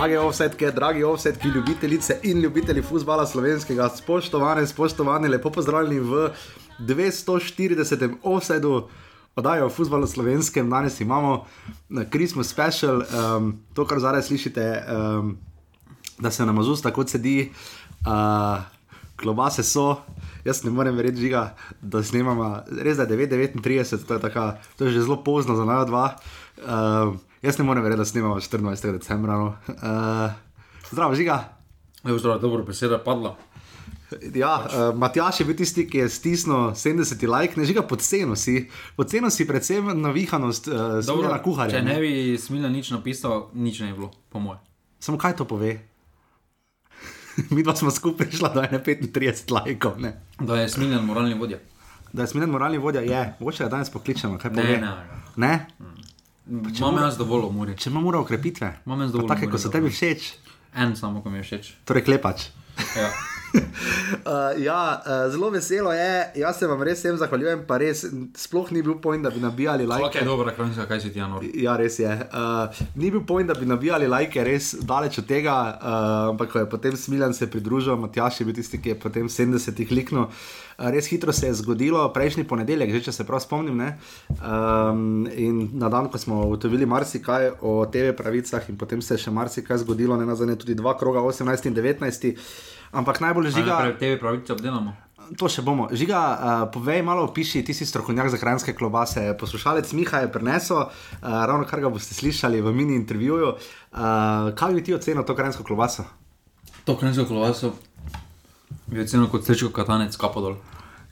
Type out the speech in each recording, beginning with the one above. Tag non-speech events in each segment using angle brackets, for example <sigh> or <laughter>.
Drage offsetke, dragi offsetki, ljubitelice in ljubitelji futbola slovenskega, spoštovane, spoštovane, lepo pozdravljeni v 240. offsetu. Podajo o futbalu slovenskem, danes imamo na Christmas special, um, to, kar zdaj slišite, um, da se nam usta kot sedi, uh, klobase so. Jaz ne morem verjeti, žiga, da snemamo, res da je 9:39, to, to je že zelo pozno za najo dva. Uh, jaz ne morem verjeti, da snemamo 14. decembra. No. Uh, zdravo, žiga. Je zelo dobro, beseda je padla. Ja, uh, Matjaš je bil tisti, ki je stisnil 70 like, ne žiga pod ceno si, pod ceno si predvsem navihanost, uh, na kuharju. Če ne bi smilno nič napisal, nič ne bi bilo, po mojem. Samo kaj to pove? <laughs> Mi pa smo skupaj prišli do 35 lajkov. Da je smiljen moralni vodja. Da je smiljen moralni vodja, je. Mogoče ga danes pokličemo. Ne, ne, ne. ne? Imam jaz dovolj umori. Če imamo uro okrepitve, imam jaz dovolj. Tako, ko so tebi všeč. En samo, ko mi je všeč. Torej, klepač. Ja. Uh, <laughs> ja, uh, zelo veselo je, jaz se vam res zahvaljujem, pa res sploh ni bil pojem, da bi nabijali like. Okay, dobro, kronička, kaj si ti, Janor? Ja, res je. Uh, ni bil pojem, da bi nabijali like, res daleč od tega, uh, ampak ko je potem Smiljan se pridružil, Matjaš je bil tisti, ki je potem 70-ih liknil. Res hitro se je zgodilo, prejšnji ponedeljek, že če se prav spomnim. Um, in na dan, ko smo ugotovili marsikaj o TV pravicah, in potem se je še marsikaj zgodilo, ne nazadnje tudi dva kroga, 18 in 19. Ampak najbolj žiga. Kaj te pravice obdelamo? To še bomo. Žiga, uh, povej malo, piši, ti si strokovnjak za hranske klobase. Poslušalec Miha je prenesel, uh, ravno kar ga boste slišali v mini intervjuju. Uh, kaj bi ti ocenil to hransko klobaso? To hransko klobaso bi ocenil kot srečko katanec, kapodol.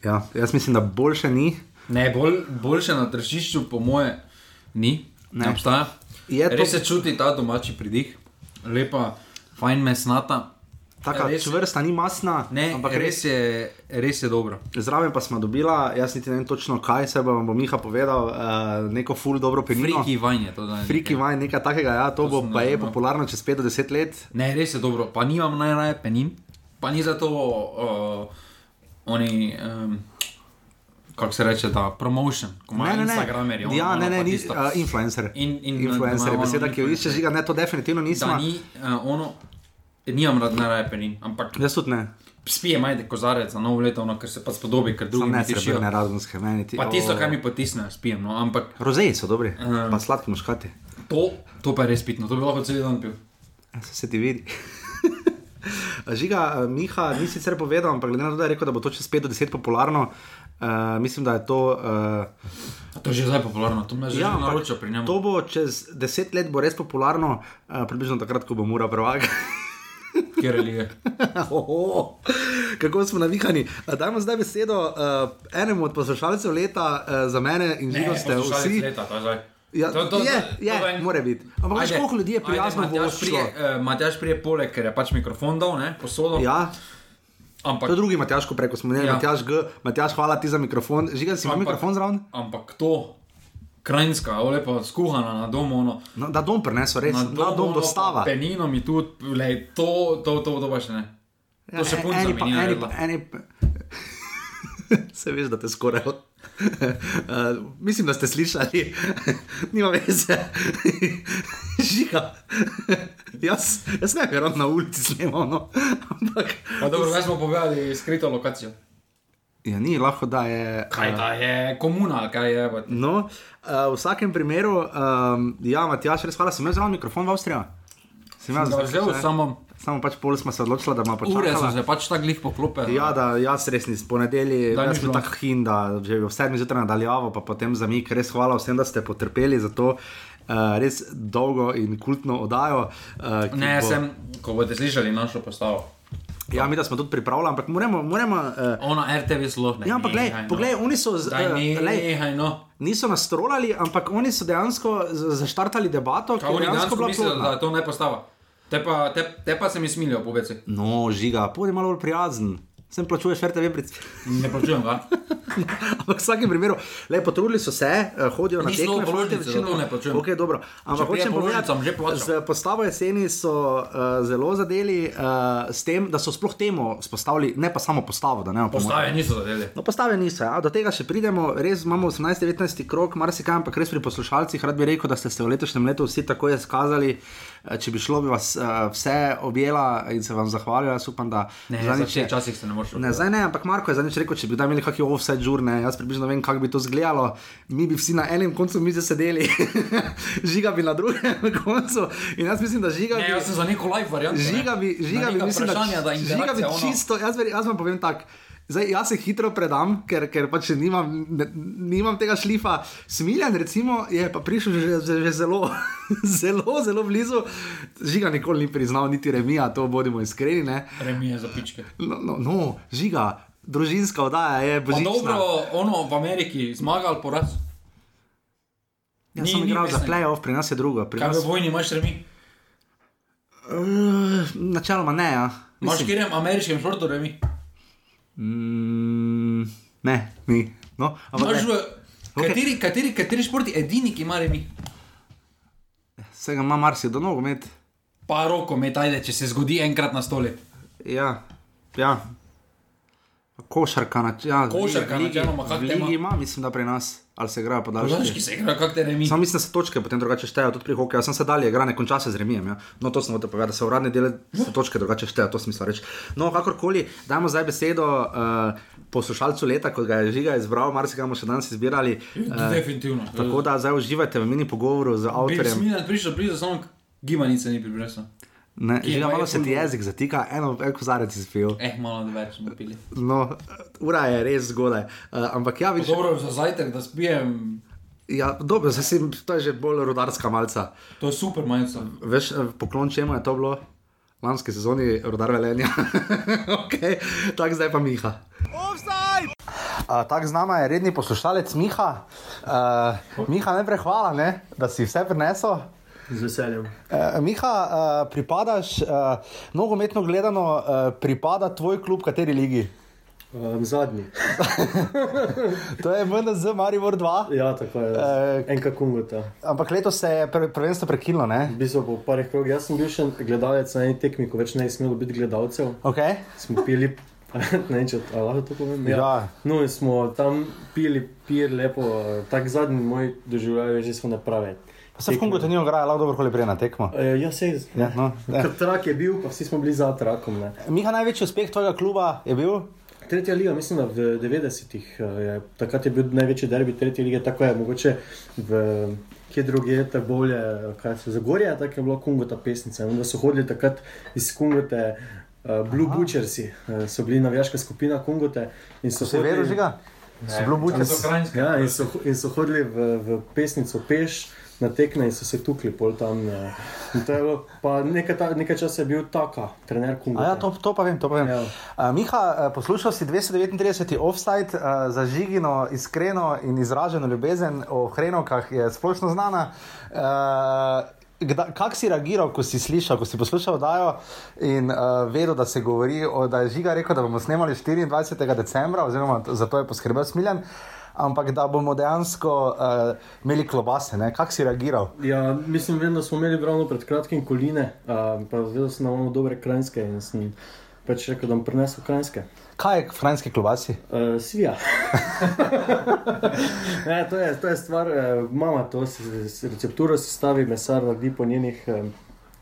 Ja, jaz mislim, da boljše ni. Ne, bolj, boljše na tržišču, po moje, ni. Ne, ne obstaja. Res to... se čuti ta domači pridih, lepa, fajn mesnata. Tako res, čvrsta, ni masna. Ne, ampak res je, res je dobro. Zraven pa smo dobila, jaz niti ne vem točno kaj, se bo, bo Miha povedal, uh, neko full dobro penino. Friki vajn je to, da je. Friki vajn, nekaj takega, ja, to, to bo pa je no. popularno čez 5-10 let. Ne, res je dobro, pa nimam najraje penin, pa ni zato uh, oni. Um, Kako se reče, da promotion, ko imaš na Instagramu. Ja, ne, ne, ni, uh, influencer. In, in, influencer je beseda, ki jo iščeš, ne, to definitivno nisem. Ni, uh, ono, nimam rad najraje penin. Ampak jaz tudi ne. Spije majde kozarec za novo leto, no, ker se pa spodobi, ker drugi ne slišijo. Ne, razumske meni. Pa tisto, kar mi potisne, spijem. No, ampak... Rozeji so dobri, um, pa sladki muškati. To, to pa je res pitno, to bi lahko cel dan pil. Ja, se, se ti vidi. <laughs> Žiga, Miha, ni sicer povedal, ampak glede na to, da je rekel, da bo to čez 5 do 10 popularno, uh, mislim, da je to. Uh, to je že zdaj popularno, to me že ja, naroča pri njem. To bo čez 10 let bo res popularno, uh, približno takrat, ko bo mura prvaga. Kjer je <laughs> lige. Kako smo navihani. Dajmo zdaj besedo uh, enemu od poslušalcev leta uh, za mene in živo ste vsi. Ja, to, to, je, je, to je, mora biti. Ampak veš, koliko ljudi je prijazno v Avstriji? Uh, Matjaš prije poleg, ker je pač mikrofon dal, ne, posodo. Ja. Ampak, to je drugi Matjaš, ko preko smo imeli. Ja. Matjaš, Matjaš, hvala ti za mikrofon. Žiga si imel mikrofon zraven? Ampak to krajinska, lepo skuhana na domu. No. No, da dom prenesel, res. Na dom, na dom dostava. Penino mi tudi, lej, to, to, to, to pa še ne. To še punca mi ni. Eni pa, eni pa. <laughs> Se veš, da te skoraj. Uh, <laughs> mislim, da ste slišali, <laughs> nima veze. Žiga. jaz, jaz ne vem, na ulici snemo. No. Ampak. Dobro, zdaj smo povedali skrito lokacijo. Ja, ni lahko, da je. Kaj da je komuna, kaj je. No, uh, v vsakem primeru, um, ja, Matjaš, res hvala, sem imel zelo mikrofon v Avstriji. Sem imel zelo samo. Samo pač pol smo se odločili, da ima pač. Ure so se pač tako glih poklopili. Ja, da jaz res nisem ponedeljek, da nisem tako hin, da že v sedmi zjutraj nadaljavo, pa potem za mig res hvala vsem, da ste potrpeli za to. Uh, res dolgo in kultno oddajo. Uh, ne, bo... sem, ko boste slišali našo postavo. Ja, mi smo tudi pripravljeni, ampak moramo. moramo uh, ono RTV zelo ne. Ja, ampak gledaj, no. poglej, oni so zdaj. Uh, no. Niso nas trolali, ampak oni so dejansko zaštartali debato. Kaj oni dejansko mislijo, da to ne postava? Te pa, te, te pa se mi smilijo, poveci. No, žiga, pojdi malo bolj prijazen. Sem plačuje RTV pric. Ne plačujem ga. <laughs> Ampak v vsakem primeru, le potrudili so se, uh, hodijo na tekme, večino ne plačujem. Okay, dobro. Ampak hočem povedati, z postavo jeseni so uh, zelo zadeli uh, s tem, da so sploh temu spostavili, ne pa samo postavo. Postave niso zadeli. No, postave niso, ja. do tega še pridemo, res imamo 18-19 krok, marsikaj, ampak res pri poslušalcih, rad bi rekel, da ste se v letošnjem letu vsi tako izkazali. Če bi šlo, bi vas uh, vse objela in se vam zahvalila. Upam, da ne, zadnjič, časih se ne moreš. Ne, zdaj ne, ampak Marko je zadnjič rekel, če bi imeli kakšne offset žurne, jaz približno vem, kako bi to izgledalo. Mi bi vsi na enem koncu mize sedeli, <laughs> žiga bi na drugem <laughs> koncu. In jaz mislim, da žiga. Ne, jaz sem za neko live variant. Žiga bi, žiga bi, mislim, da, žiga bi čisto, jaz, jaz vam povem tako. Zdaj, jaz se hitro predam, ker, ker pač nimam, ne, nimam tega šlifa. Smiljan, recimo, je pa prišel že, že, že zelo, <laughs> zelo, zelo blizu. Žiga nikoli ni priznal, niti remija, to bodimo iskreni. Remija za pičke. No, no, no žiga, družinska oddaja je božična. Dobro, ono v Ameriki zmagal poraz. Jaz sem igral za playoff, pri nas je drugo. Kaj v vojni imaš remi? Uh, načeloma ne, ja. Imaš kjer ameriškem športu remi? Mm, ne, ni. No, ampak, v, kateri, okay. kateri, kateri športi edini, ki imajo mi? Se ga ima marsikdo nogomet. Pa roko met, ajde, če se zgodi enkrat na stole. Ja, ja. Košarka, ja, košarka, ligi, načeloma, ligi ima, mislim, da pri nas ali se igrajo podaljški. Podaljški se igrajo, kako te remi. Sam mislim, da se točke potem drugače štejejo, tudi pri hokeju. Jaz sem se dalje igral, ne konča se z remijem. Ja. No, to sem hotel povedati, da se uradne dele se točke drugače štejejo, to smisel reči. No, kakorkoli, dajmo zdaj besedo uh, poslušalcu leta, kot ga je žiga izbral, marsikaj bomo še danes izbirali. Uh, Definitivno. Tako da zdaj uživajte v mini pogovoru z avtorjem. Mislim, da prišel blizu, samo gibanice ni pripričal. Ne, že malo se ti jezik zatika, eno veliko zarec izpil. Eh, malo več smo pili. No, ura je res zgodaj. Uh, ampak ja, vidiš. Dobro, za zajtrk, da spijem. Ja, dobro, zdaj si, to je že bolj rodarska malca. To je super malca. Veš, eh, poklon čemu je to bilo? Lanske sezoni rodar velenja. <laughs> ok, tako zdaj pa Miha. Uh, tako z nama je redni poslušalec Miha. Uh, Miha, ne prehvala, ne, da si vse prinesel. Z veseljem. Uh, Miha, uh, pripadaš, uh, nogometno gledano, uh, pripada tvoj klub, kateri ligi? Um, zadnji. <laughs> to je MNZ Maribor 2. Ja, tako je. Uh, Enka kungota. Ampak letos se je prvenstvo prekinilo, ne? Bistvo po parih krogih. Jaz sem bil še gledalec na eni tekmi, ko več ne je smelo biti gledalcev. Okay. Smo pili. <laughs> ne, če lahko to povem. Ja. ja. No, in smo tam pili, pili lepo, tak zadnji moj doživljaj, že smo napravili. Se v Kongu to ni ograjalo, lahko dobro koli prej na tekmo. E, ja, se je. Ja, no, <laughs> trak je bil, pa vsi smo bili za trakom. Ne. Miha, največji uspeh tvojega kluba je bil? Tretja liga, mislim, da v 90-ih. Eh, takrat je bil največji derbi tretje lige, tako je mogoče v kje druge je ta bolje, kaj se zagorja, tako je bilo Kongo ta pesnica. In da so hodili takrat iz Kongote. Uh, Blue Aha. Butchersi uh, so bili navijaška skupina Kongote. So se vedeli, že ga? So bili Butchersi. Ja, in so, in so hodili v, v pesnico Peš na tekme in so se tukli pol tam. Eh, bilo, nekaj, ta, nekaj časa je bil taka, trener Kunga. Ja, to, to pa vem, to pa vem. Ja. Uh, Miha, uh, poslušal si 239. offside uh, za žigino, iskreno in izraženo ljubezen o hrenovkah, je splošno znana. Uh, Kako si reagiral, ko si slišal, ko si poslušal oddajo in uh, vedel, da se govori, o, da je žiga rekel, da bomo snemali 24. decembra, oziroma za to je poskrbel Smiljan. Uh, ampak da bomo dejansko uh, imeli klobase. Kako si reagiral? Ja, mislim, vem, da smo imeli ravno pred kratkim koline, uh, pa sem, da imamo dobre krajinske in sem pač rekel, da bom prinesel krajinske. Kaj je krajinske klobasi? Uh, svija. <laughs> ne, to, je, to je stvar, uh, mama to recepturo sestavi, mesar naredi po njenih uh,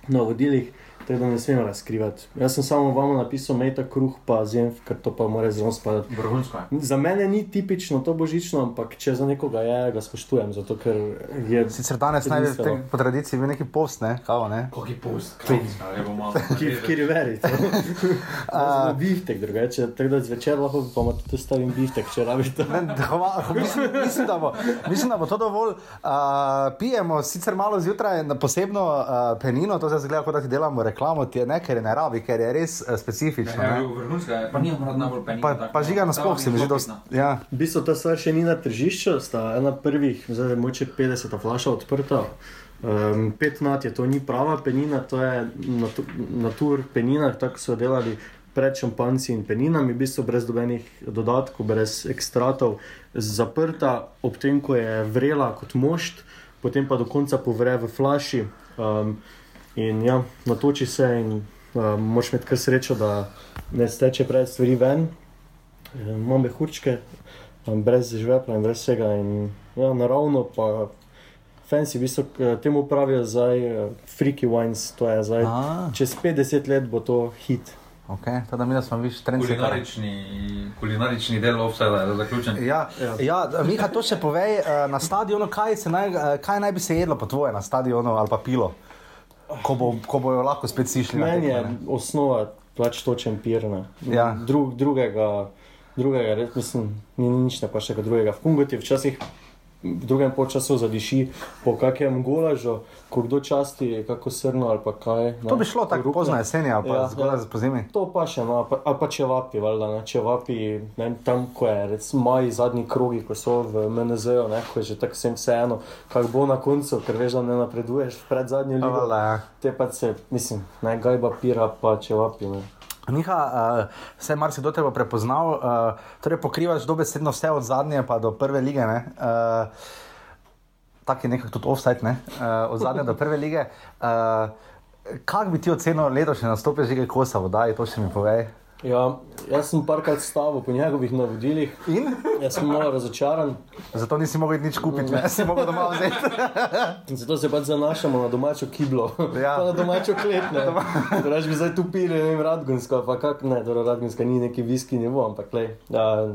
navodilih. Tako da ne smemo razkrivati. Jaz sem samo vam napisal, meta kruh, pa zjem, ker to pa mora zelo spadati. Vrhunsko. Za mene ni tipično to božično, ampak če za nekoga je, ga spoštujem. Zato, je Sicer danes naj bi po tradiciji bil neki post, ne? Kavo, ne? Kogi post, kjer <laughs> <laughs> je veri. Biftek drugače, tako da zvečer lahko pa imate tudi stavim biftek, če rabite. <laughs> mislim, mislim, da bo, mislim, da bo to dovolj. Uh, pijemo sicer malo zjutraj na posebno uh, penino, to se zgleda, kot da ti delamo reklamo ti je nekaj, ne rabi, ker je res uh, specifično. Ja, vrhunska, pa ni morda najbolj penjena. Pa, tak, pa žiga na sploh, se mi zdi, da ja. je. V bistvu ta stvar še ni na tržišču, sta ena prvih, zdaj je moče 50 flaša odprta. Um, pet nat je to ni prava penina, to je natur, natur penina, tako so delali pred šampanci in peninami, v bistvu brez dobenih dodatkov, brez ekstratov, zaprta, ob tem, ko je vrela kot mošt, potem pa do konca povre v flaši. Um, in ja, natoči se in um, moš imeti kar srečo, da ne steče pred stvari ven. Imam mehurčke, um, brez žvepla in brez vsega. In, ja, naravno pa fancy, v bistvu, temu pravijo zdaj uh, freaky wines, to je zdaj. A. Čez 50 let bo to hit. Okay, tada mi smo viš trenutno. Kulinarični, kulinarični del offside je zaključen. Ja, ja. ja Miha, to še povej uh, na stadionu, kaj, naj, uh, kaj naj bi se jedlo po tvoje na stadionu ali pa pilo, ko, bo, ko bojo lahko spet sišli. Meni je osnova pač točen pirna. Ja. Drug, drugega, drugega, res mislim, ni nič ne pa še drugega. V Kungoti včasih v drugem času zadiši po kakšnem golažu, ko kdo časti, kako srno ali kaj. Ne, to bi šlo tako pozno jeseni ali pa ja, zgolj ja, po zimi. To pa še, no, ali pa če vapi, valjda, ne, če vapi ne, tam, ko je, recimo, moji zadnji krogi, ko so v MNZ-u, ko je že tako vsem vseeno, kak bo na koncu, ker veš, da ne napreduješ pred zadnjo ligo. Ja. Te pa se, mislim, naj gajba pira, pa če vapi. Ne. Miha, uh, vse mar si do tebe prepoznal, uh, torej pokrivaš dobesedno vse od zadnje pa do prve lige. Uh, Tako je nekako tudi offside, ne? uh, od zadnje do prve lige. Uh, Kaj bi ti ocenil letošnje nastope žige kosa, voda, to še mi povej? Ja, jaz sem parkrat stavil po njegovih navodilih in jaz sem malo razočaran. Zato nisi mogel nič kupiti, ne si mogel doma vzeti. <laughs> Zato se pač zanašamo na domačo kiblo, ja. na domačo klet. Torej, bi zdaj tu pili, ne vem, radgunsko, pa kak ne, torej radgunska ni neki viski nivo, ampak le,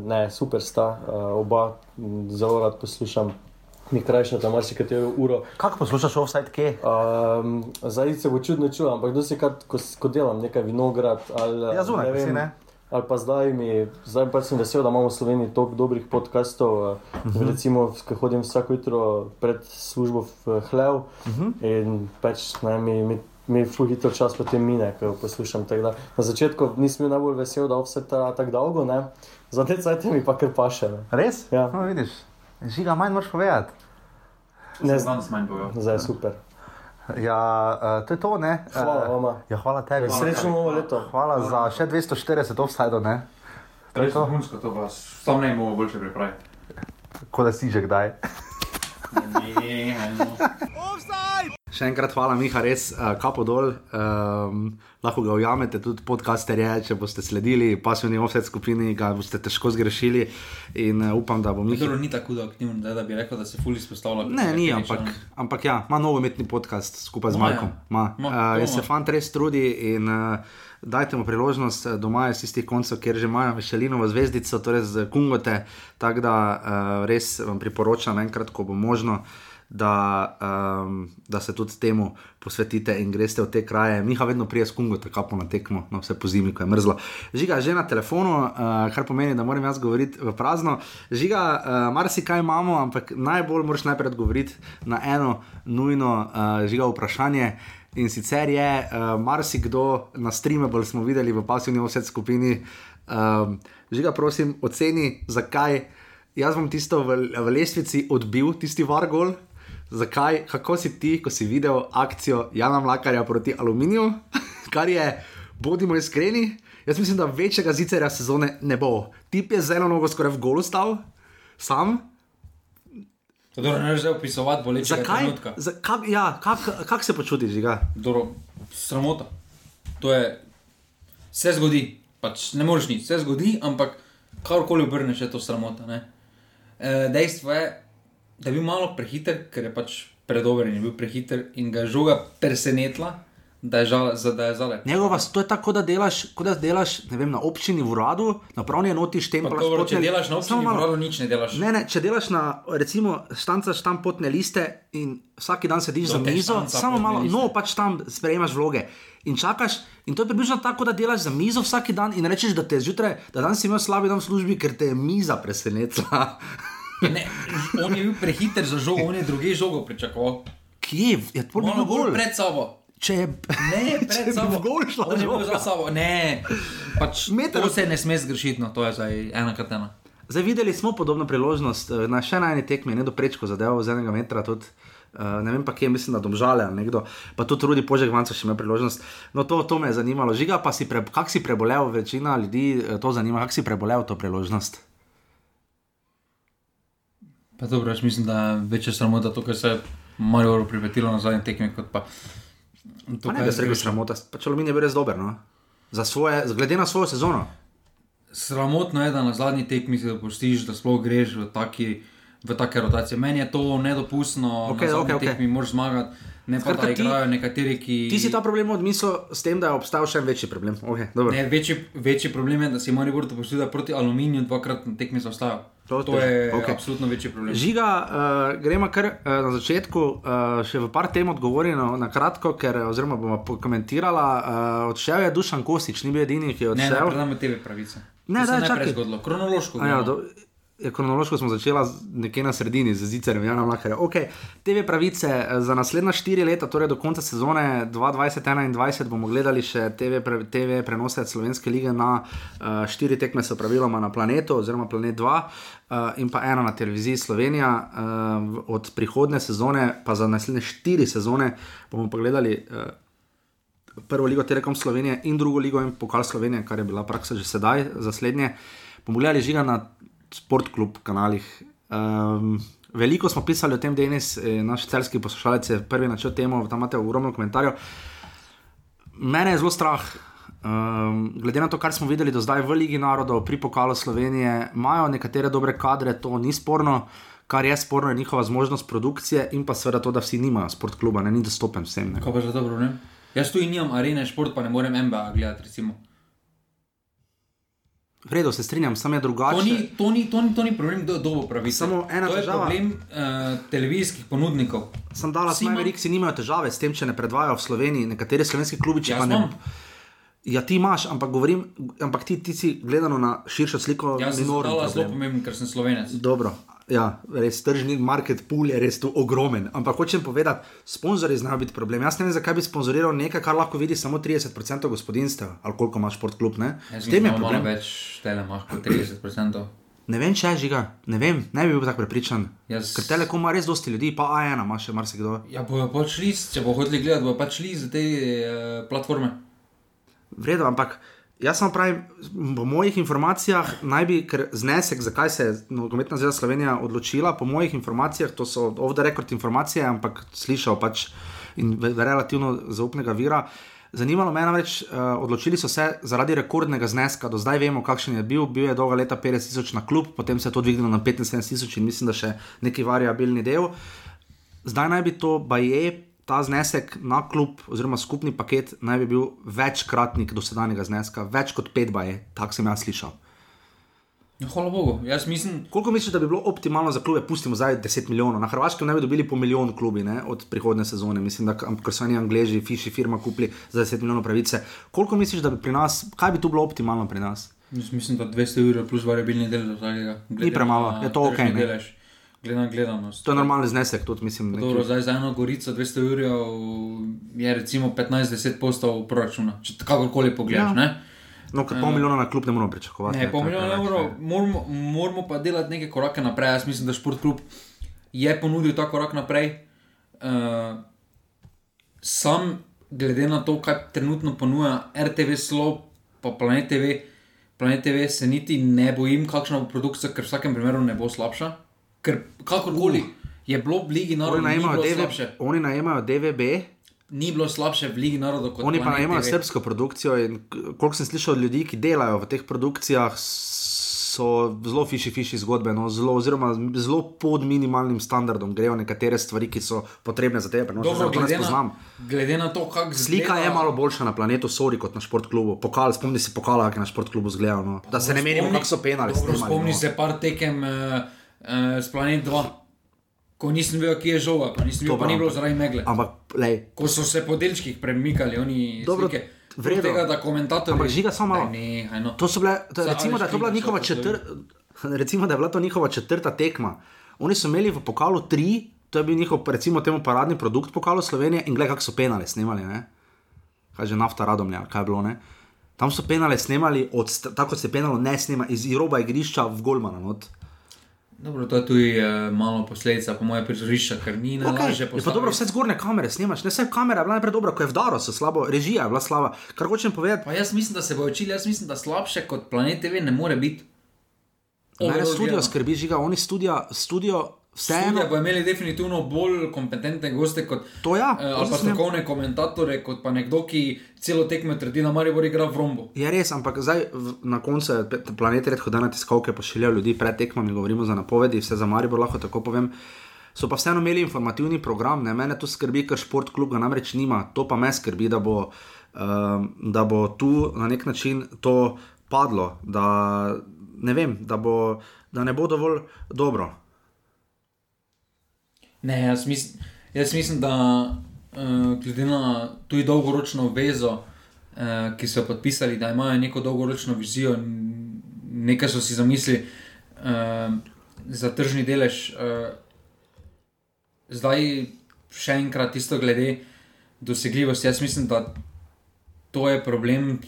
ne, super sta, uh, oba zelo rad poslušam mi krajša tam marsikatero uro. Kako poslušaš offside, kje? Um, zdaj se bo čudno čutil, ampak dosti krat, ko, ko delam nekaj vinograd ali ja, zunaj, ne vem. Ne? Ali pa zdaj mi, zdaj pa sem vesel, da imamo v Sloveniji toliko dobrih podkastov. Uh mhm. -huh. Recimo, ko hodim vsako jutro pred službo v Hlev uh mhm. -huh. in pač ne, mi, mi, mi ful hitro čas potem mine, ko poslušam. Na začetku nisem bil najbolj vesel, da vse ta tako dolgo, zdaj te mi pa kar paše. Ne. Res? Ja. No, vidiš, žiga manj moraš povedati. Ne znam se manj povedati. Zdaj je super. Ja, uh, to je to, ne? Hvala, uh, ja, hvala tebi. Srečno novo leto. Hvala za še 240 offside, ne? To je to. Hunsko, to vas sam ne bomo boljše pripraviti. Ko da si že kdaj. ne, ne, ne. Še enkrat hvala, Miha, res uh, kapo dol. Um, lahko ga ujamete, tudi podcasterje, če boste sledili pasivni offset skupini, ga boste težko zgrešili. In uh, upam, da bo Miha. Zelo ni tako aktiven, da, da bi rekel, da se fully izpostavlja. Ne, ni, ampak, ampak ja, ima novometni podcast skupaj z Markom. Ja. Uh, jaz se fant res trudi in. Uh, Dajte mu priložnost, doma je z istih koncev, kjer že imajo Mišelinovo zvezdico, torej z Kungote. Tako da uh, res vam priporočam, enkrat, ko bo možno, uh, da, um, da se tudi temu posvetite in greste v te kraje. Miha vedno prije s kungo, tako na tekmo, no, vse po zimi, ko je mrzlo. Žiga, že na telefonu, uh, kar pomeni, da moram jaz govoriti v prazno. Žiga, uh, marsikaj imamo, ampak najbolj moraš najprej odgovoriti na eno nujno uh, žiga vprašanje. In sicer je uh, marsikdo na streamu, smo videli v pasivni vsej skupini, uh, žiga, prosim, oceni, zakaj. Jaz bom tisto v, v lestvici odbil, tisti vargol, zakaj, kako si ti, ko si videl akcijo Jana Mlakarja proti aluminiju, <laughs> kar je, bodimo iskreni, jaz mislim, da večjega zicerja sezone ne bo. Tip je zelo nogo skoraj v golu stal, sam. Je ne že opisovati, bolj če kaj. Kak, ja, kako kak se počutiš? Dobro, sramota. To je, se zgodi, pač ne moreš nič, se zgodi, ampak karkoli obrneš, je to sramota. E, dejstvo je, da je bil malo prehiter, ker je pač predober in je bil prehiter in ga je žoga presenetila. Da je žal, da je zale. Njegova, to je tako, da delaš, da delaš vem, na občini v uradu, na pravni enoti štempelj. Dobro, če delaš na občini v uradu, nič ne delaš. Ne, ne, če delaš na, recimo, štancaš tam potne liste in vsak dan sediš Do za mizo, samo malo, liste. no, pač tam sprejemaš vloge in čakaš. In to je približno tako, da delaš za mizo vsak dan in rečeš, da te zjutraj, da danes imaš slabi dan v službi, ker te je miza presenetila. <laughs> Ne, on je bil prehiter za žogo, on je druge žogo pričakoval. Kje je to bilo bolj pred sabo? Če je ne, <laughs> pred če sabo, gol šlo, on je bil za sabo. Ne, pač meter. To se ne sme zgrešiti, no, to je zdaj ena krat ena. Zdaj videli smo podobno priložnost eh, na še eni tekmi, ne do prečko zadevo z enega metra. Tudi. Uh, ne vem pa, kje mislim, da domžale ali nekdo, pa tudi Rudi Požek, vanca še ima priložnost. No, to, to me je zanimalo. Žiga pa si, pre, kak si prebolel, večina ljudi eh, to zanima, kak si prebolel to priložnost. Pa dobro, jaz mislim, da je večja sramota to, kar se je Marijo pripetilo na zadnji tekmi, kot pa to, Pa ne, da se reče sramota, pač Aluminij je bil res dober, no? Za svoje, glede na svojo sezono. Sramotno je, da na zadnji tekmi se dopustiš, da sploh greš v, taki, v take rotacije. Meni je to nedopustno, Okej, na zadnji okej. tekmi moraš zmagati, ne pa Skratka, da ti- igrajo nekateri, ki. Ti si ta problem odmislil s tem, da je obstajal še večji problem. Okay, dobro. Ne, večji, večji problem je, da si Maribor dopustil, da proti aluminiju dvakrat na tekmi zaostaja. To To, je to okay. absolutno večji problem. Žiga, uh, gremo kar uh, na začetku, uh, še v par tem odgovorili no, na kratko, ker oziroma bomo pokomentirala. Uh, odšel je Dušan Kosič, ni bil edini, ki je Ne, ne, odšel. predamo tebe pravice. Ne, To se daj, je čakaj. najprej zgodilo, kronološko. A Ja, gledano. do, je, kronološko smo začeli nekje na sredini, z Zicerjem, Jana Mlakarja. Okay. TV pravice eh, za naslednja štiri leta, torej do konca sezone 2020-2021, bomo gledali še TV, pre, TV prenose Slovenske lige na uh, štiri tekme, so praviloma na planetu, oziroma planet 2, uh, in pa ena na televiziji Slovenija. Uh, od prihodne sezone, pa za naslednje štiri sezone, bomo pa gledali. Uh, Prvo ligo Telekom Slovenije in drugo ligo in pokal Slovenije, kar je bila praksa že sedaj, za slednje. Bomo gledali žiga na sportklub kanalih. Um, veliko smo pisali o tem, da je Denis, eh, naš celski poslušalec, je prvi načel temu, tam imate ogromno komentarjev. Mene je zelo strah. Um, glede na to, kar smo videli do zdaj v Ligi narodov, pri pokalu Slovenije, imajo nekatere dobre kadre, to ni sporno. Kar je sporno, je njihova zmožnost produkcije in pa seveda to, da vsi nimajo sportkluba, ne ni dostopen vsem. Kaj pa že dobro, ne? Jaz tu in nimam arene, šport pa ne morem MBA gledati. Recimo. V redu, se strinjam, sam je To drugače. ni, to, ni, to, ni, to ni problem, kdo bo pravice. Samo ena to je težava. problem uh, televizijskih ponudnikov. Sam dala ima- Ameriki, nimajo težave s tem, če ne predvajajo v Sloveniji, nekateri slovenski klubi, če Jaz pa ne. Ja, ti imaš, ampak govorim, ampak ti, ti si gledano na širšo sliko, Jaz sem zelo pomemben, ker sem slovenec. Dobro, ja, res tržni market pool je res tu ogromen. Ampak hočem povedati, sponzorji znajo biti problem. Jaz ne vem, zakaj bi sponzoriral nekaj, kar lahko vidi samo 30% gospodinstev, ali koliko imaš športklub. ne? Jaz S tem je mislim, da malo problem. več telemaš kot 30%. Ne vem, če je žiga, ne vem, ne bi bil tako prepričan. Jaz- Ker Telekom ima res dosti ljudi, pa A1 ima še marsikdo. Ja, bojo pač šli, če bo hoteli gledati, bojo pač šli za te uh, platforme. Vredo, ampak jaz samo pravim, po mojih informacijah naj bi, ker znesek, zakaj se je Nogometna zveza Slovenija odločila, po mojih informacijah, to so off the record informacije, ampak slišal pač in relativno zaupnega vira. Zanimalo me je namreč, uh, odločili so se zaradi rekordnega zneska, do zdaj vemo, kakšen je bil. Bil je dolga leta 50 tisoč na klub, potem se je to dvignilo na 75 tisoč in mislim, da še neki variabilni del. Zdaj naj bi to baje, ta znesek na klub, oziroma skupni paket, naj bi bil večkratnik dosedanjega zneska, več kot pet baje, tako sem jaz slišal. Ja, hvala Bogu, jaz mislim, Koliko misliš, da bi bilo optimalno za klube, pustimo zdaj 10 milijonov, na Hrvaškem naj bi dobili po milijon klubi ne, od prihodne sezone, mislim, da ker so oni Angleži, Fiši firma kupili za 10 milijonov pravice. Koliko misliš, da bi pri nas, kaj bi tu bilo optimalno pri nas? jaz mislim, da 200 ur plus variabilni del za vsakega. glede premalo, je to okej, ne? delež, Glede na gledanost. To je normalni znesek, tudi mislim. Dobro, Neki, zdaj za eno gorico 200 ur je recimo 15-10 postov proračuna, če kakorkoli pogledaš. Ja. Ja. no, ker pol milijona na klub ne moramo pričakovati. Ne, pol to je milijona evrov, ne. moramo, moramo pa delati neke korake naprej. Jaz mislim, da športklub je ponudil ta korak naprej. Uh, sam, glede na to, kaj trenutno ponuja RTV Slo, pa Planet TV, Planet TV se niti ne bojim, kakšna bo produkcija, ker v vsakem primeru ne bo slabša. Ker kakorkoli je bilo v Ligi Oni narodov, ni najemajo, DV, oni najemajo DVB, Ni bilo slabše v Ligi narodov kot Oni pa Planet najemajo TV. srpsko produkcijo in koliko sem slišal od ljudi, ki delajo v teh produkcijah, so zelo fiši, fiši zgodbe, no, zelo, oziroma zelo pod minimalnim standardom grejo nekatere stvari, ki so potrebne za tebe. No, Dobro, glede, na, glede na to, kako Slika je malo boljša na planetu, sori kot na športklubu. Pokal, spomni se pokala, ki je na športklubu zgledal. No. Da se ne menimo, kako so penali. Dobro, spomni no. se par tekem uh, uh, s Planet 2, ko nisem vedel, kje je žoga, pa nisem vedel, pa ni bilo zaradi megle. Ampak, lej, Ko so se po delčkih premikali, oni Dobro, slike. v redu. Tega, da komentatorji. Ampak žiga samo malo. Nehaj, no. To so bile, to, recimo, da je to bila njihova četrta, <laughs> recimo, da je bila to njihova četrta tekma. Oni so imeli v pokalu tri, to je bil njihov, recimo, temu paradni produkt pokalu Slovenije in gledaj, kako so penale snemali. Ne? Kaj že nafta radomlja, kaj je bilo. Ne? Tam so penale snemali, od, tako se penalo ne snema, iz roba igrišča v Golmana. Not. Dobro, to je tudi uh, malo posledica, po mojem, prizorišča, ker ni na Okay. lažje Je pa dobro, vse zgornje kamere snimaš, ne vse kamera je bila najprej dobra, ko je vdaro se slabo, režija je bila slaba. Kar hočem povedati, Pa jaz mislim, da se bo učili, jaz mislim, da slabše kot planet TV ne more biti. mene Overall studio skrbi, žiga, oni studio Studio vseeno. bo imeli definitivno bolj kompetentne goste kot To ja, eh, to ali pa strokovne komentatorje, kot pa nekdo, ki celo tekmo trdi na Maribor igra v rombo. Je res, ampak zdaj na koncu je pe- planet redko da na tiskalke pošiljajo ljudi pred tekmami, govorimo za napovedi, vse za Maribor lahko tako povem. So pa vseeno imeli informativni program, ne mene to skrbi, ker šport klub ga namreč nima, to pa me skrbi, da bo, um, da bo tu na nek način to padlo, da ne vem, da, bo, da ne bo dovolj dobro. Ne, jaz mislim, jaz mislim da uh, glede na tudi dolgoročno vezo, uh, ki so jo podpisali, da imajo neko dolgoročno vizijo, nekaj so si zamislili uh, za tržni delež. Uh, zdaj, še enkrat, tisto glede dosegljivosti. Jaz mislim, da to je problem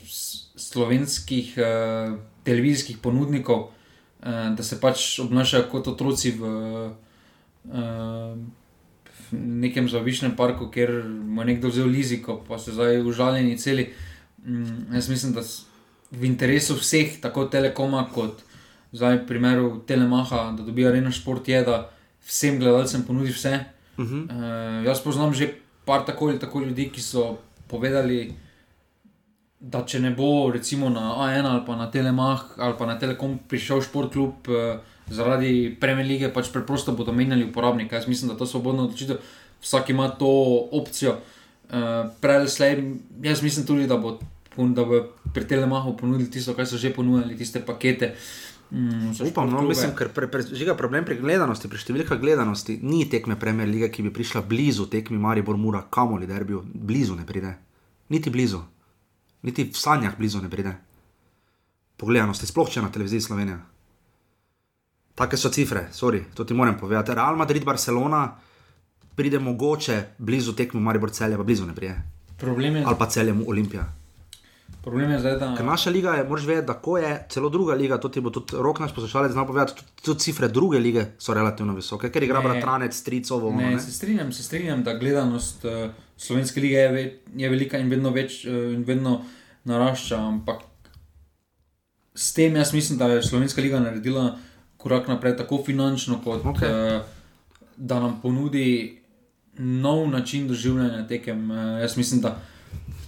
slovenskih uh, televizijskih ponudnikov, uh, da se pač obnašajo kot otroci v. Uh, v nekem zavišnem parku, kjer mu je nekdo vzel liziko, pa so zdaj užaljeni celi. Mm, jaz mislim, da s- v interesu vseh, tako Telekoma kot zdaj v primeru Telemaha, da dobijo arena šport, je, da vsem gledalcem ponudi vse. Uh -huh. Uh, jaz poznam že par tako ali tako ljudi, ki so povedali, da če ne bo recimo na A1 ali pa na Telemach ali pa na Telekom prišel šport klub uh, zaradi Premier lige, pač preprosto bodo menjali uporabnika. Jaz mislim, da to je svobodna odločitev, vsak ima to opcijo. Uh, Prej, slej, jaz mislim tudi, da bo. Da bo pri Telemahu ponudili tisto, kar so že ponudili, tiste pakete. Mm, Upam, no, mislim, ker pre, pre, žiga problem pri gledanosti, pri številkah gledanosti, ni tekme Premier lige, ki bi prišla blizu tekmi Maribor Mura, kamoli derbijo, blizu ne pride. Niti blizu, niti v sanjah blizu ne pride. Po gledanosti, sploh če na televiziji Slovenija. Take so cifre, sorry, to ti moram povedati. Real Madrid, Barcelona pride mogoče blizu tekmi Maribor celje, pa blizu ne pride. Problem je, Ali pa celjem Olimpija. problem je zdaj, da. Ker naša liga je, moraš vedeti, da ko je celo druga liga, to ti bo tudi rok naš poslušalec znal povedati, tudi, tudi cifre druge lige so relativno visoke, ker igra Ne. bratranec, stricovo. ono, Ne, ne. se strinjam, se strinjam, da gledanost uh, slovenske lige je, ve, je velika in vedno več uh, in vedno narašča, ampak s tem jaz mislim, da je slovenska liga naredila korak naprej, tako finančno, kot okay. uh, da nam ponudi nov način doživljanja tekem. Uh, jaz mislim, da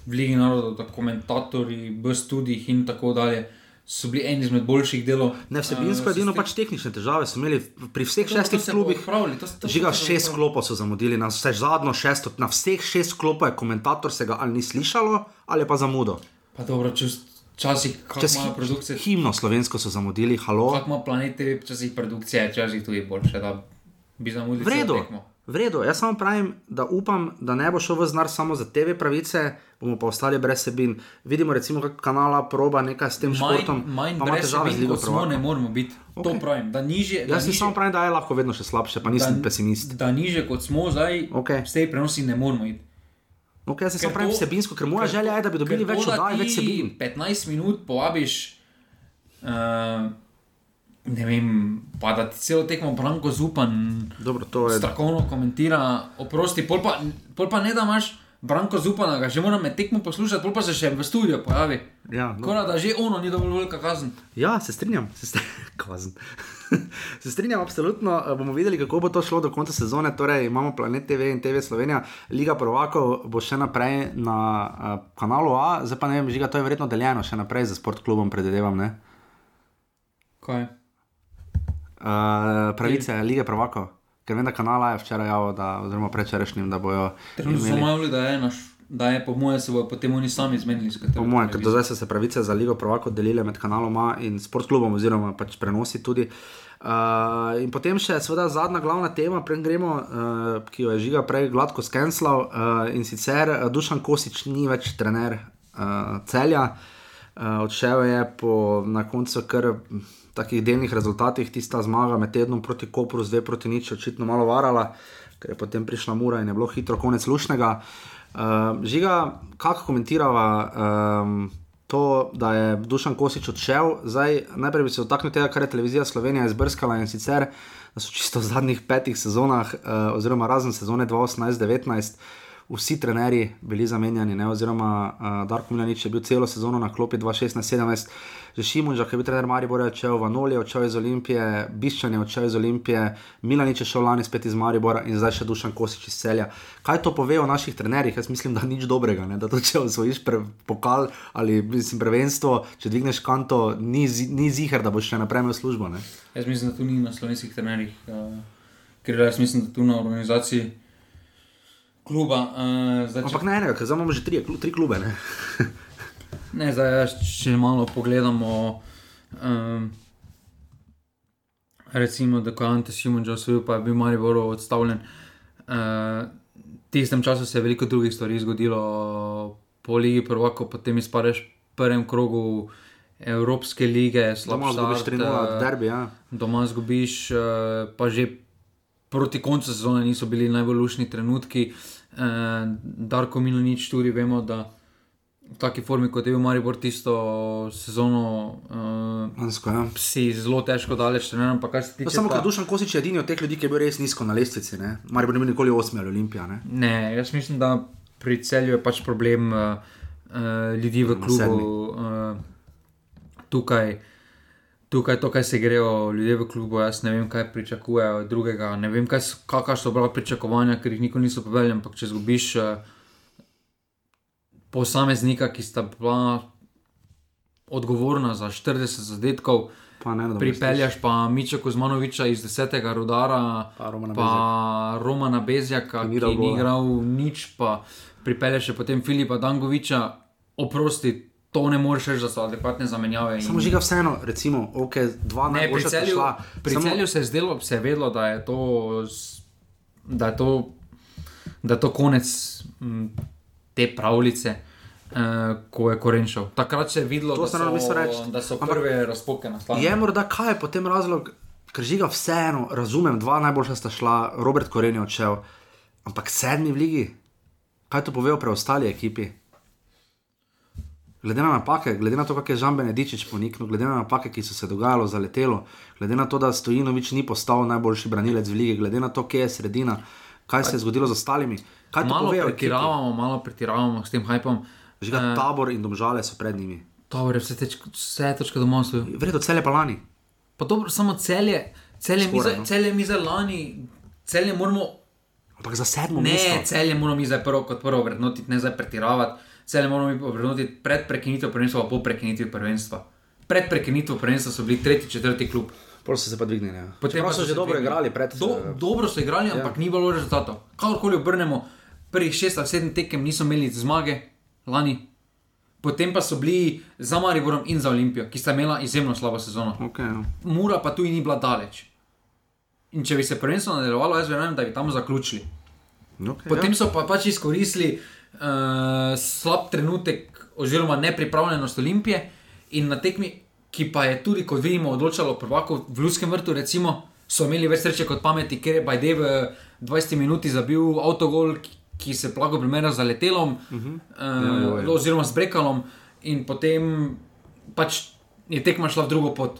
v Ligi narodov, da komentatorji, v študijih in tako dalje. So bili eni izmed boljših delov. Ne vsebinsko, Eh, edino pač tehnične težave so imeli pri vseh to šestih klubih. Žiga šest klopov so zamudili, na vse zadnjo šesto, na vseh šest klopov je komentator se ga ali ni slišalo, ali pa zamudo. Pa dobro, čez, časih, kako hi- produkcije, himno slovensko so zamudili, halo. kako ima planet TV, včasih produkcija, včasih tudi boljše, da bi zamudili V redu, celo tekmo. v redu. Jaz samo pravim, da upam, da ne bo šel v znar samo za TV pravice, bomo pa ostali brez sebin. Vidimo, recimo, kako kanala proba nekaj s tem Manj, športom, manj pa ima težave z ligo smo, ne moramo biti. Okay. To pravim, da niže. da Jaz si nižje- samo pravim, da je lahko vedno še slabše, pa nisem da, pesimist. Da niže kot smo zdaj, Okej. s tej prenosi ne moramo iti. Jaz si Ker samo pravim to- vsebinsko, ker moja želja je, da bi dobili več oddaj, več sebin. 15 minut povabiš, uh, ne vem, pa da ti celo tekmo Branko Zupan Dobro, to je. strokovno komentira, oprosti, pol pa, pol pa ne da imaš Branko Zupana, ga že moram med tekmo poslušati, pa se še v studiu pojavi. Ja, no. Kora, da že ono ni dovolj velika kazen. Ja, se strinjam, se, str <laughs> Kazen. <laughs> se strinjam, absolutno. Eh, Bomo videli, kako bo to šlo do konca sezone. Torej, imamo Planet TV in TV Slovenija, Liga Prvakov bo še naprej na uh, kanalu A, zdaj pa ne vem, žiga, to je verjetno deljeno še naprej za sportklubom, predvidevam. ne? Kaj? Uh, pravice Lige Prvakov, ker vem, da kanala je včeraj javil, da, oziroma prečerajšnjim, da bojo. Trenutno so imeli- malo, da je naš. Da je, po mojem, se bodo potem oni sami zmenili, Po mojem, ker do zdaj so se pravice za Ligo Prvako delile med kanalom A in sportklubom, oziroma pač prenosi tudi. Uh, in potem še seveda zadnja glavna tema, preden gremo, uh, ki jo je žiga prej gladko skenslal uh, in sicer uh, Dušan Kosič ni več trener uh, celja. Uh, odšel je po na koncu kar takih delnih rezultatih, tista zmaga med tednom proti Kopru, zdaj proti nič, očitno malo varala, ker je potem prišla mura in je bilo hitro konec lušnega. Uh, žiga, kako komentirava um, to, da je Dušan Kosič odšel. Zdaj, najprej bi se dotaknil tega, kar je televizija Slovenija izbrskala in sicer, da so čisto v zadnjih petih sezonah, uh, oziroma razen sezone 2018-2019, vsi trenerji bili zamenjani, ne? oziroma uh, Darko Milanič je bil celo sezono na klopi 2016-2017, že Šimunža, ki je bil trener Maribora, je odšel, Vanoli je odšel iz Olimpije, Biščan je odšel iz Olimpije, Milanič je šel lani spet iz Maribora in zdaj še Dušan Kosič iz celja. Kaj to pove o naših trenerjih? Jaz mislim, da nič dobrega, ne? da to če osvojiš pokal ali mislim, prvenstvo, če dvigneš kanto, ni, ni zihar, da boš še naprej imel službo. Ne? Jaz mislim, da tu ni na slovenskih trenerjih, uh, ker jaz mislim, da tu na organizaciji kluba. Uh, zdaj, če- Ampak ne, ne, ker zdaj imamo že tri, tri klube. Ne? <laughs> Ne, zdaj, če malo pogledamo, um, recimo, da ko je Ante Šimunča osvojil, pa je bil Maribor odstavljen. Uh, v tistem času se je veliko drugih stvari zgodilo, po Ligi Prvako, potem izpadeš v prvem krogu Evropske lige, slabo zgubiš 3-0, derbi. Ja. doma zgubiš, eh, pa že proti koncu sezone niso bili najbolj lušni trenutki. Eh, Darko Milanič tudi vemo, da v taki formi, kot je bil Maribor tisto sezono, eh, Lansko, ja. si zelo težko daleč trener, ampak kar se No, tiče. samo pa- Dušan Kosič je edini od teh ljudi, ki je bil res nizko na lestvici. Mari bo ne bil nikoli osmi ali olimpija. Ne? Ne, jaz mislim, da pri celju je pač problem uh, uh, ljudi v klubu. Uh, tukaj, tukaj to, kaj se grejo ljudje v klubu, jaz ne vem, kaj pričakujejo od drugega. Ne vem, kaj so- kakšna so bila pričakovanja, ker jih nikoli niso povedali. Ampak če zgubiš uh, posameznika, ki sta bila odgovorna za 40 zadetkov, Pa ne, da pripelješ pa Miča Kozmanoviča iz 10. rodara, Pa Romana pa Romana Bezjaka, Ki ki ni dal ni igral nič, pa pripelješ še potem Filipa Dangoviča, oprosti, to ne moreš reči, da so adekvatne zamenjave. in- Samo žiga vseeno, recimo, ok, dva Ne, pri celju, šla. pri Samo- celju se je zdelo, se je vedelo, da je to, da je to, da je to konec m, te pravljice. Uh, ko je korenčal. Takrat se je videlo, da so, da so Ampak- prve razpoke nastale. Je morda kaj je potem razlog, ker žiga vseeno, razumem, dva najboljša sta šla, Robert Koren je odšel, ampak sedmi v ligi. Kaj to pove o preostali ekipi? Glede na napake, glede na to, kako je Žan Benedičič poniknil, glede na napake, ki so se dogajale za letelo, glede na to, da Stojinovič ni postal najboljši branilec v ligi, glede na to, kje je sredina, kaj se je zgodilo z ostalimi. Malo pove pretiravamo, malo pretiravamo s tem hajpom. Žiga Eh, tabor in domžale so pred njimi. Dobro, vse, teč, vse točke domov. Verjetno cele pa lani. Pa dobro, samo celje, celje, mi, Skoraj, za, no. celje mi za lani, celje moramo, Ampak za sedmo ne, mesto. celje moramo mi zdaj prvo kot prvo vrednotiti, ne zdaj pretiravati. Celje moramo mi vrednotiti pred prekinitvijo prvenstva, pa po prekinitvi prvenstva. Pred prekinitvijo prvenstva so bili tretji, četrti klub. Pol so se pa dvignili. Ja. Potem Čeprav pa so že se dobro dvignili. igrali pred Do, eh, dobro so igrali, ampak ja. ni bilo rezultatov. Kakorkoli obrnemo, prvih šest ali sedem tekem niso imeli zmage lani. Potem pa so bili za Mariborom in za Olimpijo, ki sta imela izjemno slabo sezono. Okay, no. Mura pa tu ni bila daleč. In če bi se prvenstvo nadaljevalo, jaz verjamem, da bi tam zaključili. Okay, Potem so pa pač izkoristili uh, slab trenutek, oziroma nepripravljenost Olimpije in na tekmi, ki pa je tudi, kot vidimo, odločalo prvako v Ljudskem vrtu, recimo, so imeli več sreče kot pameti, ker je Bajde v 20 minuti zabil avtogol, ki- se plago primera z letelom, uh -huh. Ja, ja, ja. oziroma z brekalom, in potem pač je tekma šla v drugo pot.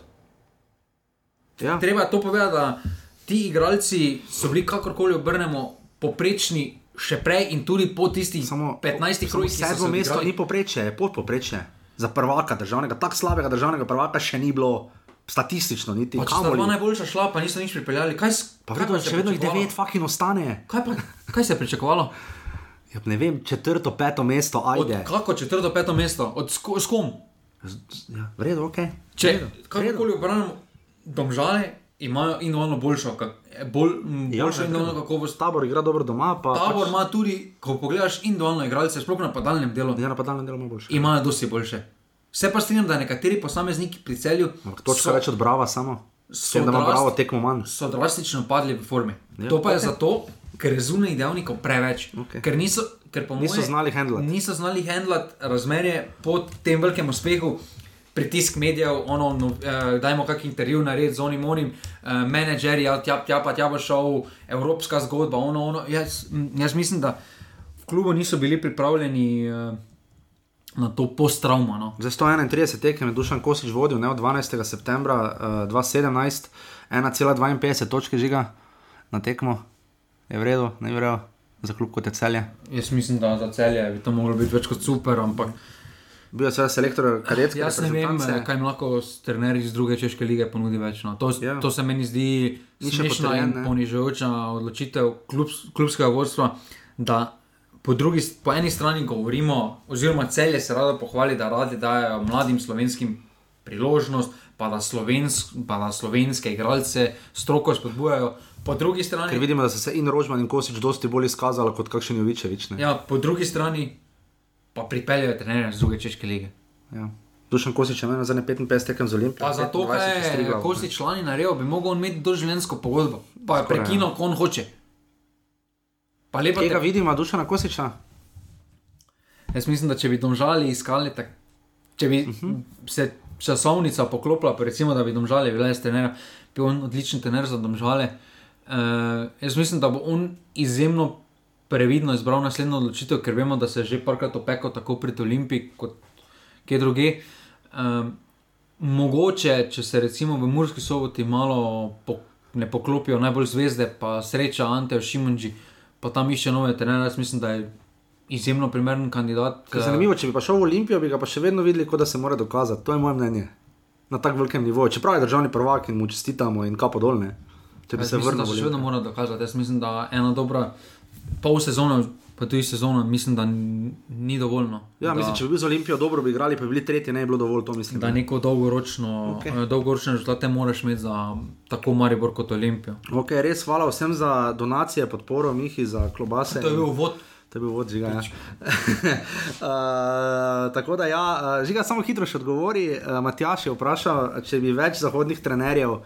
Ja. Treba je to povedati, da ti igralci so bili, kakorkoli obrnemo, poprečni še prej in tudi po tistih Samo 15 samo krogih, ki so Sedmo se mesto ni poprečje, je podpoprečje. Za prvaka državnega, tako slabega državnega prvaka še ni bilo statistično, niti Pa če sta dva kamoli. najboljša šla, pa niso nič pripeljali. Kaj, Pa kaj vedno, se še vedno jih devet fakin ostane. Kaj, pa, kaj se je pričakovalo? Ja, ne vem, četrto, peto mesto, Od, ajde. kako četrto, peto mesto? Od sko, s kom? Ja, v redu, ok. Če kakorkoli obrnemo, domžale imajo individualno boljšo, kak, bolj, Ja, boljšo ne, individualno kakovost. Tabor igra dobro doma, pa Tabor pač, ima tudi, ko pogledaš individualno igralce, sploh na padalnem delu, ja, napadalno delo ima boljše. imajo dosti boljše. Vse pa strinjam, da nekateri posamezniki pri celju Ampak točka več od Brava samo. So da drast- Bravo tekmo manj. so drastično padli v formi. Ja, Ja, to pa je okay. zato, ker je zunaj dejavnikov preveč. Okej. Ker niso, ker po Niso moje, znali handlati. Niso znali handlati razmerje po tem velikem uspehu. Pritisk medijev, ono, no, eh, dajmo kak intervju narediti z onim, onim, eh, menedžerji, ja, tja, tja pa tja bo šel, evropska zgodba, ono, ono. Jaz, jaz mislim, da v klubu niso bili pripravljeni eh, na to post-traumo. No. Za 131 tekem je Dušan Kosič vodil, ne od 12. septembra uh, 2017, 1,52 točke žiga na tekmo, je v redu, ne v redu, za klub kot je celje. Jaz mislim, da za celje bi to moglo biti več kot super, ampak Bil je selektor kadetske jaz ne vem, reprezentance. kaj mi lahko trener iz druge češke lige ponudi več. No. To, Ja. to se meni zdi smešna in ponižujoča odločitev klub, klubskega vodstva. Da po, drugi, po eni strani govorimo, oziroma celje se rado pohvali, da radi dajo mladim slovenskim priložnost, pa da, slovensk, pa da slovenske igralce stroko spodbujajo. Po drugi strani, Ker vidimo, da so se in Rožman in Kosič dosti bolj izkazali kot kakšen Jovičevič. ne. ja, po drugi strani pa pripeljejo trenerje iz druge češke lige. Ja. Dušan Kosič je imel za ne 55 tekem z Olimpijo. Pa zato, ker je Kosti člani naredil, bi mogel imeti doživljenjsko pogodbo. Pa je Skoraj, prekinil, ko on hoče. Pa lepa Kje ga te... vidimo, Dušana Kosiča? Jaz mislim, da če bi domžali iskali, tak... če bi uh Mhm. -huh. se časovnica poklopila, recimo, da bi domžali bile s trenerjem, bi on odličen trener za domžale. Uh, jaz mislim, da bo on izjemno previdno izbral naslednjo odločitev, ker vemo, da se je že parkrat opekel tako pred Olimpiji kot kje druge. Um, mogoče, če se recimo v Murski soboti malo po, ne poklopijo najbolj zvezde, pa sreča Ante Šimunži, pa tam išče nove trenere, jaz mislim, da je izjemno primeren kandidat. Eh, Zanimivo, če bi pa šel v Olimpijo, bi ga pa še vedno videli, kot da se mora dokazati. To je moje mnenje. Na tako velikem nivoju. Čeprav je državni prvak in mu čestitamo in kapo dolne. Če bi Jaz se vrnil še vedno mora dokazati. Jaz mislim, da ena dobra pol sezona, pa tudi sezona, mislim, da ni dovoljno. Ja, da, mislim, če bi bil za Olimpijo dobro, bi igrali, pa bi bili tretji, ne bi bilo dovolj, to mislim. da neko dolgoročno, okay. dolgoročne rezultate moraš imeti za tako Maribor kot Olimpijo. Ok, res hvala vsem za donacije, podporo, Mihi, za klobase. To je bil uvod. To je bil vod žiga. Ja. uh, <laughs> tako da, ja, uh, žiga samo hitro še odgovori. Uh, Matjaš je vprašal, če bi več zahodnih trenerjev,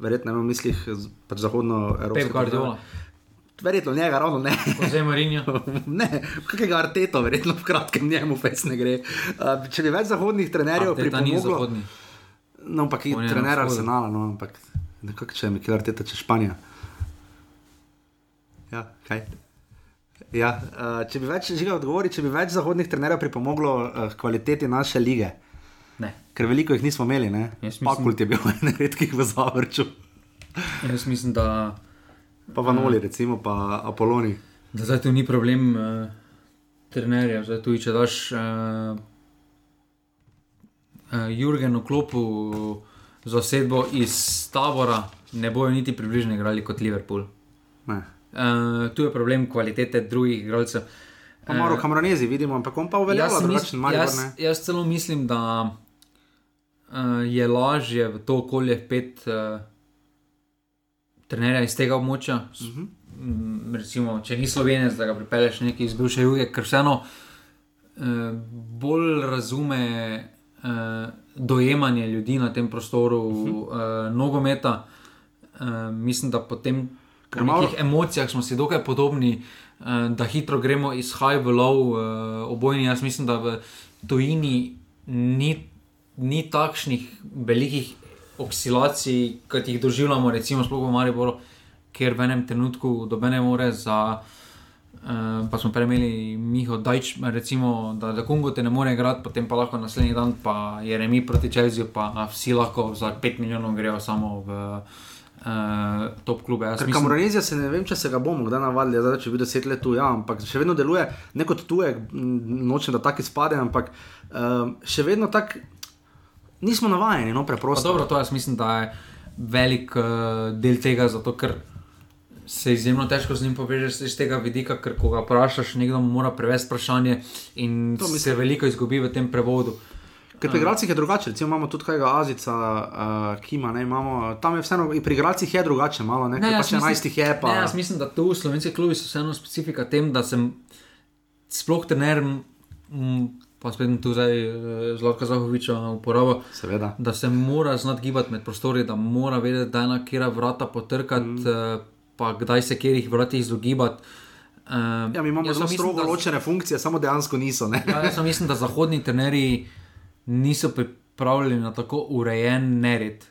verjetno ne v mislih pač zahodno. Guardiola, Verjetno njega, ravno ne. Jose Mourinho. <laughs> ne, kakega arteto, verjetno v kratkem njemu fes ne gre. Uh, če bi več zahodnih trenerjev Arteta pripomoglo, no, ampak je trener. Arsenala, no, ampak nekako če je Mikel Arteta, če Španija. Ja, kaj? Ja, uh, če bi več, žiga odgovori, če bi več zahodnih trenerjev pripomoglo uh, kvaliteti naše lige, Ne. ker veliko jih nismo imeli, ne? Mislim- Pakult je bil <laughs> en redkih v Zavrču, Jaz mislim, da, pa Vanoli, recimo, pa Apoloni. da zdaj tu ni problem uh, trenerja. Zdaj tu, če daš uh, uh, Jurgenu klopu zasedbo iz tabora, ne bojo niti približno igrali kot Liverpool. Ne. Uh, tu je problem kvalitete drugih igralcev. Pa malo kamronezi vidimo, ampak on pa uveljavlja drugačen Maribor, jaz, jaz celo mislim, da uh, je lažje v to okolje pet uh, trenerja iz tega območja. Uh Mhm. -huh. recimo, če ni slovenec, da ga pripelješ nekaj iz bivše juge, ker vseeno uh, bolj razume uh, dojemanje ljudi na tem prostoru uh -huh. uh, nogometa. Uh, mislim, da potem. Ker V malo- nekih emocijah smo si dokaj podobni, eh, da hitro gremo iz high v low, eh, obojni. Jaz mislim, da v tujini ni, ni takšnih velikih oscilacij, kot jih doživljamo, recimo sploh v Mariboru, ker v enem trenutku dobene more za. Uh, pa smo prej imeli Miho Dajč, recimo, da, da Kongo te ne more igrati, potem pa lahko naslednji dan pa je remi proti Čelziju, pa vsi lahko za 5 milijonov grejo samo v uh, top klube. Mislim- Kamorezija se ne vem, če se ga bomo kdaj navadili, zdaj, če bi deset let tu, ja, ampak še vedno deluje ne kot tujek, nočem da tako izpade, ampak um, še vedno tako nismo navajeni, no Pa preprosto. dobro, to jaz mislim, da je velik uh, del tega, zato ker se izjemno težko z njim povežeš iz tega vidika, ker ko ga vprašaš, nekdo mora prevesti vprašanje in se veliko izgubi v tem prevodu. Ker pri igralcih je drugače, recimo imamo tudi kajega Azica, uh, Kima, ne, imamo, tam je vseeno, pri igralcih je drugače, malo, ne, ne pač 11 jih je pa. ne, jaz mislim, da tu v slovenskih klubih so vseeno specifika tem, da sem sploh trener, m, pa spet tu zdaj eh, Zlatka Zahoviča uporabil. Seveda. da se mora znati gibati med prostori, da mora vedeti, da je na kera vrata potrkati, mm. pa kdaj se kjerih vratih izogibati. Uh, Ja, mi imamo zelo strogo ločene funkcije, samo dejansko niso. Ne? ja, jaz mislim, da zahodni trenerji niso pripravljeni na tako urejen nered.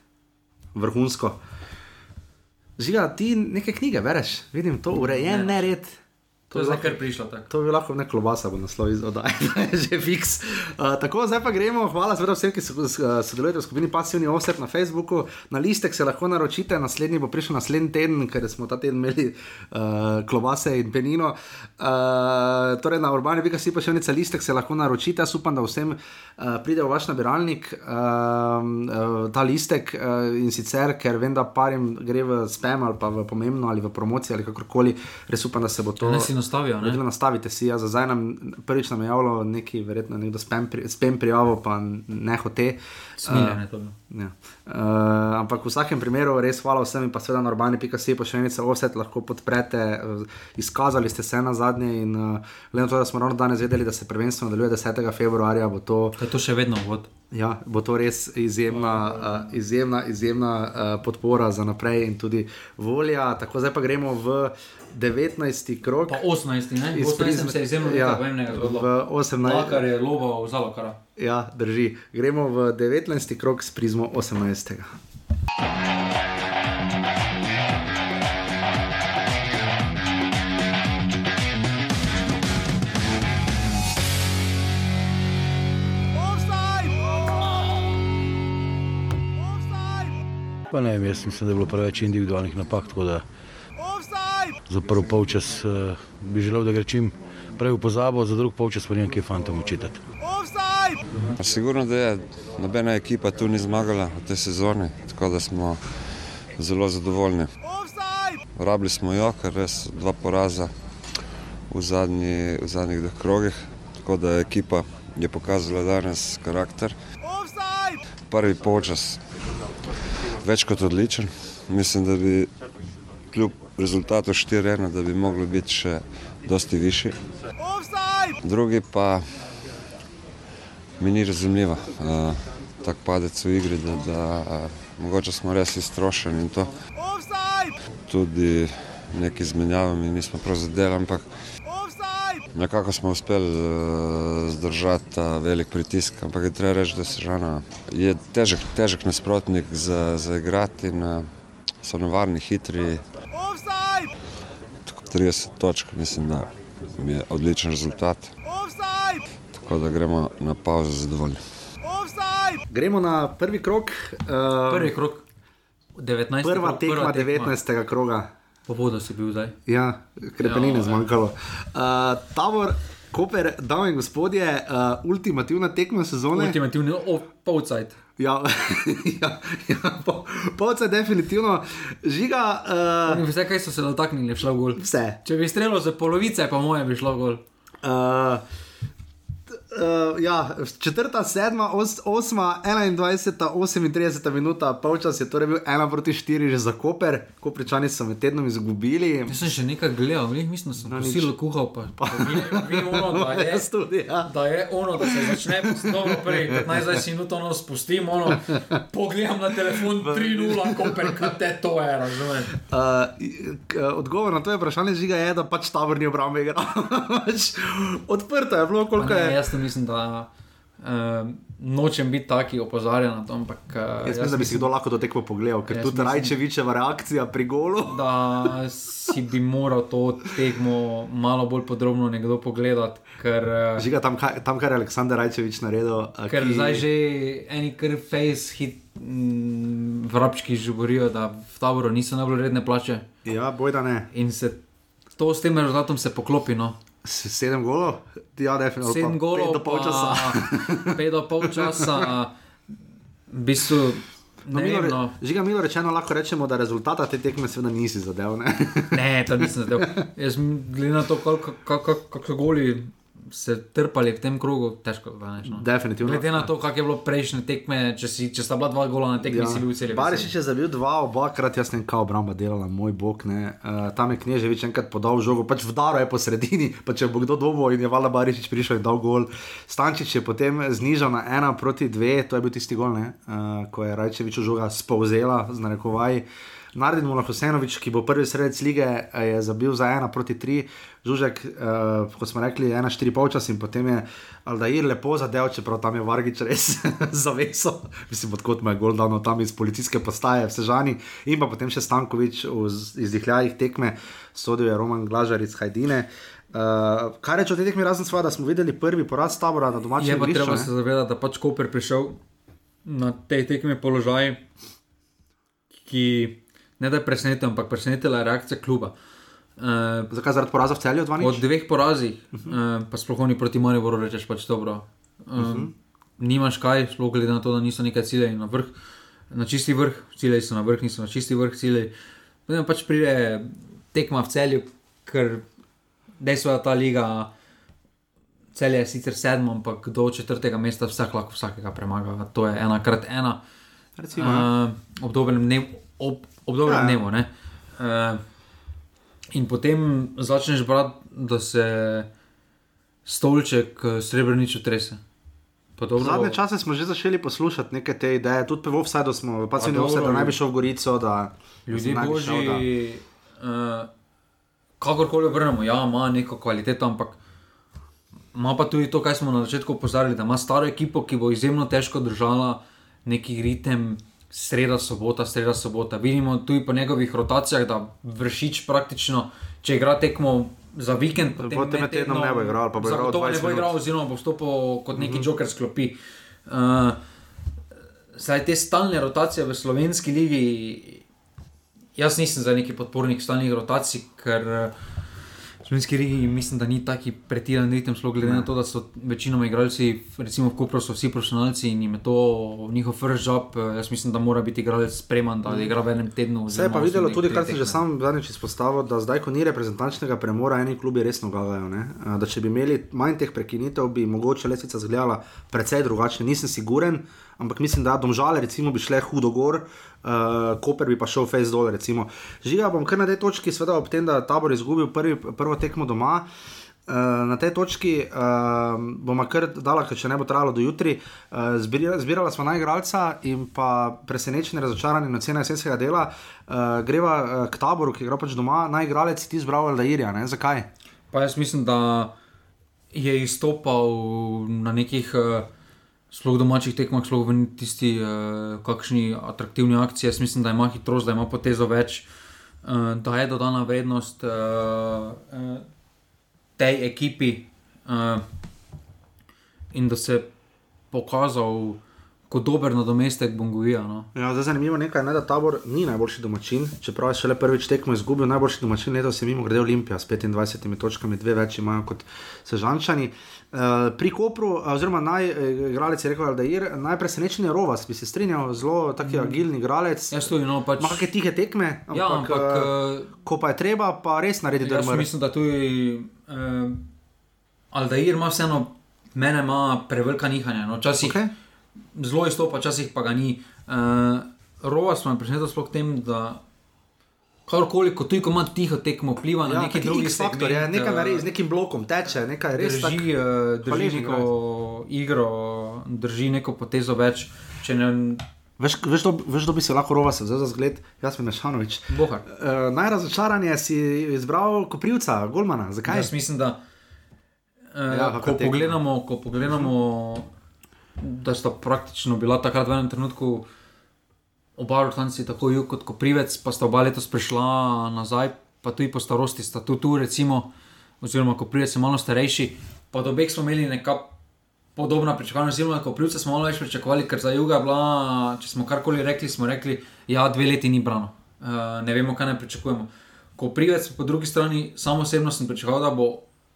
Vrhunsko. Žiga, ti neke knjige bereš, vidim to, urejen Ne. nered. To je zdaj kar prišlo tako. To bi lahko ne klobasa, bo naslov izodaj, <laughs> že fiks. Uh, tako, zdaj pa gremo. Hvala seveda vsem, ki so, uh, sodelujete v skupini Passivni Offset na Facebooku. Na listek se lahko naročite, naslednji bo prišel naslednji teden, ker smo ta teden imeli uh, klobase in penino. Uh, torej na urbani vika si pa še nekaj listek se lahko naročite. Jaz upam, da vsem uh, pride v vaš nabiralnik uh, uh, ta listek uh, in sicer, ker vem, da parim gre v spam ali pa v pomembno ali v promocijo ali kakorkoli. Res upam, da se bo to. Ne nastavijo. Ne? Nastavite si, ja, za zdaj nam prvič nam je javilo neki, verjetno nekdo spem, pri, spem prijavo, pa ne hote. Smiljene uh, to. Ja. Uh, ampak v vsakem primeru res hvala vsem in pa seveda na urbani.si pošiljnice offset lahko podprete. Uh, izkazali ste se na zadnje in uh, glede na to, da smo ravno danes vedeli, da se prvenstvo nadaljuje 10. februarja, bo to. Je to še vedno vod. Ja, bo to res izjemna, uh, izjemna, izjemna uh, podpora za naprej in tudi volja. Tako zdaj pa gremo v 19. krok. Pa 18. ne? Iz 18. se je izjemno ja, pomembnega zgodilo. V 18. kar je lobo vzalo kar. Ja, drži. Gremo v 19. krok s prizmo 18. Pa ne, jaz mislim, da je bilo preveč individualnih napak. Za prvi polčas uh, bi želel, da gre čim prej v pozabo, za drugi polčas pa nekaj fantom Sigurno, da je nobena ekipa tu ni zmagala v tej sezoni, tako da smo zelo zadovoljni. Rabili smo jo, ker res dva poraza v, zadnji, v zadnjih dveh krogih, tako da je ekipa je pokazala danes karakter. Prvi polčas več kot odličen. Mislim, da bi kljub rezultatu 4-1, da bi mogli biti še dosti višji. Drugi pa mi ni razumljivo, uh, tako padec v igri, da, da uh, mogoče smo res iztrošeni in to. Tudi neki izmenjavami nismo prav zadeli, ampak nekako smo uspeli uh, zdržati uh, velik pritisk. Ampak je treba reči, da se žena je težek, težek nasprotnik za, za igrati in uh, so nevarni, hitri. 30 točk, mislim, da je odličen rezultat. Tako da gremo na pauzo zadovoljni. Gremo na prvi krok. Uh, prvi krok, 19. Prva krok, tekma, prva tekma 19. kroga. Povodo si bil zdaj. Ja, krepenine ja, zmanjkalo. Uh, tabor, Koper, dame in gospodje, uh, ultimativna tekma sezone. Ultimativni, oh, polcajt. Ja, <laughs> ja, ja po, polcajt, definitivno. Žiga. Uh, vse, kaj so se dotaknili, je šlo gol. Vse. Če bi streljal za polovice, pa moje bi šlo gol. Uh, uh, ja, četrta, sedma, os, osma, 21, 38 minuta, polčas je torej bil 1 proti 4 že za Koper, Kopričani so med tednom izgubili. Jaz sem še nekaj gledal, mislim, da sem na silo kuhal. Pa, pa vi, vi ono, da, je, tudi, ja. da je ono, da se začne postopno prej, 15 minut ono spustim, ono, pogledam na telefon 3-0, Koper, kaj te to je, razumem. Uh, odgovor na to je vprašanje žiga je, da pač tavorni obrambe igra. <laughs> Pač odprto je bilo, koliko je mislim, da uh, nočem biti taki opozarjen na to. Ampak, uh, jaz mislim, da bi si kdo lahko to tekmo pogledal, ker tudi Rajčevičeva reakcija pri golu. da si bi moral to tekmo malo bolj podrobno nekdo pogledati. Ker, uh, Žiga tam, tam, kar je Aleksandr Rajčevič naredil. Ker ki... zdaj že eni kar face hit. Vrabčki žuborijo, da v taboru niso najbolj redne plače. Ja, boj da ne. In se to s tem rezultatom se poklopi. No. Sedem golov, ja, definitivno. Sedem golov, pet do pol časa. <laughs> Pet do pol časa, v bistvu. No, milo, re, no. Žiga, milo rečeno, lahko rečemo, da rezultata te tekme seveda nisi zadev. Ne, ne to nisem zadev. <laughs> Jaz gledam na to, kako goli se trpali v tem krogu, težko da neš. No. Definitivno. Glede na to, kak je bilo prejšnje tekme, če, si, če sta bila dva gola na tekmi, ja. si bil cel. Bariš je zabil dva, obakrat jaz ne kao obramba delala, moj bog. Uh, tam je knježevič enkrat podal žogo, pač vdaro je po sredini, pa če bo kdo dobo in je vala Bariš prišel in dal gol. Stančič je potem znižal na ena proti dve, to je bil tisti gol, uh, ko je Rajčevič žoga spovzela z narekovaj. Naredimo lahko Senovič, ki bo prvi sredec lige, je zabil za 1 proti 3, Žužek, uh, kot smo rekli, 1-4 polčas in potem je Aldair lepo zadev, čeprav tam je Vargič res <laughs> zaveso, mislim, odkot mu je gol dano tam iz policijske postaje, vse žani, in pa potem še Stankovič v izdihljajih tekme, sodil je Roman Glažar iz Hajdine. Uh, kaj reče o tej tekmi, razen sva, da smo videli prvi poraz tabora na domačem igrišču, treba ne? se zavedati, da pač Koper prišel na tej tekmi položaj, ki ne da je presenetil, ampak presenetila je reakcija kluba. Uh, Zakaj zaradi poraza v celju 2? od dveh porazih, uh -huh. uh, pa sploh ni proti Mariboru, rečeš pač dobro. Um, uh -huh. Nimaš kaj, sploh glede na to, da niso nekaj ciljev na vrh, na čisti vrh, ciljevi so na vrh, niso na čisti vrh ciljevi. Potem pač pride tekma v celju, ker dejstvo je, ta liga. Cel je sicer sedmo, ampak do četrtega mesta vsak lahko vsakega premaga. To je ena krat ena. Recimo, ja. Uh, ob dobrem dnevu. Ob, ob dobrem Ja, dnevu ne. uh, in potem začneš brati, da se stolček eh, srebrniču trese. Pa dobro, Zadnje čase smo že začeli poslušati neke te ideje, tudi v offsajdu smo, pa se ne offsajdu, da naj bi šel v Gorico, da Ljudje naj bi šel, da- uh, kakorkoli obrnemo, ja, ima neko kvaliteto, ampak ima pa tudi to, kar smo na začetku opozarjali, da ima staro ekipo, ki bo izjemno težko držala neki ritem. Sreda, sobota, sreda, sobota. Vidimo tudi po njegovih rotacijah, da vršič praktično, če igra tekmo za vikend, potem, Potem med tednom ne bo igral, pa bo igral zagotovo ne 20 bo igral, oziroma bo stopil kot neki mm -hmm. joker sklopi. Uh, Saj te stalne rotacije v slovenski ligi, jaz nisem za neki podpornik stalnih rotacij, ker eh, v slovenski ligi mislim, da ni taki pretiran ritem, sploh glede na to, da so večinoma igralci, recimo v Kopru, so vsi profesionalci in jim je to njihov first job. eh, Jaz mislim, da mora biti igralec spreman, da igra v enem tednu. Se je pa videlo tudi, kar sem že sam zadnjič izpostavil, da zdaj, ko ni reprezentančnega premora, eni klubi resno gagajo. Ne? Eh, Da če bi imeli manj teh prekinitev, bi mogoče lesica izgledala precej drugače. Nisem siguren, ampak mislim, da domžale recimo bi šle hudo gor, uh, Koper bi pa šel face dol. Žiga bom kar na tej točki, seveda ob tem, da je tabor izgubil prvi, prvo tekmo doma. Uh, na tej točki uh, bomo kar dala, če ne bo trajalo do jutri. Uh, zbirala, zbirala smo najgralca in pa presenečenje, razočaranje na cene jesenskega dela. Uh, greva k taboru, ki igra pač doma, najgralec si ti izbral Aldairja. ne? Zakaj? Pa jaz mislim, da je izstopal na nekih uh, sploh domačih tekmah, sploh v tisti uh, kakšni atraktivni akciji. Jaz mislim, da ima hitrost, da ima potezo več, uh, da je dodana vrednost uh, uh, tej ekipi uh, in da se je pokazal kot dober nadomestek Bongovija. No. Ja, zdaj zanimivo nekaj, ne, da tabor ni najboljši domačin, čeprav je šele prvič tekmo izgubil. Najboljši domačin letos je mimo grede Olimpija s 25 točkami, dve več imajo kot Sežančani. Uh, pri Kopru, oziroma najigralec je rekel, da je najpresenečen je Rovas, bi se strinjal, zelo taki mm. agilni igralec. Jaz tudi, no, pač. Ima kakšne tihe tekme, ampak, Ja, ampak eh, uh, ko pa je treba, pa res naredi Jaz drmer. mislim, da tudi uh, Aldair ima vseeno, mene ima prevelika nihanja. No, včasih okay. Zelo izstopa, včasih pa ga ni. Uh, Rova smo presenetili sploh tem, da karkoli, ko tudi ko ima tiho tekmo, vpliva na Ja, neki taki drugi je, segment, nekaj eh, naredi, z nekim blokom teče, nekaj res tak- Drži, uh, drži hvaležni neko igro, drži neko potezo več. Ne, Veš, veš, kdo- veš, kdo bi se lahko Rovas vzel za zgled? Jaz sem Mešanovič. bohar. Uh, najrazočaranje si izbral Koprivca, Golmana. Zakaj? Jaz mislim, da uh, Ja, ja, ko, pogledamo, ko pogledamo, da sta praktično bila takrat v enem trenutku oba rotanci, tako jug kot Koprivec, pa sta oba letos prišla nazaj, pa tudi po starosti sta tu, tu recimo, oziroma Koprivec je malo starejši. Pa do obeh smo imeli neka podobna pričakovanja, oziroma Koprivce smo malo več pričakovali, ker za juga je bila, če smo karkoli rekli, smo rekli, ja, dve leti ni brano. Uh, ne vemo, kaj ne pričakujemo. Koprivec, po drugi strani, samo osebno sem pričakoval, da bo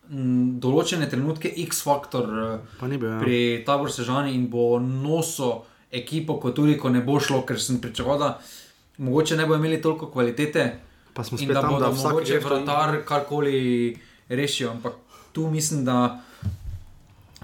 m, določene trenutke X-faktor uh, Pa ni bil. Ja. pri taboru Sežani in bo noso ekipo, kot tudi, ko ne bo šlo, ker sem pričakoval, da mogoče ne bo imeli toliko kvalitete Pa smo in spet da tam, bodo da mogoče vratar karkoli rešijo. Ampak tu mislim, da.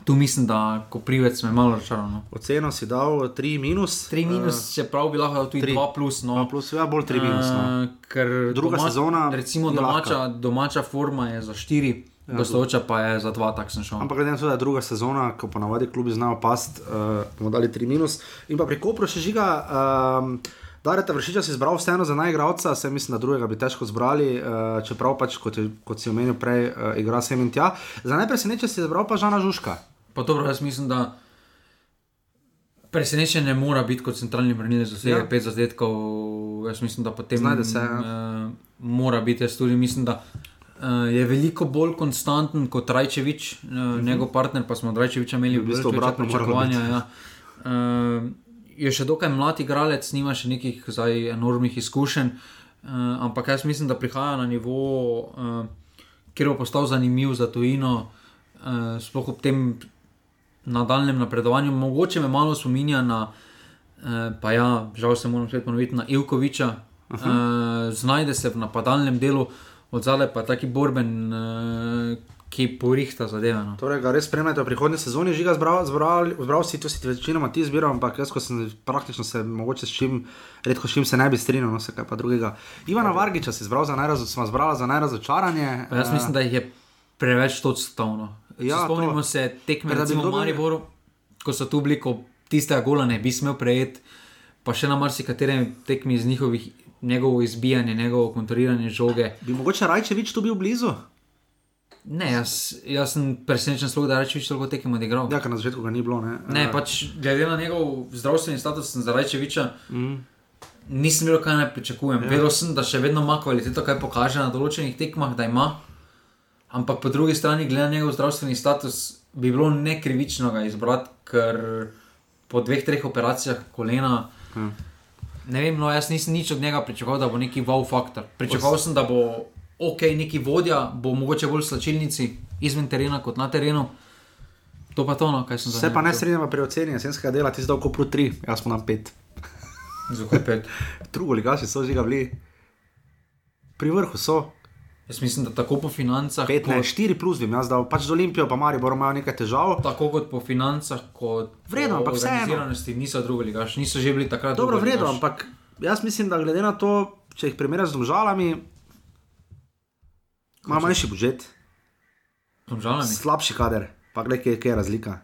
Tu mislim, da ko privec me malo razočaral. No. Oceno si dal 3 minus. 3 minus, čeprav bi lahko dal tudi tri. 2 plus. No. 2 plus, ja, bolj 3 minus. No. Eh, ker Druga sezona Recimo domača, domača forma je za 4, ja, gostoča pa je za 2, tak sem šel. Ampak glede na to, da je druga sezona, ko ponavadi klubi znajo past, uh, bomo dali 3 minus. In pa pri Kopru še žiga. Um, Dareta Vršiča si izbral vseeno za najgravca, se mislim, da drugega bi težko zbrali, uh, čeprav pač, kot, je, kot si omenil prej, uh, igra sem in tja. Za najpresenečen si izbral pa Žana Žuška. Pa dobro, jaz mislim, da presenečenje mora biti kot centralni branilec vse Ja. ja. pet zadetkov. Jaz mislim, da potem Znajde se, ja. uh, mora biti. Jaz tudi mislim, da Uh, je veliko bolj konstanten kot Rajčevič, uh, uh -huh. njegov partner, pa smo od Rajčeviča imeli V bistvu obratno moralo pričakovanja. Ja. Uh, je še dokaj mlad igralec, nima še nekih zdaj enormnih izkušenj, uh, ampak jaz mislim, da prihaja na nivo, uh, kjer bo postal zanimiv za tujino, uh, sploh ob tem nadaljem napredovanju. Mogoče me malo spominja na, uh, pa ja, žal se moram spet ponoviti, na Ivkoviča. Uh, znajde se v napadalnem delu, od zadaj pa je taki borben, uh, ki porihta zadeve. No. Torej, ga res spremljate v prihodnji sezoni, že ga zbral, zbral, zbral si, to si večinoma ti zbiral, ampak jaz, ko sem praktično se mogoče s čim, redko s čim se ne bi strinjal, no se kaj pa drugega. Ivana Vargiča si zbral za, najrazo, smo zbrala za najrazočaranje. Pa jaz mislim, da jih je preveč točstavno. Ja, Spomnimo to- se tekme Ker da bi v Mariboru, ko so tu bili, ko tistega gola ne bi smel prejeti, pa še na marsikaterem tekmi iz njihovih, njegovo izbijanje, njegovo kontroliranje žoge. Bi mogoče Rajčevič tu bil blizu? Ne, jaz, jaz sem presenečen, sploh, da reči, toliko tekem odigral. Ja, ker na začetku ga ni bilo. Ne, Ne, Eh, pač glede na njegov zdravstveni status, za Rajčeviča. mm. Nisem vedel, kaj naj pričakujem. Ja. Vedel sem, da še vedno ima kvaliteto, kaj pokaže na določenih tekmah, da ima. Ampak po drugi strani, glede na njegov zdravstveni status, bi bilo nekrivično ga izbrati, ker po dveh, treh operacijah kolena. Ja. Ne vem, no, jaz nisem nič od njega pričakoval, da bo neki wow faktor. Pričakoval sem, da bo ok, neki vodja, bo mogoče bolj v slačilnici, izven terena kot na terenu. To pa to, no, kaj sem za Se pa ne čutil. strinjava pri oceni jesenskega dela, ti zdaj kopru 3, jaz smo na 5. Zakaj pet? <laughs> Drugo ligaši so že ga bili. Pri vrhu so, Jaz mislim, da tako po financah, 5, ne, kot, 4 plus bi jaz dal, pač z Olimpijo, pa Maribor imajo nekaj težav. tako kot po financah, kot Vredno, po ampak vseeno. organiziranosti niso drugi ligaš, niso že bili takrat. Dobro, vredno, ligaš. ampak jaz mislim, da glede na to, če jih primerjaš z domžalami, ima manjši budžet, Domžalami. slabši kader, pa gledaj, kje, kje je razlika.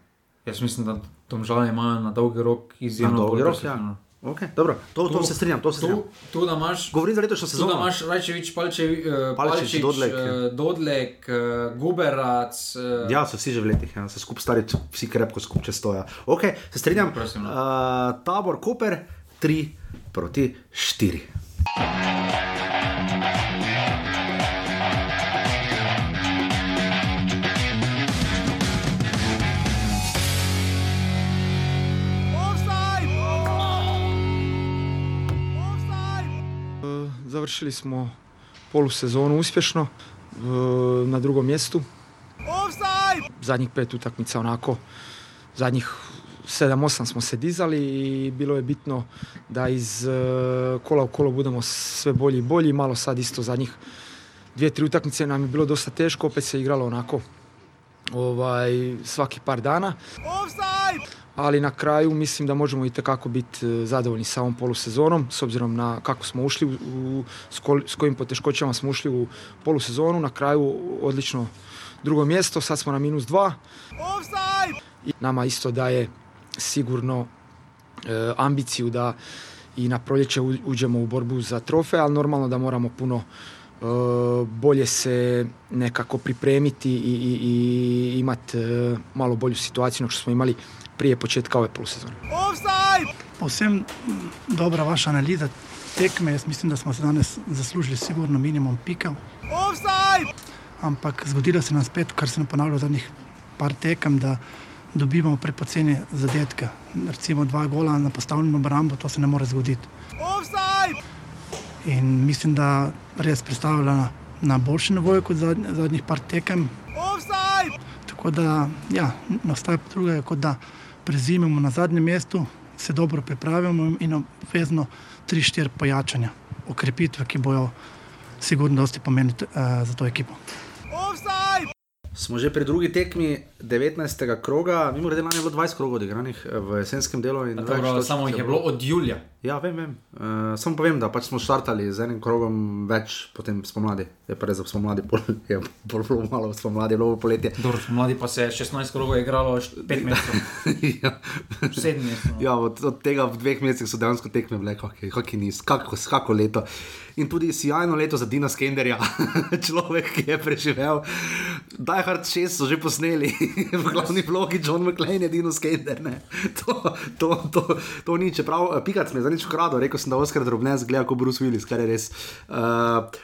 Jaz mislim, da domžale imajo na dolgi rok izjemno Na dolgi bolj rok, perspektivno. ja. Okay, dobro, to, to Tu- se strinjam, to se strinjam. Tu, tu da imaš. Govorim za letošnjo Tu da sezono. imaš Rajčevič, Palčevič, uh, Palčič, Palčič Dodlek, uh, Dodlek uh, Guberac. Uh, Ja, so vsi že v letih, ja. se skupaj stari, vsi krepko skupaj stoja. Okay, se strinjam. Prosim, no. uh, tabor Koper 3 proti 4. Završili smo polusezonu uspješno e, na drugom mjestu. Zadnjih pet utakmica onako, zadnjih 7-8 smo se dizali i bilo je bitno da iz e, kola u kolo budemo sve bolji i bolji. Malo sad isto zadnjih dvije, tri utakmice nam je bilo dosta teško, opet se igralo onako ovaj, svaki par dana. Ali na kraju mislim da možemo i tekako biti e, zadovoljni sa ovom polusezonom s obzirom na kako smo ušli, u, s, kojim poteškoćama smo ušli u polusezonu, na kraju odlično drugo mjesto, sad smo na minus dva. I nama isto daje sigurno e, ambiciju da i na proljeće uđemo u borbu za trofej, ali normalno da moramo puno e, bolje se nekako pripremiti i, i, i imati malo bolju situaciju nego što smo imali prije početka ove polusezone. Povsem dobra vaša analiza tekme. Jaz mislim, da smo se danes zaslužili sigurno minimum pikov. Ampak zgodilo se nam spet, kar se nam ponavlja v zadnjih par tekem, da dobivamo prepoceni zadetke. Recimo dva gola na postavljeno obrambo, to se ne more zgoditi. In mislim, da res predstavlja na, na boljši nivoju kot zad, zadnjih par tekem. Tako da, ja, pa drugega, kot da prezimemo na zadnjem mestu, se dobro pripravimo in obvezno 3-4 pojačanja, okrepitve, ki bojo sigurno dosti pomenili uh, za to ekipo. Smo že pri drugi tekmi 19. kroga, mimo grede lani je bilo 20 krogov odigranih eh, v jesenskem delu. Dobro, samo jih je bilo od julija. Ja, vem, vem. Uh, samo povem, da pač smo štartali z enim krogom več, potem spomladi. Je pa res, da spomladi pol, <laughs> je bilo malo spomladi, bilo poletje. Dobro, mladi pa se je 16 krogov igralo 5 <laughs> mesecev, ja. 7 mesecev. Ja, od, od tega v dveh mesecih so dejansko tekme bile, kako niz, kako, kako leto. In tudi sjajno leto za Dina Skenderja, <laughs> človek, ki je preživel. Die Hard 6 so že posneli, v glavni vlogi John McClane je Dino Skender. To, to, to, to ni, čeprav eh, Pikac me je nič ukradel, rekel sem, da Oskar Drobnes gleda kot Bruce Willis, kar je res. Uh,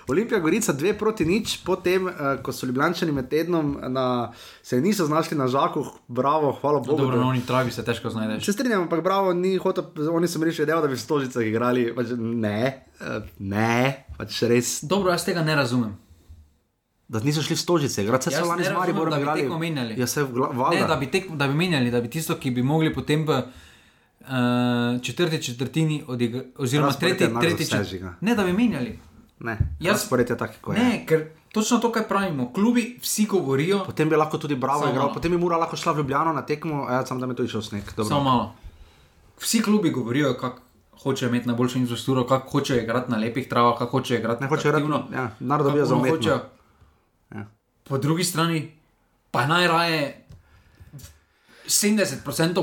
Olimpija Gorica dve proti nič, potem, uh, ko so Ljubljani med tednom na, se niso znašli na žaku, bravo, hvala Bogu. Dobro, da- no, oni travi se težko znajdeš. Se strinjam, ampak bravo, ni hotel, oni so mi reči, da bi v Stožicah igrali. Pač, ne, eh, ne, pač res, Dobro, jaz tega ne razumem. da niso šli v Stožice, igrati se lani z Mariborom igrali. Ja, se v gla- Ne, valjda. da bi, tek, da bi menjali, da bi tisto, ki bi mogli potem uh, četrti četrtini, odigra, oziroma tretji, tretji vse čet- žiga. Ne, da bi menjali. Ne, Jaz- razpored je tak, kot je. Ne, ker točno to, kar pravimo. Klubi vsi govorijo, Potem bi lahko tudi Bravo Samo igral, malo. potem bi mora lahko šla v Ljubljano na tekmo, a ja, sam da mi to išel sneg. Dobro. samo malo. Vsi klubi govorijo, kako hočejo imeti najboljšo infrastrukturo, kako hočejo igrati na lepih travah, kako hočejo igrati Ne hočejo aktivno, ja, narod dobijo kako za ono umetno. hočejo. Ja. Po drugi strani pa najraje 70%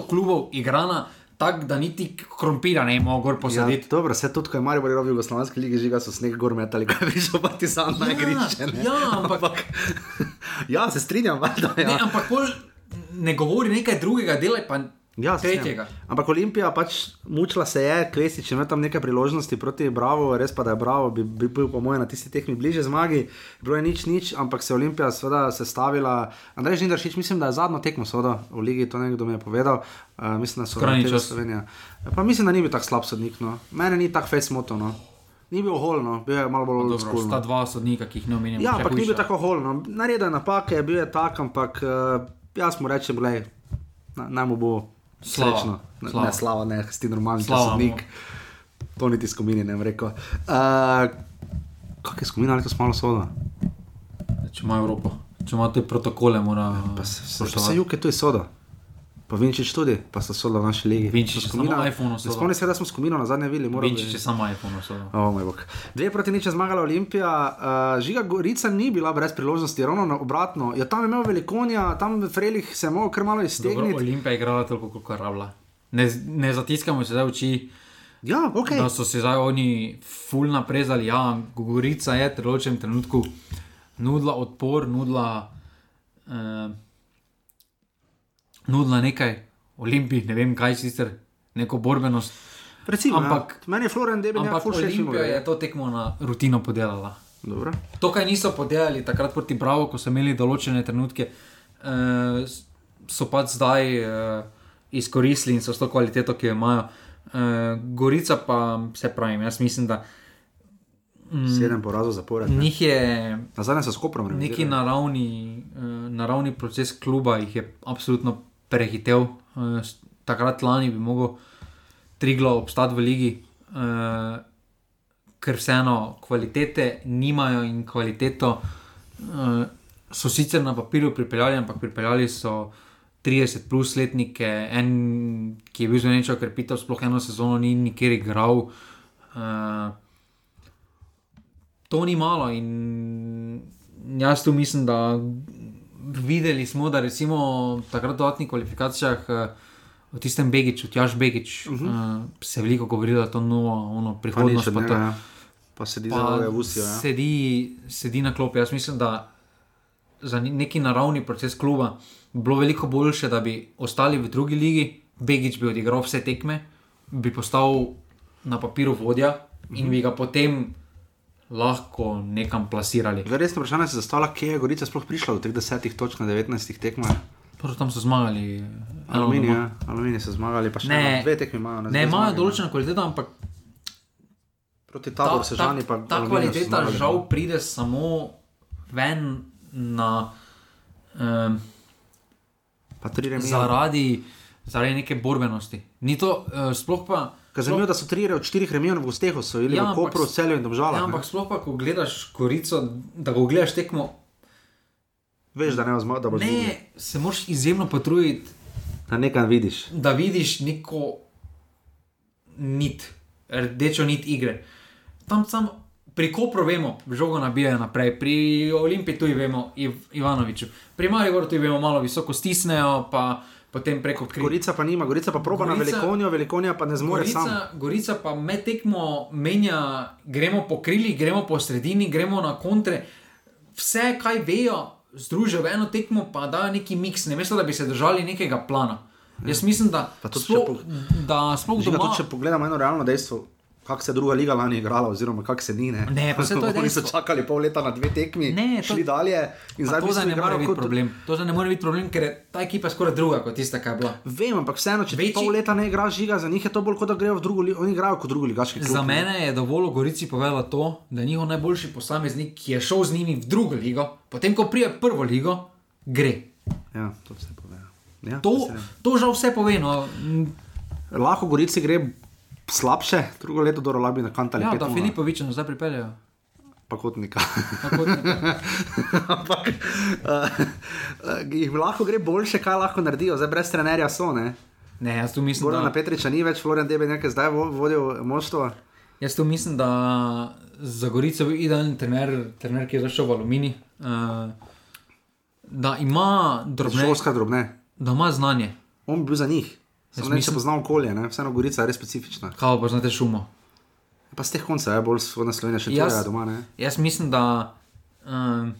klubov igrana tako, da niti krompira ne more gor Ja, posaditi. dobro, vse tudi, ko je Maribor igral v Jugoslovanski ligi, žiga so sneg gor metali, kaj bi šel Partizan na igrišče. ne. ja, ampak, <laughs> ja, se strinjam, valjda. ne, Ja. ampak pol ne govori nekaj drugega, dela pa Ja, tretjega. strinjam. Ampak Olimpija pač mučila se je, Klesič je imel tam nekaj priložnosti proti Bravo, res pa da je Bravo, bi, bi bil po mojem na tisti tekmi bliže zmagi, bilo je nič, nič, ampak se je Olimpija seveda sestavila. Andrej Žindaršič, mislim, da je zadnjo tekmo seveda v ligi, to nekdo mi je povedal, uh, mislim, da so Skrajni TV čas. Slovenija. Ja, Pa mislim, da ni bil tak slab sodnik, no. Mene ni tak face moto, no. Ni bil holno, bil je malo bolj Dobro, oldschool. sta dva sodnika, ki jih ne omenjamo. Ja, ampak ni bil tako holno. Naredil je napake, bil je tak, ampak uh, jaz mu rečem, da naj mu bo Slava. srečno. Slava. ne, slava, ne, si normalni sodnik. To niti skomini ne bom rekel. Uh, Kak je skomina, ali to smo malo soda? Če ima Evropa, če ima te protokole, mora Pa se, se, se juke, to je soda. Pa Vinčič tudi, pa soda v naši ligi. Vinčič je Skomina- samo iPhone soda. Spomni se, da smo skomino na zadnje morali- Vinčič je samo iPhone. O, moj bog. Dve proti nič je zmagala Olimpija, uh, Žiga Gorica ni bila brez priložnosti, ravno na obratno. Ja, tam je imel velikonja, tam v Frelih se je mogel kar malo Dobro, iztegniti. Olimpija je igrala toliko, kot je rabila. Ne, ne zatiskamo se zdaj oči, Ja, ok. da so se zdaj oni ful naprezali. Ja, Gorica je v določenem trenutku nudila odpor, nudila, eh, nudila nekaj, Olimpij, ne vem kaj sicer, neko borbenost. Recimo, ampak- ja. meni je Florian Debel Ampak ful všeč. Olimpija je to tekmo na rutino podelala. Dobro. To, kar niso podelali takrat proti Bravo, ko so imeli določene trenutke, uh, so pač zdaj uh, izkoristili in so s to kvaliteto, ki jo imajo. Uh, Gorica pa se pravi, jaz mislim, da Sedem porazov zapored. ne. njih je Na zadnje so skoprom neki naravni, uh, naravni proces kluba, jih je absolutno prehitel. Uh, takrat lani bi mogel Triglo obstati v ligi. Uh, ker vseeno kvalitete nimajo in kvaliteto uh, so sicer na papirju pripeljali, ampak pripeljali so 30 plus letnike, en, ki je bil za nečo krepitev, sploh eno sezono ni nikjer igral. Uh, to ni malo in jaz tu mislim, da videli smo, da recimo takrat v dodatnih kvalifikacijah. Uh, O tistem Begiču, Tjaž Begič, uh -huh. uh, se je veliko govorilo, da je to novo, ono, Pa prihodnost. od pa njega, to- ja. Pa sedi za pa noge v usijo. Ja. sedi, sedi na klopi. Jaz mislim, da za neki naravni proces kluba bi bilo veliko boljše, da bi ostali v drugi ligi, Begič bi odigral vse tekme, bi postal na papiru vodja in bi ga potem lahko nekam plasirali. Zdaj, Resno vprašanje se zastavlja, kje je Gorica sploh prišla do teh desetih točk na 19 tekmah. Prvo tam so zmagali. Aluminij, eno ja. Aluminij so zmagali, pa še Ne. dve tekmi imajo. Ne, imajo določeno kvaliteto, ampak Proti ta, taboru se žani pa ta so kvaliteta žal pride samo ven na. Um, Pa tri remije. zaradi, zaradi neke borbenosti. Ni to, uh, sploh pa. Ker Zanimivo, da so tri od štirih remijev v Gostehu, so bili Ja, v Kopru, Celju in Domžalah. Ja, ampak sploh pa, ko gledaš korico, da ko gledaš tekmo, Veš, da ne zmagal, da ne, se moraš izjemno potruditi, Da nekaj vidiš. da vidiš neko nit, rdečo nit igre. Tam sam pri Kopru vemo, žogo nabijajo naprej, pri Olimpiji tudi vemo, Iv, Ivanoviču, pri Mariboru tudi vemo, malo visoko stisnejo, pa potem preko križa. Gorica pa nima, Gorica pa proba na Gorica- velikonjo, velikonja pa ne zmore sam. Gorica, Gorica pa med tekmo menja, gremo po krilih, gremo po sredini, gremo na kontre. Vse, kaj vejo, združijo v eno tekmo, pa dajo neki miks, ne mesto, da bi se držali nekega plana. Jaz mislim, da sploh, po- da sploh Žiga, doma. če pogledamo eno realno dejstvo, kako se je druga liga lani igrala, oziroma kako se ni. Ne, Ne, pa saj to je <laughs> Oni so čakali pol leta na dve tekmi, Ne, to- šli dalje in zdaj to se ne more biti kot. problem. To ne more biti problem, ker je ta ekipa skoraj druga kot tista, ki je bila. Vem, ampak vseeno, če Večji- pol leta ne igraš žiga, za njih je to bolj kot da grejo v drugo ligo. Oni igrajo kot drugo ligaški klub. Za ne. mene je dovolj v Gorici povedala to, da je njihov najboljši posameznik, ki je šel z njimi v drugo ligo, potem ko prije prvo ligo, gre. Ja, to vse pove. Ja, To, se strinjam. to žal vse pove. No. Lahko Gorici gre slabše, drugo leto do Rolabi na kantali. Ja, da. Filipovič nas zdaj pripeljejo. Pa kotnika. Da- <laughs> ampak uh, jih lahko gre boljše, kaj lahko naredijo, zdaj brez trenerja so. Ne? Ne, jaz tu mislim, Gorana da, Petriča ni več, Florian Debe nekaj zdaj vo- vodil moštvo. jaz tu mislim, da za Gorico je bil idealen trener, trener, ki je zašel v Alumini. Uh, da ima drobne, drobne. da ima znanje. On bi bil za njih. Jaz Samo ne, če mislim- poznam okolje, ne? vseeno Gorica je res specifična. Kaj pa znate šumo? Pa z teh koncev je bolj svojna Slovenija še tvoja doma. Ne? Jaz mislim, da um,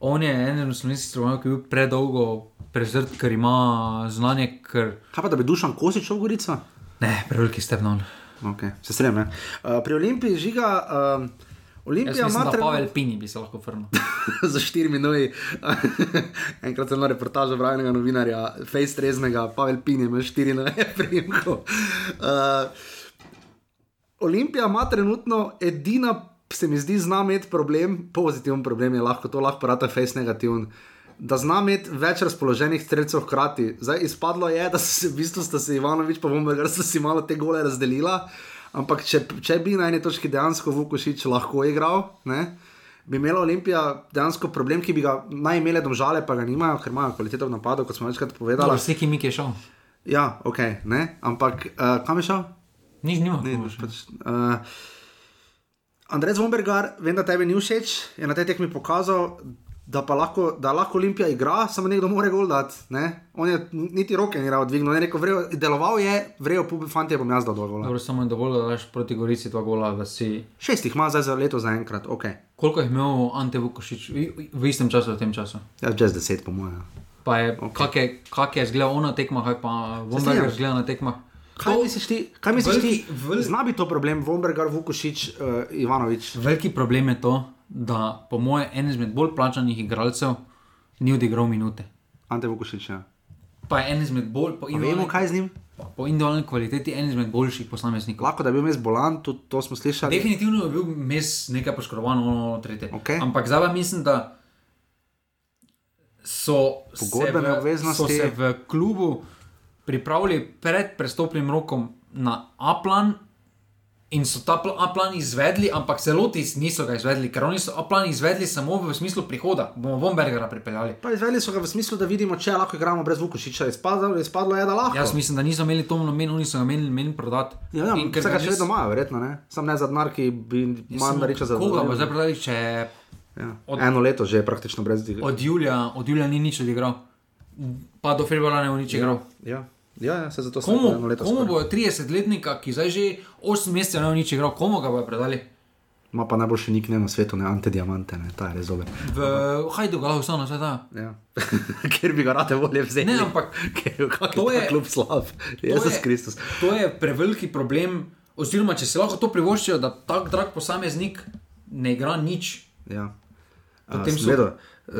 on je eden od slovenskih strokovnjakov, ki je bil predolgo prezrt, ker ima znanje, ker Kaj pa da bi Dušan Kosič v Gorico? ne, preveliki stepnov. Okay. Se strem, uh, pri Olimpiji žiga. Uh, Olimpija ima da trenutno- Pavel Pini bi se lahko vrnil. <laughs> za štiri minute. <laughs> Enkrat sem na reportažu brajnega novinarja, Face Reznega, Pavel Pin je imel štiri minute primkov. <laughs> Uh, Olimpija ima trenutno edina, se mi zdi, zna imeti problem, pozitiven problem je lahko, to lahko rata Face negativen. Da zna imeti več razpoloženih streljcev hkrati. Zdaj izpadlo je, da so se v bistvu se Ivanovič in Vombergar sta si malo te gole razdelila. Ampak če, če bi na eni točki dejansko Vukošič lahko igral, ne, bi imela Olimpija dejansko problem, ki bi ga naj imele domžale, pa ga nimajo, ker imajo kvaliteto v napadu, kot smo večkrat povedali. Vse, ki mi je šel. Ja, ok, ne, ampak uh, kam je šel? Nič nima. Še. pač, uh, Andrej Zvombergar, vem, da tebi ni všeč, je na tej tekmi pokazal, da pa lahko, da lahko Olimpija igra, samo nekdo mora gol dati. Ne? On je niti roke ni rado dvignil, je rekel, vrejo, deloval je, vrejo, pubi, fanti, bom jaz dal dol. gola. Dobro, samo je dovolj, da daš proti Gorici dva gola, da si. Šestih ima zdaj za leto zaenkrat, ok. Koliko je imel Ante Vukošič v, v istem času, v tem času? Ja, čez deset, po mojem. Pa je, okay. kak je, kak je izgledal on na tekmah, kaj pa Vomberger izgleda na tekmah. Kaj misliš ti? Kaj misliš veliki- ti? vel- Zna biti to problem, Vombergar, Vukošič, uh, Ivanovič. Veliki problem je to, da po mojem en izmed bolj plačanih igralcev ni odigral minute. Ante Vukošič, ja. Pa je en izmed bolj, po Pa Vemo, kaj z njim? po individualni kvaliteti, en izmed boljših posameznikov. Lahko da bi bil mes bolan, tudi to smo slišali. Definitivno je bil mes nekaj poškodovan, ono tretje. Okej. Ampak zdaj mislim, da so Pogodbene se v, obveznosti. so se v klubu pripravili pred prestopnim rokom na A-plan. In so ta pl- A-plan izvedli, ampak celoti niso ga izvedli, ker oni so A-plan izvedli samo v smislu prihoda, bomo Vombergera pripeljali. Pa izvedli so ga v smislu, da vidimo, če lahko igramo brez Vukošiča. Izpadlo, izpadlo je, da lahko. Jaz mislim, da niso imeli to namen, oni so ga imeli namen prodati. Ja, ja, In ker ga še vedno imajo, verjetno ne. Sam ne za denar, ki bi manj reče za Koga bo zdaj prodali, če Ja. od- Eno leto že je praktično brez tega. od Julija, od Julija ni nič odigral, pa do februarja ne bo nič igral. Ja, ja, ja se zato sem Komu, eno leto. komu bojo 30-letnika, ki zdaj že 8 mesecev ne nič igral, komu ga bojo predali? Ima pa najboljši nik ne na svetu, ne antidiamante, ne, ta je res dober. V Hajdu ga lahko vse da. Ja. <laughs> Ker bi ga rade volje vzeli. Ne, ampak <laughs> Ker to je je- klub slab. Jezus Kristus. To je preveliki problem, oziroma če se lahko to privoščijo, da tak drag posameznik ne igra nič. Ja. Potem so- Vedo,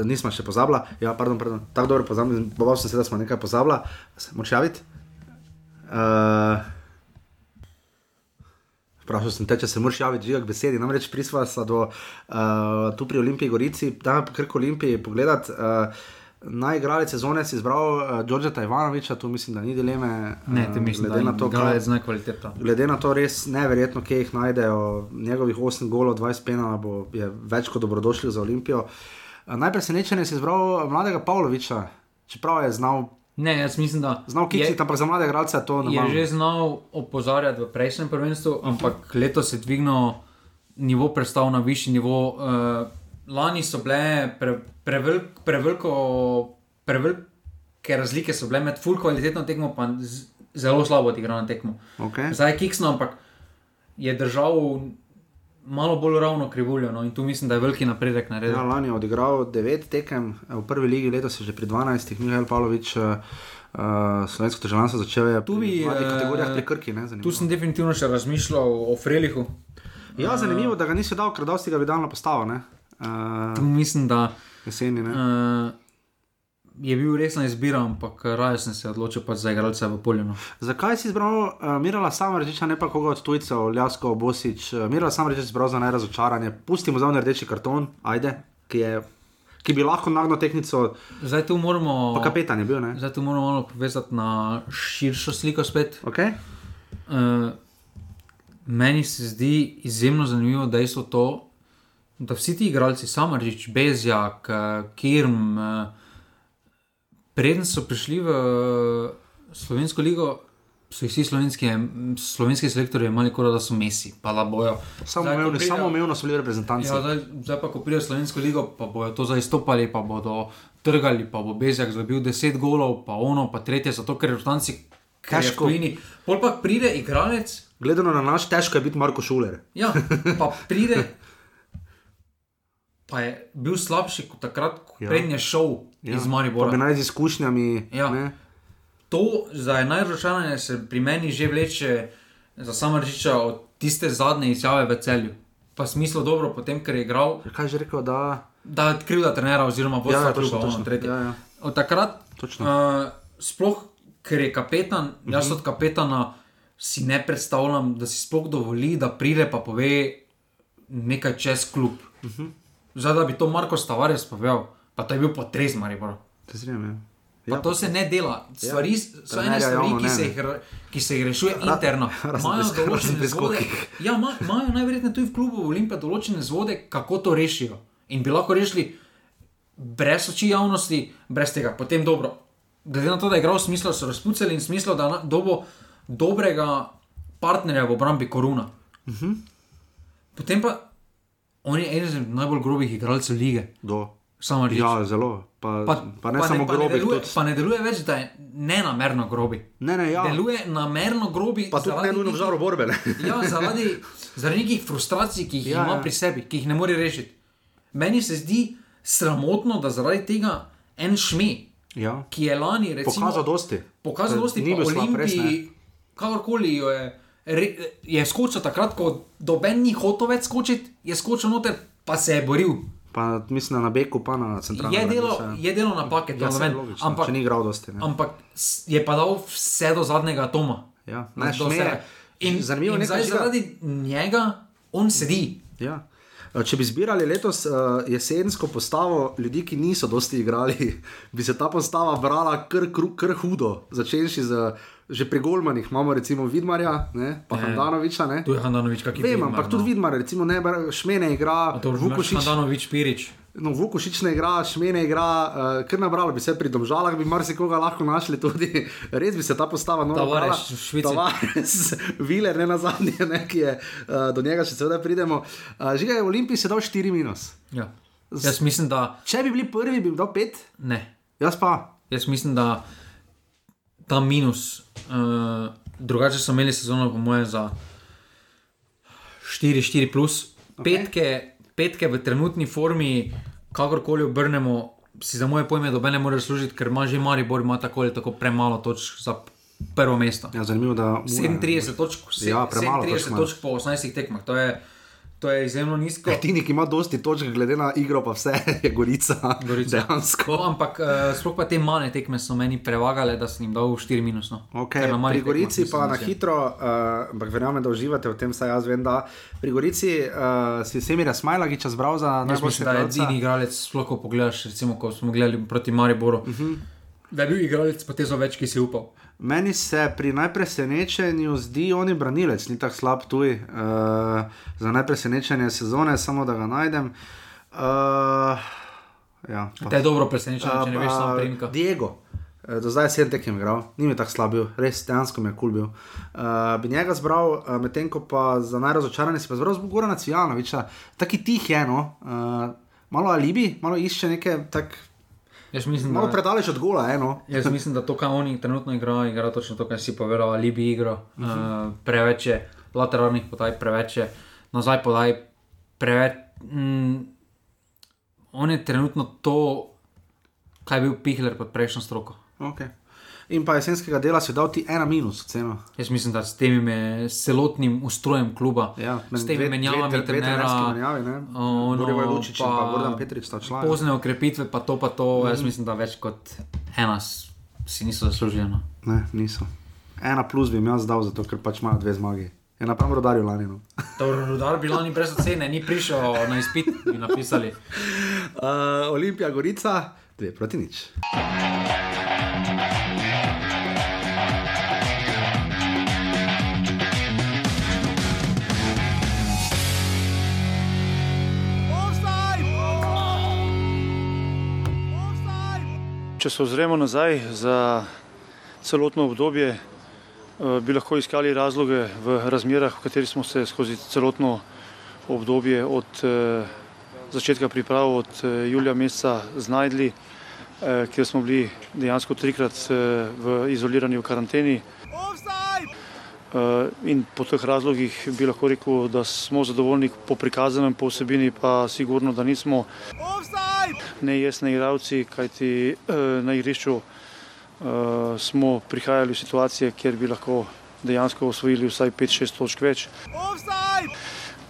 nismo še pozabili. Ja, pardon, pardon. Tako dobro pozabili, bal sem se, da smo nekaj pozabili. Moč javiti? Uh, Vprašal sem te, če se moraš javiti, žiga k besedi. Namreč prisva sta do uh, tu pri Olimpiji Gorici, da pa kar k Olimpiji pogledati. Uh, Najigralec sezone si izbral uh, Đorđeta Ivanoviča, tu mislim, da ni dileme. Ne, uh, mislim, glede da na to, kaj- je znak kvaliteta. Glede na to, res neverjetno, kje jih najdejo. Njegovih 8 golov, 20 penala bo je več kot dobrodošli za Olimpijo. Eh, Najpresenečen je si izbral mladega Pavloviča, čeprav je znal, Ne, jaz mislim, da znal kiciti, ampak za mlade igralce je to ne je že znal opozarjati v prejšnjem prvenstvu, ampak letos je dvignil nivo predstav na višji nivo. Uh, lani so bile pre, prevelik, preveliko, prevelike razlike, so bile med full kvalitetno tekmo in zelo slabo odigrano tekmo. Okay. Zdaj je kiksno, ampak je držal malo bolj ravno krivuljo. No? In tu mislim, da je veliki napredek naredil. Ja, lani je odigral 9 tekem, v prvi ligi letos je že pri 12, Mihael Pavlović. Uh, Uh, slovensko državljanstvo začel je tu bi, v mladih kategorijah pri Krki. Ne, tu sem definitivno še razmišljal o Frelihu. Ja, zanimivo, da ga nisi dal, ker dosti ga bi dal na postavo. Uh, mislim, da jeseni, uh, je bil resna izbira, ampak raje sem se odločil pač za igralce v Poljano. Zakaj si izbral uh, Mirala Samariča, ne pa koga od tujcev, Ljasko, Bosič? Uh, Mirala Samarič je izbral za najrazočaranje. Pustimo za rdeči karton, ajde, ki je ki bi lahko nagnil tehnico. Zdaj tu moramo. Kapetan je bil. Ne? Zdaj tu moramo malo povezati na širšo sliko spet. Okay. Uh, meni se zdi izjemno zanimivo dejstvo to, da vsi ti igralci, Samaržič, Bezjak, uh, Kirm, uh, preden so prišli v Slovensko ligo, so jih vsi slovenski, slovenski selektorji imeli kot da so mesi, pa da bojo. Samo umevno so bili reprezentanti. Ja, zdaj, zdaj pa, ko pridejo v slovensko ligo, pa bojo to zaistopali, pa bodo trgali, pa bo Bezjak zabil 10 golov, pa ono, pa tretje, zato ker reprezentanci. Težko. Pol pa pride igralec. Gledano na naš, težko je biti Marko Šuler. Ja, <laughs> pa pride. Pa je bil slabši kot takrat, ko ja. je šel ja. iz Maribora. Z izkušnjami. Ja to za najročanje se pri meni že vleče za samo reči od tiste zadnje izjave v celju. Pa smislo dobro, potem, ker je igral. Kaj že rekel, da. Da je krivda trenera oziroma vodstva ja, kluba, ono tretje. Ja, ja. Od takrat, uh, sploh ker je kapetan, uh -huh. jaz mhm. od kapetana si ne predstavljam, da si sploh dovoli, da pride pa pove nekaj čez klub. Uh -huh. Zdaj, da bi to Marko Stavares povedal, pa to je bil potres, Maribor. To je zrejme. Pa ja, to se ne dela. Stvari, ja, so ene stvari, javno, ki, se jih, ki se jih rešuje Ra, interno. <laughs> Imajo določene zvode. Ja, imajo najverjetneje tudi v klubu Olimpije določene zvode, kako to rešijo. In bi lahko rešili brez oči javnosti, brez tega. Potem dobro. Glede na to, da je igral smisel, so razpucali in smisel, da dobo dobrega partnerja v obrambi koruna. Uh mhm. -huh. Potem pa on je eden najbolj grobih igralcev lige. Do. Samo reči. Ja, zelo. Pa, pa, pa ne pa samo grobi. Pa ne deluje več, da je ne namerno grobi. Ne, ne, ja. Deluje namerno grobi. Pa tudi ne nujno v žaru borbe. <laughs> ja, zaradi, zaradi nekih frustracij, ki jih ja, ima ja. pri sebi, ki jih ne more rešiti. Meni se zdi sramotno, da zaradi tega en šmi, ja. ki je lani recimo, pokazal dosti. Pokazal dosti, pa Olimpiji, kakorkoli jo je. Re, je skočil takrat, ko doben ni hotel več skočiti, je skočil noter, pa se je boril. Pa mislim na Beku, pa na centralnem. Je delo, je delo napake, ja, ven, logično, ampak ni igral dosti. Ne. Ampak je pa dal vse do zadnjega atoma. Ja, ne, šmeje. In, zanimivo, in zdaj, zaradi njega on sedi. Ja. Če bi zbirali letos uh, jesensko postavo ljudi, ki niso dosti igrali, <laughs> bi se ta postava brala kar, kr, kr hudo, začenši z že pri Golmanih imamo recimo Vidmarja, ne, pa Handanoviča. Ne. Tu je Handanovič, kakor je. Vem, ampak tudi no. Vidmar, recimo ne, šmene igra. Vukošič, Handanovič, Pirič. No, Vukošič ne igra, šmene igra, uh, ker nabrali bi se pri domžalah, bi marsikoga lahko našli tudi. <laughs> Res bi se ta postava nova. Tavares, Tavares, <laughs> Viler, ne na zadnje, ne, ki je, uh, do njega še seveda pridemo. Uh, Žiga je v Olimpiji sedal 4 minus. Ja. Jaz mislim, da. Če bi bili prvi, bi bil 5? Ne. Jaz pa. Jaz mislim, da ta minus. Uh, drugače so imeli sezono, po mojem, za 4-4, plus. Okay. Petke, petke v trenutni formi, kakorkoli obrnemo, si za moje pojme, da ne more služiti, ker ima že Maribor, ima tako ali tako premalo točk za prvo mesto. Ja, zanimivo, da 37 točk, ja, 37 točk po 18 tekmah. To je, To je izjemno nizko. Edini, ki ima dosti točk, glede na igro, pa vse je Gorica. Gorica. Dejansko. No, ampak uh, sploh pa te mane tekme so meni prevagale, da sem jim dal 4 minus. No. Okay. Pri Gorici pa na hitro, uh, ampak verjamem, da uživate v tem, saj jaz vem, da pri Gorici uh, si vsemi razmajlagi čas bral za najboljši. Da je edini igralec, sploh ko pogledaš, recimo, ko smo gledali proti Mariboru. Uh mhm. -huh. Da je bil igralec, pa te so več, ki si upal. Meni se pri najpresenečenju zdi, on je branilec, ni tako slab tuj uh, za najpresenečenje sezone, samo da ga najdem. Uh, ja, to je dobro presenečenje, če ne veš, samo primka. Diego. Do zdaj sem tekem igral, ni mi tako slab bil, res dejansko mi je kul cool bil. Uh, bi njega zbral, uh, medtem ko pa za najrazočarane si pa zbral zbogora nacionalnoviča, taki tih je, no, uh, malo alibi, malo išče neke tak. Mislim, Malo predaleč od gola, eno. <laughs> Jaz mislim, da to, kar oni trenutno igrajo, igra točno to, kar si povedal, ali bi igro. Uh -huh. uh, preveč je lateralnih podaj, preveč je nazaj podaj, preveč. Mm, on je trenutno to, kaj je bil Pihler pod prejšnjo stroko. Okay. In pa jesenskega dela si dal ti ena minus, ceno. Jaz mislim, da s tem celotnim ustrojem kluba, Ja, s temi menjavami, trenera, ono, Gorivo je Lučič in pa pa Gordon Petrič sta člana. pozne okrepitve, pa to, pa to, Mhm. jaz mislim, da več kot ena si niso zaslužili. No. Ne, niso. Ena plus bi jim jaz dal, zato ker pač imajo dve zmagi. Je napram rodarju lani. No. <laughs> Rudar bi lani brez ocene, ni prišel na izpit, bi napisali. Uh, <laughs> Olimpija Gorica, dve proti nič. Če se ozremo nazaj za celotno obdobje, eh, bi lahko iskali razloge v razmerah, v katerih smo se skozi celotno obdobje od eh, začetka priprav, od eh, julija meseca znajdli, kjer smo bili dejansko trikrat v izolirani v karanteni. Eh, In po teh razlogih bi lahko rekel, da smo zadovoljni po prikazanem, po vsebini pa sigurno, da nismo ne jaz, ne igravci, kajti eh, na igrišču eh, smo prihajali v situacije, kjer bi lahko dejansko osvojili vsaj 5-6 točk več.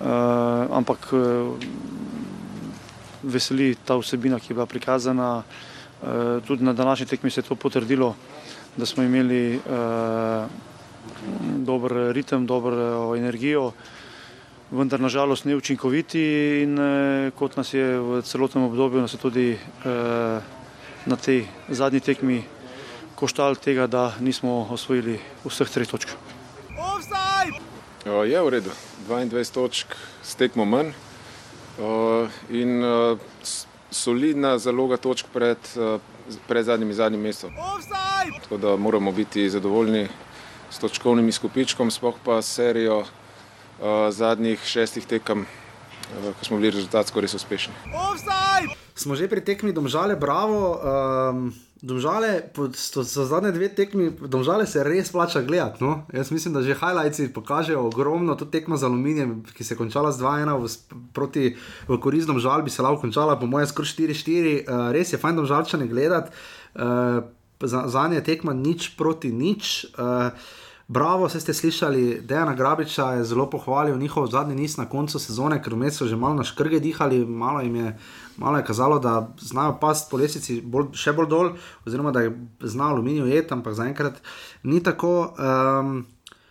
Eh, ampak eh, veseli ta vsebina, ki je bila prikazana. Eh, tudi na današnji tekmi se je to potrdilo, da smo imeli eh, dober ritem, dobro energijo vendar nažalost neučinkoviti in eh, kot nas je v celotnem obdobju, nas je tudi eh, na tej zadnji tekmi koštal tega, da nismo osvojili vseh treh točk. O, je v redu, 22 točk s tekmo manj. In solidna zaloga točk pred, pred zadnjim in zadnjim mestom. Tako da moramo biti zadovoljni s točkovnim izkupičkom, sploh pa serijo o, zadnjih šestih tekem, o, ko smo bili rezultatsko res uspešni. Smo že pri tekmi Domžale, bravo. Um, domžale, pod- sto- za zadnje dve tekmi, domžale se res plača gledati. No? Jaz mislim, da že highlights pokažejo ogromno to tekmo z aluminijem, ki se je končala z 2-1 v, proti v korist domžal, bi se lahko končala, po mojem, skoraj 4-4. Uh, res je fajn domžalčane gledati. Uh, za, za nje tekma nič proti nič. Uh, Bravo, vse ste slišali, Dejana Grabiča je zelo pohvalil njihov zadnji niz na koncu sezone, ker vmes so že malo na škrge dihali, malo jim je, malo je kazalo, da znajo past po lesici bolj, še bolj dol, oziroma da je znal aluminij jet, ampak zaenkrat ni tako. Um,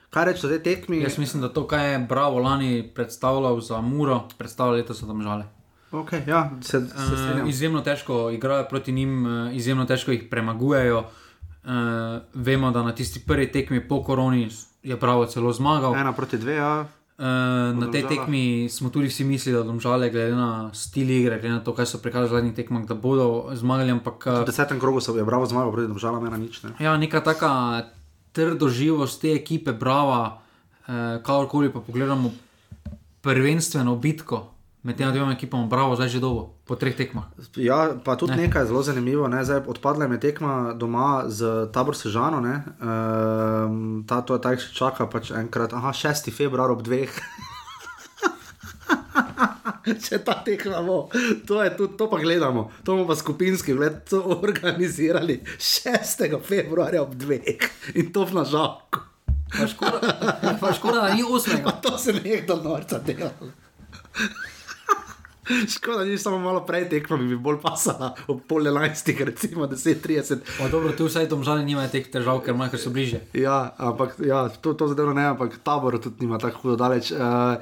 kaj reči o tej tekmi? Jaz mislim, da to, kar je Bravo lani predstavljal za Muro, predstavlja letos za Domžale. Okay, ja, se, se Uh, izjemno težko igrajo proti njim, uh, izjemno težko jih premagujejo. Uh, vemo, da na tisti prvi tekmi po koroni je Bravo celo zmagal. Ena proti dve, ja. Uh, na tej tekmi smo tudi vsi mislili, da Domžale, glede na stil igre, glede na to, kaj so prikazali v zadnjih tekmah, da bodo zmagali, ampak V uh, desetem krogu so je bravo zmagal, proti domžalam ena nič. Ne? ja, neka taka trdoživost te ekipe, brava, uh, kakorkoli pa pogledamo prvenstveno bitko med tema dvema ekipama, bravo, zdaj že dolgo, po treh tekmah. Ja, pa tudi Ne. ne. nekaj zelo zanimivo. Ne? Zdaj, odpadla je tekma doma z tabor Sežano. Um, ta to je tako, še čaka pač enkrat, aha, 6. februar ob dveh. <laughs> Če ta tekma bo, to, je, tudi, to pa gledamo, to bomo pa skupinski gled to organizirali 6. februarja ob dveh in to na žalku. Pa škoda, pa škoda da ni osmega. <laughs> Pa to se nekdo norca dela. <laughs> Škoda, da ni samo malo prej tekma, bi bolj pasala ob pol enajstih, recimo 10:30. Pa dobro, tu vsaj domžali nimajo teh težav, ker ker so bliže. Ja, ampak ja, to, to zadevno ne, ampak tabor tudi nima tako hudo daleč. Uh,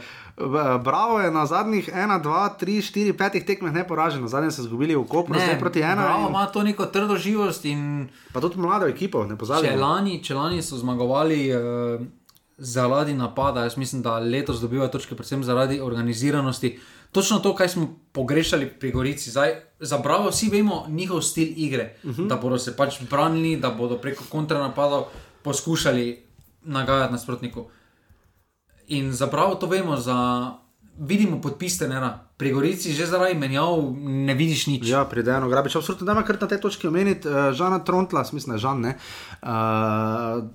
Bravo je na zadnjih 1, 2, 3, 4, 5 tekmeh neporažen, zadnji so izgubili v Kopru, zdaj proti ena. Bravo in- ima to neko trdo živost in Pa tudi mlado ekipo, ne če pozabimo. lani, če lani so zmagovali uh, zaradi napada, jaz mislim, da letos dobivajo točke predvsem zaradi organiziranosti. Točno to, kar smo pogrešali pri Gorici. Zdaj, za Bravo vsi vemo njihov stil igre, uh -huh. da bodo se pač branili, da bodo preko kontranapadov poskušali nagajati nasprotniku. In za Bravo to vemo, za, vidimo podpis tenera. Pri Gorici že zaradi menjav ne vidiš nič. Ja, pridejano, grabič. Absolutno, da me kar na tej točki omeniti. Uh, Žana Trontla, mislim, je Žan, ne. Uh,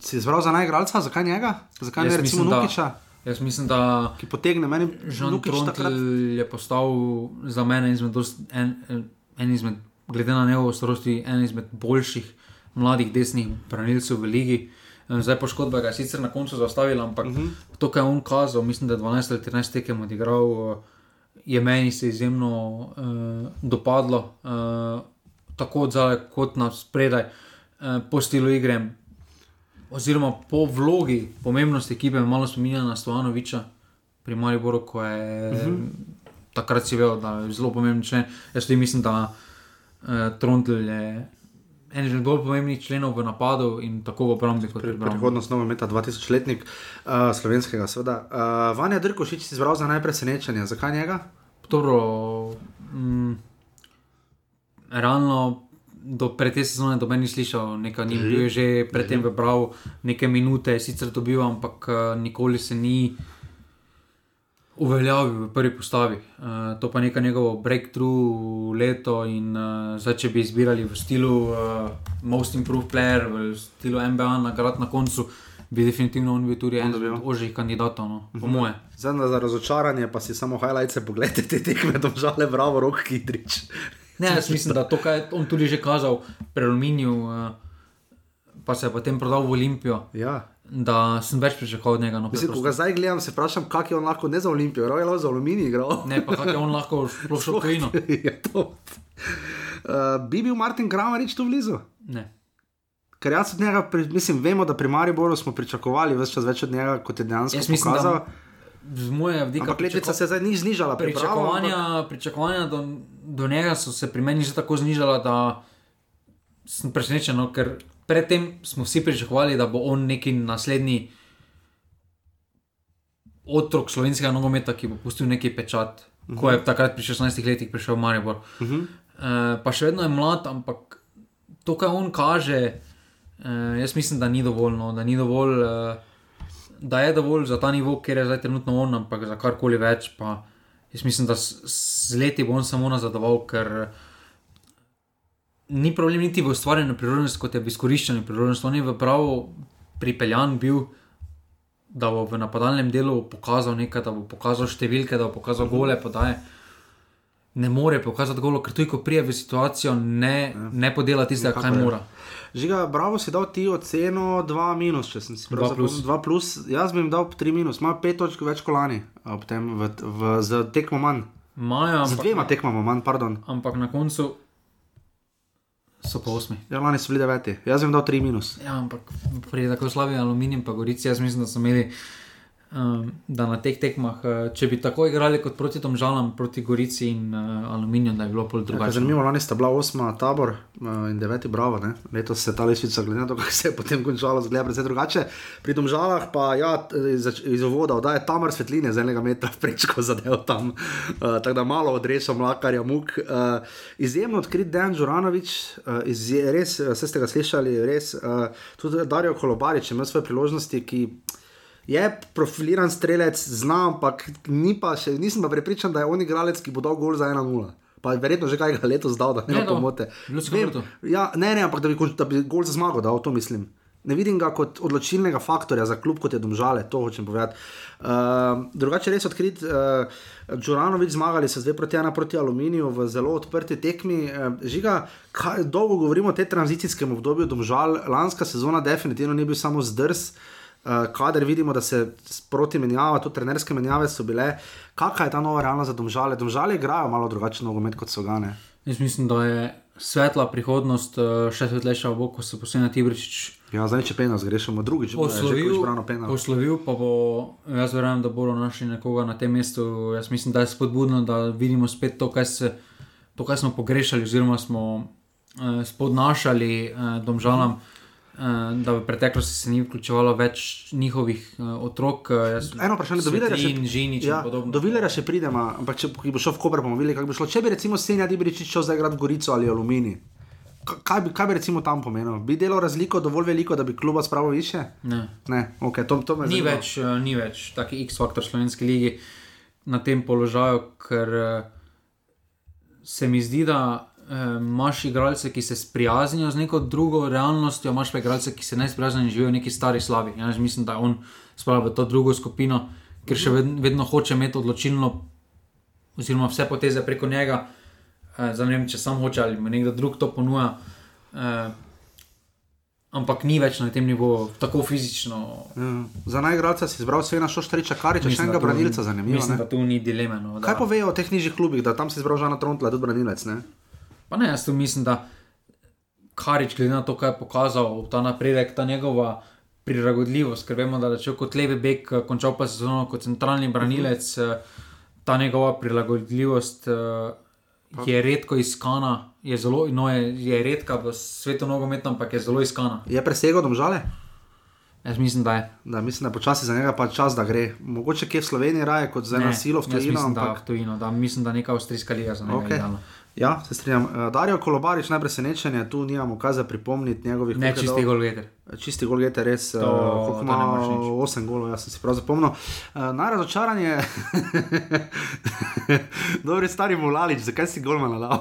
si izbral za najigralca, zakaj njega? Zakaj ne recimo mislim, da- Nukiča? Jaz mislim, da ki potegne meni Žan Lukić Trontl takrat. je postal za mene izmed dost, en, en izmed, glede na njegovo starosti, en izmed boljših mladih desnih branilcev v ligi. Eh, Zdaj poškodba ga je sicer na koncu zaustavila, ampak uh -huh. to, kar je on kazal, mislim, da je 12 ali 13 tekem odigral, eh, je meni se izjemno uh, dopadlo, uh, tako od zadaj kot na spredaj, uh, po stilu igre, oziroma po vlogi, pomembnosti ekipe, malo spominja na Stovanoviča pri Mariboru, ko je uh -huh. takrat si vedel, da je zelo pomemben člen. Jaz tudi mislim, da uh, Trontl je en izmed bolj pomembnih členov v napadu in tako v obrambi kot v obrambi. Prihodnost novometa 2000-letnik uh, slovenskega, seveda. Uh, Vanja Drkošič si izbral za najpresenečenje. Zakaj njega? Dobro, mm, realno do pred te sezone doben ni slišal, nekaj ni bil je že predtem vebral nekaj minute, sicer dobil, ampak eh, nikoli se ni uveljavil v prvi postavi. Uh, to pa je neka njegovo breakthrough leto in uh, zdaj, če bi izbirali v stilu uh, Most Improved Player, v stilu NBA nagrad na koncu, bi definitivno on bil tudi en dobil. od ožjih kandidatov, no, po moje. Zdaj za razočaranje pa si samo highlights pogledajte te tekme, domžale, bravo, rok Kidrič. Ne, jaz mislim, da to, kar je on tudi že kazal pri Aluminiju, eh, pa se je potem prodal v Olimpijo, Ja. da sem več pričakoval od njega. No, Mislim, ko ga zdaj gledam, se vprašam, kako je on lahko ne za Olimpijo, raje je za Aluminij igral. ne, pa kako je on lahko šel v <laughs> to. Uh, bi bil Martin Kramarič tu blizu? Ne. Ker jaz od njega, pri, mislim, vemo, da pri Mariboru smo pričakovali več čas več od njega, kot je dejansko Jaz mislim, pokazal. da z moje vidika Ampak letvica se zdaj ni znižala, pripravo, ampak- pričakovanja, pričakovanja do, do njega so se pri meni že tako znižala, da sem presenečen, no, ker predtem smo vsi pričakovali, da bo on neki naslednji otrok slovenskega nogometa, ki bo pustil neki pečat, uh -huh. ko je takrat pri 16 letih prišel v Maribor. Uh -huh. e, pa še vedno je mlad, ampak to, kar on kaže, e, jaz mislim, da ni dovolj. No, da ni dovolj e, da je dovolj za ta nivo, kjer je zdaj trenutno on, ampak za karkoli več. Pa jaz mislim, da z leti bo on samo nazadoval, ker ni problem niti v ustvarjanju priložnosti, kot je v izkoriščanju priložnosti. On je v pravu pripeljan bil, da bo v napadalnem delu pokazal nekaj, da bo pokazal številke, da bo pokazal gole podaje. Ne more pokazati golo, ker tudi ko prije v situacijo, ne, ne podela tistega, kaj Tako je. Žiga, bravo, si dal ti oceno 2 minus, če sem si prav zapomnil. 2 plus, jaz bi jim dal 3 minus, ima 5 točk več kot lani, ob tem v, v, z tekmo manj. Maja, Z dvema tekmama manj, pardon. ampak na koncu so pa osmi. Ja, lani so bili deveti, jaz bi jim dal 3 minus. Ja, ampak pri tako slabem aluminiju, pa gorici, jaz mislim, da so imeli. Um, da na teh tekmah, eh, če bi tako igrali kot proti Tomžalam, proti Gorici in uh, Aluminiju, da je bilo pol Ja, drugače. zanimivo, lani sta bila osma tabor uh, in deveti bravo, ne? letos se ta lestvica, glede na to, kako se je potem končalo, zgleda precej drugače. Pri domžalah pa ja, iz, iz uvoda, da je tamar svetline z enega metra prečko zadev tam, uh, tako da malo odrešam mlakarja muk. Uh, izjemno odkrit Dejan Žuranovič, uh, izje, res, uh, ste ga slišali, res, uh, tudi Darijo Kolobarič ima svoje priložnosti, ki je profiliran strelec, zna, ampak ni pa še, nisem pa prepričan, da je on igralec, ki bo dal gol za 1-0. Pa verjetno že kaj ga letos dal, da ne bo no, pomote. Ja, ne, ne, ampak da bi, da bi gol za zmago dal, to mislim. Ne vidim ga kot odločilnega faktorja za klub, kot je Domžale, to hočem povedati. Uh, drugače res odkrit, uh, Džuranovič zmagali so zdaj proti ena proti Aluminiju v zelo odprti tekmi. Uh, žiga, kaj, dolgo govorimo o tem tranzicijskem obdobju Domžal, lanska sezona definitivno ni bil samo zdrs. Uh, kader vidimo, da se sproti menjava, tudi trenerske menjave so bile. Kakšna je ta nova realnost za Domžale? Domžale igrajo malo drugačen nogomet kot so gane. Jaz mislim, da je svetla prihodnost, eh, še svetlejša bo, ko se posebej Tibričič Ja, zdaj če penal zgrešimo, drugič bo poslovil, zbrano penal. poslovil, pa bo, jaz verjamem, da bodo našli nekoga na tem mestu. Jaz mislim, da je spodbudno, da vidimo spet to, kaj, se, to, kaj smo pogrešali, oziroma smo eh, spodnašali eh, domžalam. eh, Da v preteklosti se ni vključevalo več njihovih uh, otrok, eh, Eno vprašanje, do Vilerja še, Svetlin, Žinič ja, in podobno. do Vilerja še pridemo, ampak če bo šel v Koper, bomo videli, kako bi šlo. Če bi recimo Senja Dibričič šel zdaj igrati v Gorico ali Aluminij, k- kaj bi, kaj bi recimo tam pomenilo? Bi delal razliko dovolj veliko, da bi kluba spravil više? Ne. Ne, ok, to, to Ni zanima. več, eh, ni več taki X-faktor slovenske lige na tem položaju, ker eh, se mi zdi, da eh, imaš igralce, ki se sprijaznijo z neko drugo realnostjo, imaš pa igralce, ki se ne sprijaznijo in živijo v neki stari slavi. Jaz mislim, da je on spravil v to drugo skupino, ker še vedno, vedno hoče imeti odločilno, oziroma vse poteze preko njega. Uh, Zdaj ne vem, če sam hoče ali mu nekdo drug to ponuja. Uh, ampak ni več na tem nivoju, tako fizično. Ja. Za najgradca si izbral Svena Šoštriča, Kariča, še enega branilca, zanimivo. Mislim, ne? da tu ni dileme. No, da, Kaj povejo o teh nižjih klubih, da tam si izbral Žana Trontla, tudi branilec? Ne? Pa ne, jaz tu mislim, da Karič, glede na to, kaj je pokazal, ta napredek, ta njegova prilagodljivost, ker vemo, da je kot levi bek, eh, končal pa sezono kot centralni branilec, mm. ta njegova prilagodljivost eh, je redko iskana, je zelo no, je, je redka v svetu nogometno, ampak je zelo iskana. Je presegel domžale? Jaz mislim, da je. Da, mislim, da je počasi za njega pa čas, da gre. Mogoče kje v Sloveniji raje kot za eno silo v tujino. mislim, da Ampak... v tujino, da mislim, da neka avstrijska liga za njega Okay. okay. Ja, se strinjam. Uh, Darijo Kolobarič, najpresenečenje, tu nimamo kaj za pripomniti njegovih Ne koliko je čisti golgeter. Čisti gol je res, To- uh, to koliko ne ima. 8 golov, jaz sem si prav zapomnil. Uh, najrazočaranje, <laughs> dobri stari Mulalič, zakaj si golmana dal?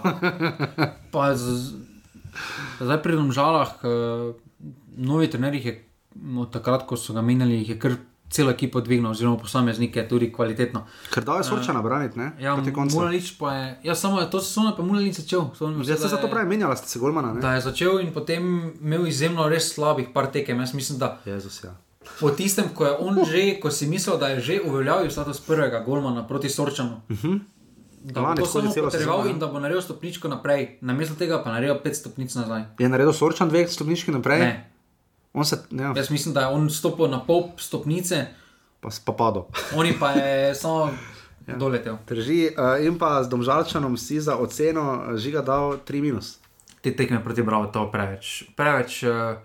<laughs> Pa z, zdaj pri domžalah, uh, novi trener jih je od takrat, ko so ga menjali, jih je kar celo ekipo dvignil, oziroma posameznike tudi kvalitetno. Ker dal je Sorčana braniti, ne? Ja. Mulalič pa je, ja, samo to sezono pa Mulalič začel. Zdaj se se da zato je- pravi, menjala ste se golmana, ne? Da je začel in potem imel izjemno res slabih par tekem. Jaz mislim, da Jezus, ja. po tistem, ko je on že, ko si mislil, da je že uveljavil status prvega golmana proti Sorčanu. Uh -huh. Da bo to samo potreboval sezono, ja. in da bo naredil stopničko naprej, namesto tega pa naredil pet stopnic nazaj. Je naredil Sorčan dve stopnički naprej? Ne. On se, ja, Jaz mislim, da je on stopil na pol stopnice, pa, pa padel. oni pa je <laughs> samo ja. doletel. Drži, uh, in pa z Domžalčanom si za oceno eh, žiga dal 3 minus. Te tekme proti Bravo, to preveč. Preveč. Uh,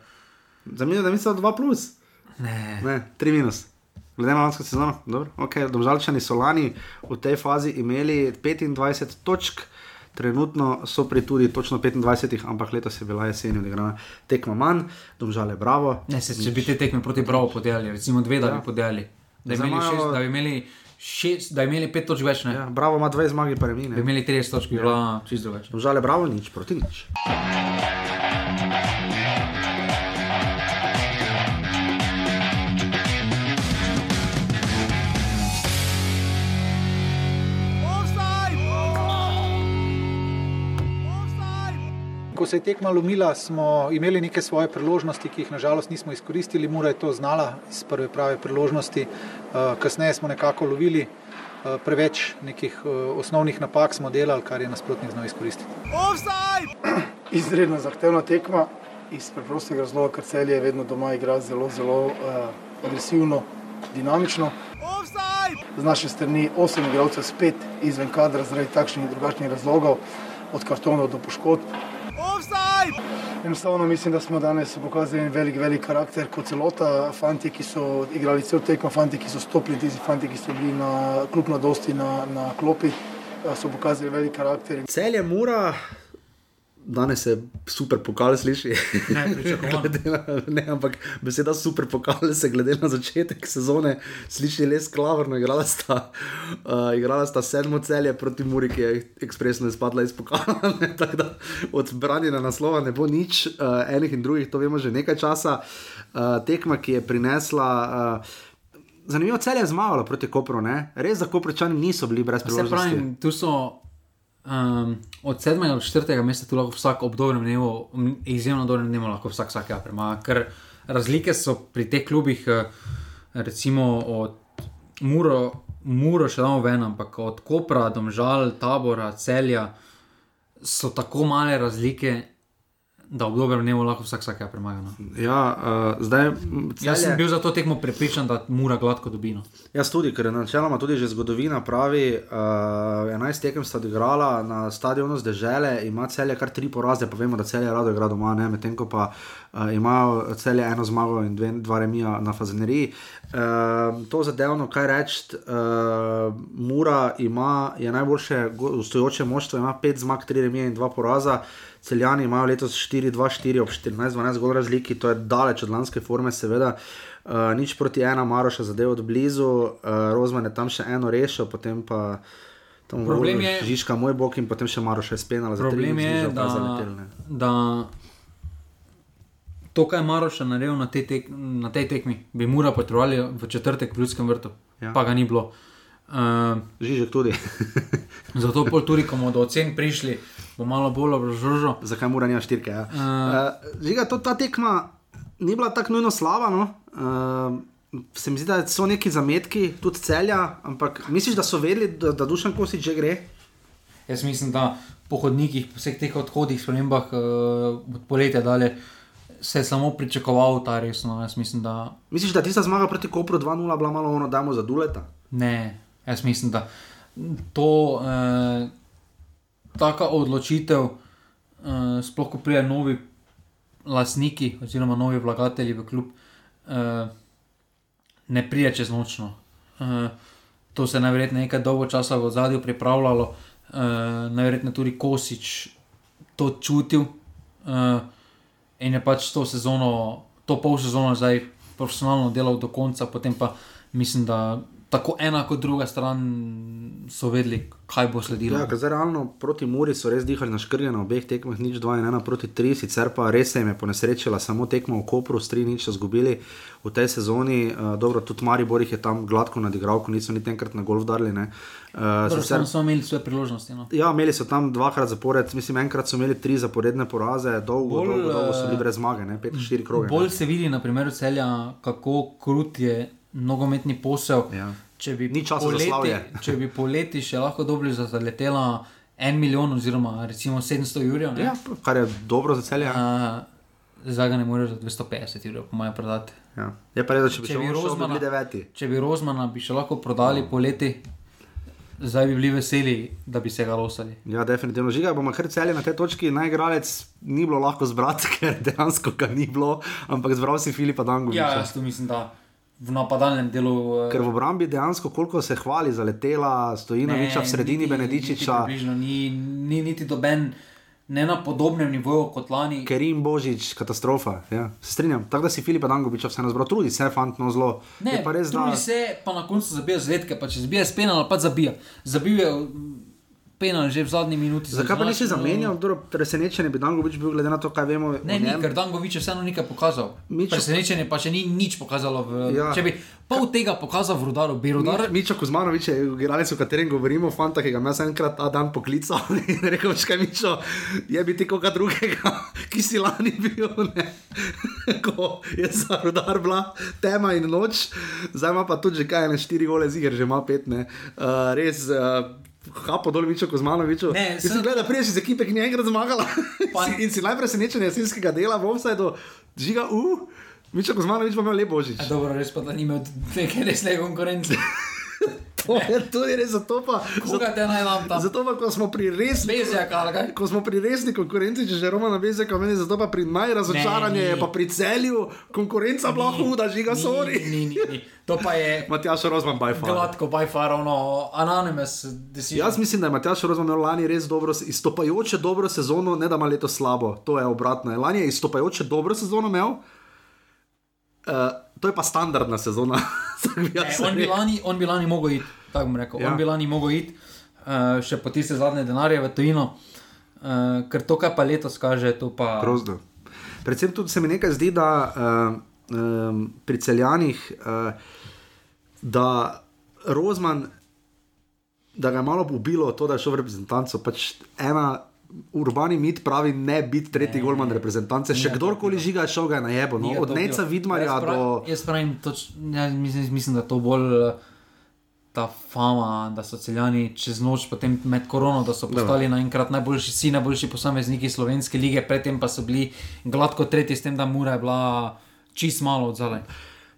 Za minus, da mislim 2 plus. ne. Ne, 3 minus. Glede na lansko sezono, dobro. Okay. Domžalčani so lani v tej fazi imeli 25 točk, trenutno so pri tudi točno 25, ampak letos je bila jesen odigrana tekma manj, Domžale bravo. ne se, če bi te tekme proti Bravo podelili, recimo dve, da Ja. bi podelili. Da bi imeli, imajo- šest, da bi imeli, šest, da bi imeli pet točk več, ne. Ja, bravo ima dve zmagi, pa Bi remine. imeli 30 točk, bi bila čisto več. Domžale bravo, nič proti nič. Ko se je tekma lomila, smo imeli neke svoje priložnosti, ki jih nažalost nismo izkoristili. Mura je to znala iz prve prave priložnosti. Eh, Kasneje smo nekako lovili, eh, preveč nekih eh, osnovnih napak smo delali, kar je nasprotnik znal izkoristiti. <clears throat> izredno zahtevna tekma iz preprostega razloga, ker celje je vedno doma igra zelo, zelo uh, agresivno, dinamično. Z naše strani osem igralcev spet izven kadra zaradi takšnih in drugačnih razlogov, od kartonov do poškodb. Enostavno mislim, da smo danes pokazali en velik, velik karakter kot celota. Fanti, ki so igrali cel tekmo, fanti, ki so stopili, tisti fanti, ki so bili na kljub mladosti na, na klopi, eh, so pokazali velik karakter. Celje mura, danes se super pokal sliši. Ne, <laughs> na, ne, ampak beseda super pokal se glede na začetek sezone sliši res klavrno. Igrala sta, uh, igrala sta sedmo celje proti Muri, ki je ekspresno izpadla iz pokala. <laughs> ne, da Od branjenja naslova ne bo nič, uh, enih in drugih, to vemo že nekaj časa. Uh, tekma, ki je prinesla. Uh, Zanimivo, cel je zmagalo proti Kopru, ne? res za Koprčani niso bili brez Se priložnosti. pravi, tu so um, od sedmega do četrtega mesta, tu lahko vsak ob dobrem dnevu, m, izjemno dobrem dnevu, lahko vsak vsakega premaga. Ker razlike so pri teh klubih, eh, recimo od Muro, Muro še damo ven, ampak od Kopra, Domžal, Tabora, Celja, so tako male razlike, da ob dobrem dnevu lahko vsak vsakega premaga. No. Ja, uh, zdaj. m, Jaz sem bil za to tekmo prepričan, da Mura gladko dobi. No. Jaz tudi, ker je načeloma tudi že zgodovina pravi, uh, 11 tekem sta odigrala na stadionu z dežele, ima celje kar tri poraze, pa vemo, da celje rado igra doma, medtem ko pa uh, imajo celje eno zmago in dve, dva remija na fazeneriji. Uh, to zadevno, kaj reči, uh, Mura ima, je najboljše gostujoče moštvo, ima pet zmag, tri remije in dva poraza. Celjani imajo letos 4-2-4 ob 14-12 gol razliki, to je daleč od lanske forme, seveda. Uh, nič proti ena, Maroša zadev od blizu, uh, Rozman je tam še eno rešil, potem pa tam Problem je- Žižka, moj bok in potem še Maroša je spenala. Problem je, da, da to, kaj je Maroš naredil na, tej tek, na tej tekmi, bi mora potrebovali v četrtek v Ljudskem vrtu, ja. pa ga ni bilo. Uh, Žižek tudi. <laughs> zato pol tudi, ko bomo do ocen prišli, bo malo bolj obrožužo. Zakaj mora nima štirke? Ja. Uh, Uh, žiga, to, ta tekma ni bila tako nujno slaba. No? Uh, se mi zdi, da so neki zametki, tudi celja, ampak misliš, da so vedeli, da, da Dušan Kosič že gre? Jaz mislim, da po hodnikih, po vseh teh odhodih, spremembah uh, od poletja dalje, se je samo pričakoval ta resno. Jaz mislim, da Misliš, da tista zmaga proti Kopru 2-0 bila malo ono, damo za Duleta? ne. Jaz mislim, da to uh, taka odločitev, uh, sploh ko pride novi lastniki oziroma novi vlagatelji v klub, uh, ne pride čez nočno. Uh, to se je najverjetneje nekaj dolgo časa v zadju pripravljalo, uh, najverjetneje tudi Kosič to čutil uh, in je pač to sezono, to pol sezono zdaj profesionalno delal do konca, potem pa mislim, da tako ena kot druga stran so vedeli, kaj bo sledilo. Ja, zdaj realno proti Muri so res dihali na škrge na obeh tekmah, nič 2 in 1 proti 3, sicer pa res se jim je ponesrečila samo tekma v Kopru, s 3 nič izgubili v tej sezoni. Uh, dobro, tudi Maribor jih je tam gladko nadigral, ko niso niti enkrat na golf darili. Uh, Dobro, samo so imeli svoje priložnosti. No. Ja, imeli so tam dvakrat zapored, mislim, enkrat so imeli tri zaporedne poraze, dolgo, Bolj, dolgo, dolgo so bili eh, brez zmage, 5-4 kroge. ne. Bolj se vidi na primeru celja, kako krut je nogometni posel. Ja. Če bi, poleti, <laughs> če bi poleti še lahko dobili za zaletela en milijon, oziroma recimo 700 jurjev, ne? Ja, kar je dobro za celje. Uh, zdaj ga ne moreš za 250 jurjev, po mojem, prodati. Ja. Je pa res, da če bi Če bi on šel, bi Rozmana- deveti. Če bi Rozmana bi še lahko prodali poleti, zdaj bi bili veseli, da bi se ga losali. Ja, definitivno. Žiga, bomo kar celje na tej točki. Najigralec ni bilo lahko zbrati, <laughs> ker dejansko ga ni bilo, ampak zbral si Filipa Dangoviča. Ja, jaz tu mislim, da v napadalnem delu. eh, Ker v obrambi dejansko, koliko se hvali za letela, Stojinoviča v sredini, niti- Benedičiča, Niti, ni, ni niti doben, ne na podobnem nivoju kot lani. Kerim Božič, katastrofa. Ja. Se strinjam. Tako da si Filipa Dangoviča vseeno zbral, trudi se, fant, no zelo. Ne, je pa res, da trudi se, pa na koncu zabija zvedke, pa če zabija s penala, pa zabija. Zabil je mm, penal že v zadnji minuti. za Zakaj pa nisi zamenjal? Dobro, Presenečen je bi Dangovič bil, glede na to, kaj vemo. Ne, ni, ker Dangovič je vseeno nekaj pokazal. Mičo- Presenečenje pa še ni nič pokazalo. V, Ja. ja. Če bi pol tega pokazal v Rudaru, bi Rudar. Mi- Mičo Kuzmanovič je igralec, o katerem govorimo, fanta, ki ga jaz enkrat ta dan poklical <laughs> in rekel, škaj Mičo, je biti koga drugega, <laughs> ki si lani bil, ne. <laughs> Ko je za rudar bila tema in noč, zdaj ima pa tudi že kaj, ne štiri gole ziger, že ima pet, ne. Uh, res, uh, Kapo dol, Mičo Kuzmanoviču. Ne, sem sem- gledal, priješ iz ekipe, ki ni enkrat zmagala. <laughs> Si- in si najpresenečen jesenskega dela v offsajdu, žiga, uh, Mičo Kuzmanovič pa imel lep božič. A dobro, res pa da ni imel neke resne konkurence. <laughs> <laughs> To je tudi res, zato pa. Koga te naj nam tam? Zato pa, ko smo pri resni, Bezjak ali kaj? ko smo pri resni konkurenci, če že Roma na Bezjaka meni, zato pa pri najrazočaranje je pa pri celju konkurenca bila huda, žiga, sorry. Ni, ni, ni. To pa je <laughs> Matjaš Rozman by far. gladko, by far, ono, anonymous decision. Jaz mislim, da je Matjaš Rozman imel lani res dobro, izstopajoče dobro sezono, ne da ima leto slabo, to je obratno. Lani je izstopajoče dobro sezono imel, uh, to je pa standardna sezona. <laughs> Ne, on, bi lani, on bi lani mogel iti, tako bom rekel. Ja. Ja. On bi lani mogel iti, uh, še po tiste zadnje denarje v tujino, uh, ker to, kar pa letos kaže, to pa. Grozno. Predvsem tudi se mi nekaj zdi, da uh, um, pri celjanih, uh, da Rozman, da ga je malo ubilo to, da je šel v reprezentanco. Pač ena urbani mit pravi, ne biti tretji golman reprezentance. Še Ni kdorkoli žiga, je šel ga je na jebo. No? Ga Od Neca. Vidmarja Jaz pravim- do. Jaz pravim, toč, ja, mislim, mislim, da to bolj. eh, Ta fama, da so celjani čez noč, potem med korono, da so postali naenkrat najboljši, vsi najboljši posamezniki slovenske lige, predtem pa so bili gladko tretji, s tem, da Mura je bila čist malo odzadaj.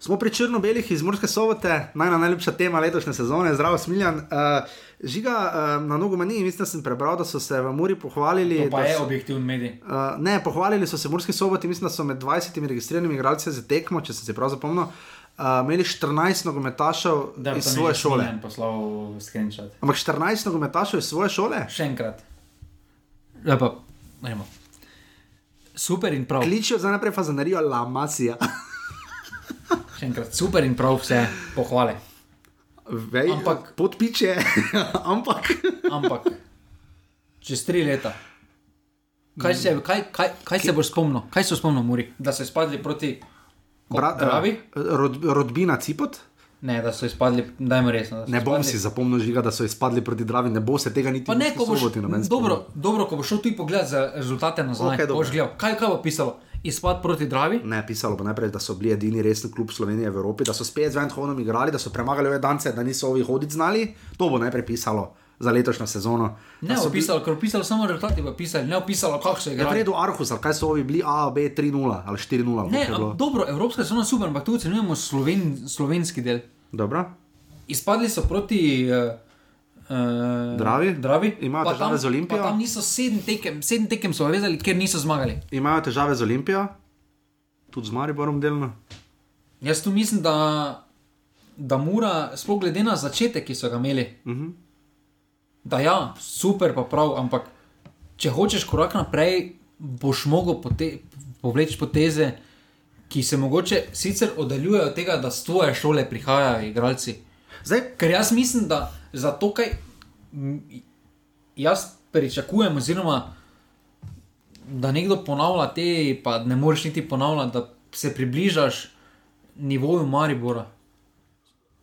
Smo pri črno-belih iz Murske sobote, najna najljubša tema letošnje sezone, zdravo Smiljan. Uh, žiga uh, na nogomani, mislim, da sem prebral, da so se v Muri pohvalili. To pa je so- objektivni medij. Uh, ne, pohvalili so se v Murski soboti, mislim, da so med 20 registriranimi igralci za tekmo, če sem si prav zapomnil, uh, imeli 14 nogometašev Da iz svoje šole. Poslal screenshot. Ampak 14 nogometašev iz svoje šole? Še enkrat. Ja, pa, najmo. Super in prav. Kličijo za naprej fazanerijo La Masija. <laughs> Še enkrat, super in prav vse pohvale. Vej, Ampak- podpiče, <laughs> ampak. Ampak čez tri leta, Kaj se, kaj, kaj, kaj se boš spomnil? Kaj se spomnil, Muri? Da so izpadli proti Ko- Bra, Dravi? eh, rod, rodbina Cipot. Ne, da so izpadli, dajmo resno. da so Ne bom izpadli. si zapomnil žiga, da so izpadli proti Dravi, ne bo se tega niti ne, ko boš, dobro, dobro, ko boš šel tu pogledat za rezultate nazaj, okay, boš gledal, kaj, kaj bo pisalo? Izpad proti Dravi? Ne, pisalo bo najprej, da so bili edini resni klub Slovenije v Evropi, da so spet z Vendhonom igrali, da so premagali ove dance, da niso ovi hoditi znali. To bo najprej pisalo za letošnjo sezono. Ne, so opisalo, ker opisalo samo rezultati, pa pisali, ne opisalo, kako so Je v igrali. redu Arhus, ali kaj so ovi bili A, B, 3-0 ali 4-0. ali Ne, koliko je bilo. am- dobro, evropska sezona super, ampak tu ocenjujemo sloven, slovenski del. Dobro. Izpadli so proti uh, uh, Dravi? Dravi. Imajo Pa težave tam- z Olimpijo? Tam niso sedem tekem, sedem tekem so vezali, ker niso zmagali. Imajo težave z Olimpijo, tudi z Mariborom delno. Jaz tu mislim, da, da mora, sploh glede na začetek, ki so ga imeli, uh -huh. da ja, super, pa prav, ampak če hočeš korak naprej, boš mogel pote povleči poteze, ki se mogoče sicer oddaljujejo od tega, da z tvoje šole prihajajo igralci. Zdaj, Ker jaz mislim, da za to, kaj jaz pričakujem, oziroma da nekdo ponavlja te, pa ne moreš niti ponavljati, da se približaš nivoju Maribora.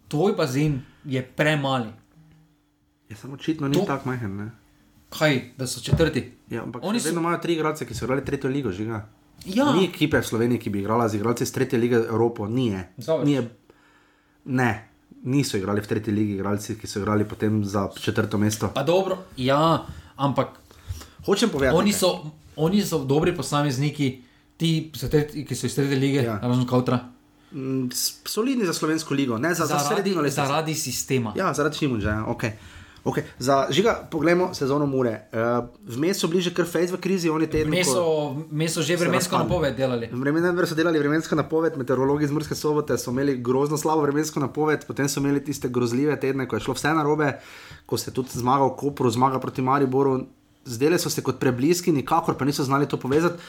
Tvoj bazen je premali. je samo očitno ni To- tako majhen. Ne? Kaj, da so četrti? Ja, ampak Oni so- vedno imajo tri igralce, ki so igrali tretjo ligo, žiga. Ja. Ni ekipe v Sloveniji, ki bi igrala z igralci iz tretje lige Evropo, ni je. Zavrč. Ni je. Ne, niso igrali v tretji ligi igralci, ki so igrali potem za četrto mesto. Pa dobro, ja, ampak Hočem povedati, oni nekaj. so, oni so dobri posamezniki, ti, ki so iz tretje lige, ja. razen Kautra. Mm, solidni za slovensko ligo, ne za, za Zaradi, sredino lestvico. zaradi sistema. Ja, zaradi Šimunža. Ja. Okay. Okay. Za žiga, poglejmo sezono Mure. Uh, Vmes so bliže kar fejs v krizi, oni tedni. Mi so, so že vremensko napoved delali. Vremensko so delali vremensko napoved, meteorologi iz Murske sobote so imeli grozno slabo vremensko napoved, potem so imeli tiste grozljive tedne, ko je šlo vse narobe, ko se je tudi zmagal Kopru, zmaga proti Mariboru. Zdele so se kot prebliski, nikakor pa niso znali to povezati.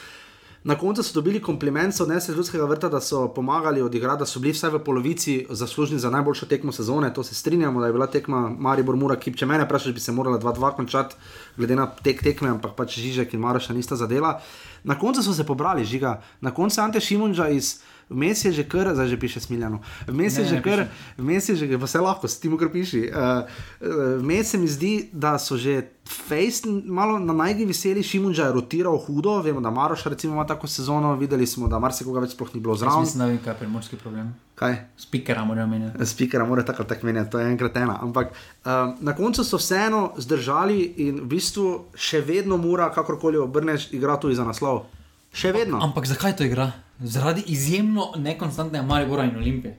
Na koncu so dobili kompliment od Nese Ljudskega vrta, da so pomagali odigrati, da so bili vsaj v polovici zaslužni za najboljšo tekmo sezone. To se strinjamo, da je bila tekma Maribor Mura, ki če mene vprašaš, bi se morala 2-2 končati, glede na tek tekme, ampak pač Žižek in Maroša nista zadela. Na koncu so se pobrali, žiga. Na koncu Ante Šimunža iz Vmes je že kar, zdaj že piše Smiljano. Vmes je Ne, že ne kar, vmes je že, pa se lahko, s tem, kar piši. Uh, uh, Vmes se mi zdi, da so že fejst malo na najgi veseli, Šimunža je rotiral hudo, vemo, da Maroša recimo ima tako sezono, videli smo, da marsikoga več sploh ni bilo zraven. mislim, da vem, kaj je primorski problem. Kaj? Spikera morajo menjati. Spikera mora tako tako menjati, to je enkrat ena. Ampak um, na koncu so vseeno zdržali in v bistvu še vedno mora, kakorkoli obrneš, igra tudi za naslov. Še vedno. Ampak zakaj to igra? Zaradi izjemno nekonstantne Maribora in Olimpije.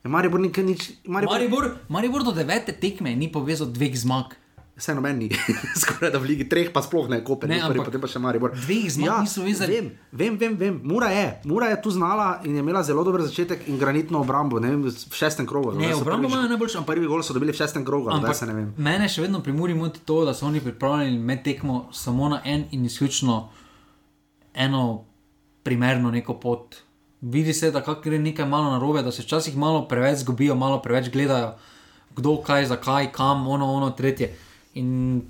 Ja, Maribor ni kaj nič. Maribor, Maribor, Maribor do devete tekme ni povezal dveh zmag. Vseeno meni, <laughs> skoraj da v Ligi treh, pa sploh ne, Koper, Ne, prvi, potem pa še Maribor. dveh zmag niso vezali. Vem, vem, vem, vem. Mura je, Mura je tu znala in je imela zelo dober začetek in granitno obrambo, ne vem, v šestem krogu. Ne, obrambo imajo najboljšo. Prvi gol so dobili v šestem krogu, Ampak se ne vem. mene še vedno pri Muri moti to, da so oni pripravljeni med tekmo samo na en in izključno eno primerno neko pot. Vidi se, da gre nekaj malo narobe, da se včasih malo preveč zgubijo, malo preveč gledajo, kdo kaj, zakaj, kam, ono, ono, tretje. In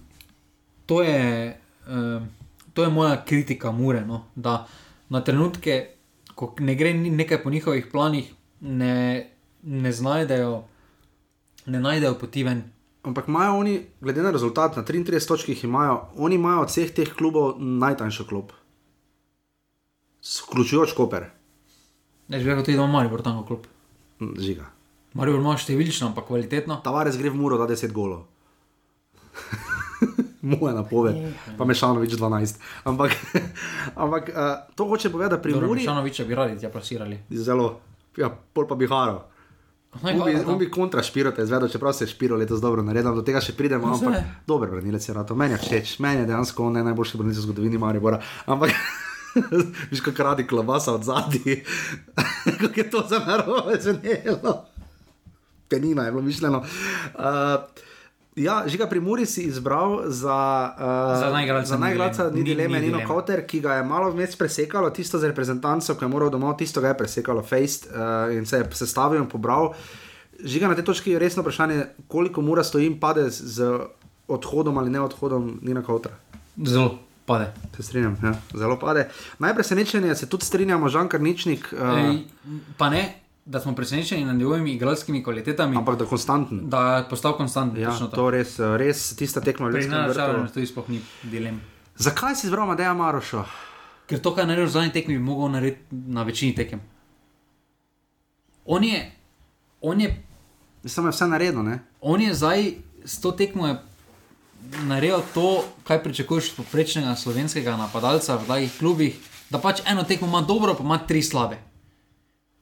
to je, uh, to je moja kritika Mure, no? da na trenutke, ko ne gre nekaj po njihovih planih, ne, ne znajdejo, ne najdejo poti ven. Ampak imajo oni, glede na rezultat, na 33 točkih imajo, oni imajo od vseh teh klubov najtanjšo klub. Vključujoč Koper, Ne, že rekel, da ima Maribor tam klub. Mm, žiga. Maribor ima številčno, ampak kvalitetno. Tavares gre v Muro, da 10 golov. <laughs> Moja napoved, pa Mešanovič 12. Ampak, <laughs> ampak uh, to hoče povedati, da pri Dobro, Muri Šanoviča bi radi tja plasirali. zelo, ja, pol pa bi haro. On bi, bi kontra špirote izvedel, čeprav se je špiro letos dobro naredil, do tega še pridemo, No, ampak dober branilec je rato. Meni je všeč, meni je dejansko on najboljši branilec v zgodovini Maribora. Ampak, <laughs> <laughs> viš, kako radi klobasa od zadnji, <laughs> kako je to za narobe zvenelo. Penina je bilo mišljeno. Uh, Ja, žiga pri Muri si izbral za, uh, Za najgralca za ni ni Ni- dileme, ni Nino. Kauter, ki ga je malo vmes presekalo, tisto za reprezentanco, ki je moral domov, tisto ga je presekalo, Fejst uh, in se je sestavil in pobral. Žiga na tej točki je resno vprašanje, koliko mora stoji in pade z odhodom ali ne odhodom Nina Kautra. Zelo pade. Se strinjam, ja. zelo pade. Najpresenečenje se tudi strinjamo, Žan Karničnik. Uh, Ej, pa ne, da smo presenečeni nad njegovimi igralskimi kvalitetami, ampak da konstanten. da je postal konstanten. Ja, točno to res, eh, res tista tekma v Pri Ljudskem nas vrtu. tudi sploh ni dilem. Zakaj si izbral Madeja Maroša? Ker to, kar je naredil v zadnji tekmi, bi mogel narediti na večini tekem. On je, on je, Samo je vse naredil, ne? on je zdaj s to tekmo je naredil to, kar pričakuješ od poprečnega slovenskega napadalca v takih klubih, da pač eno tekmo ima dobro, pa ima tri slabe.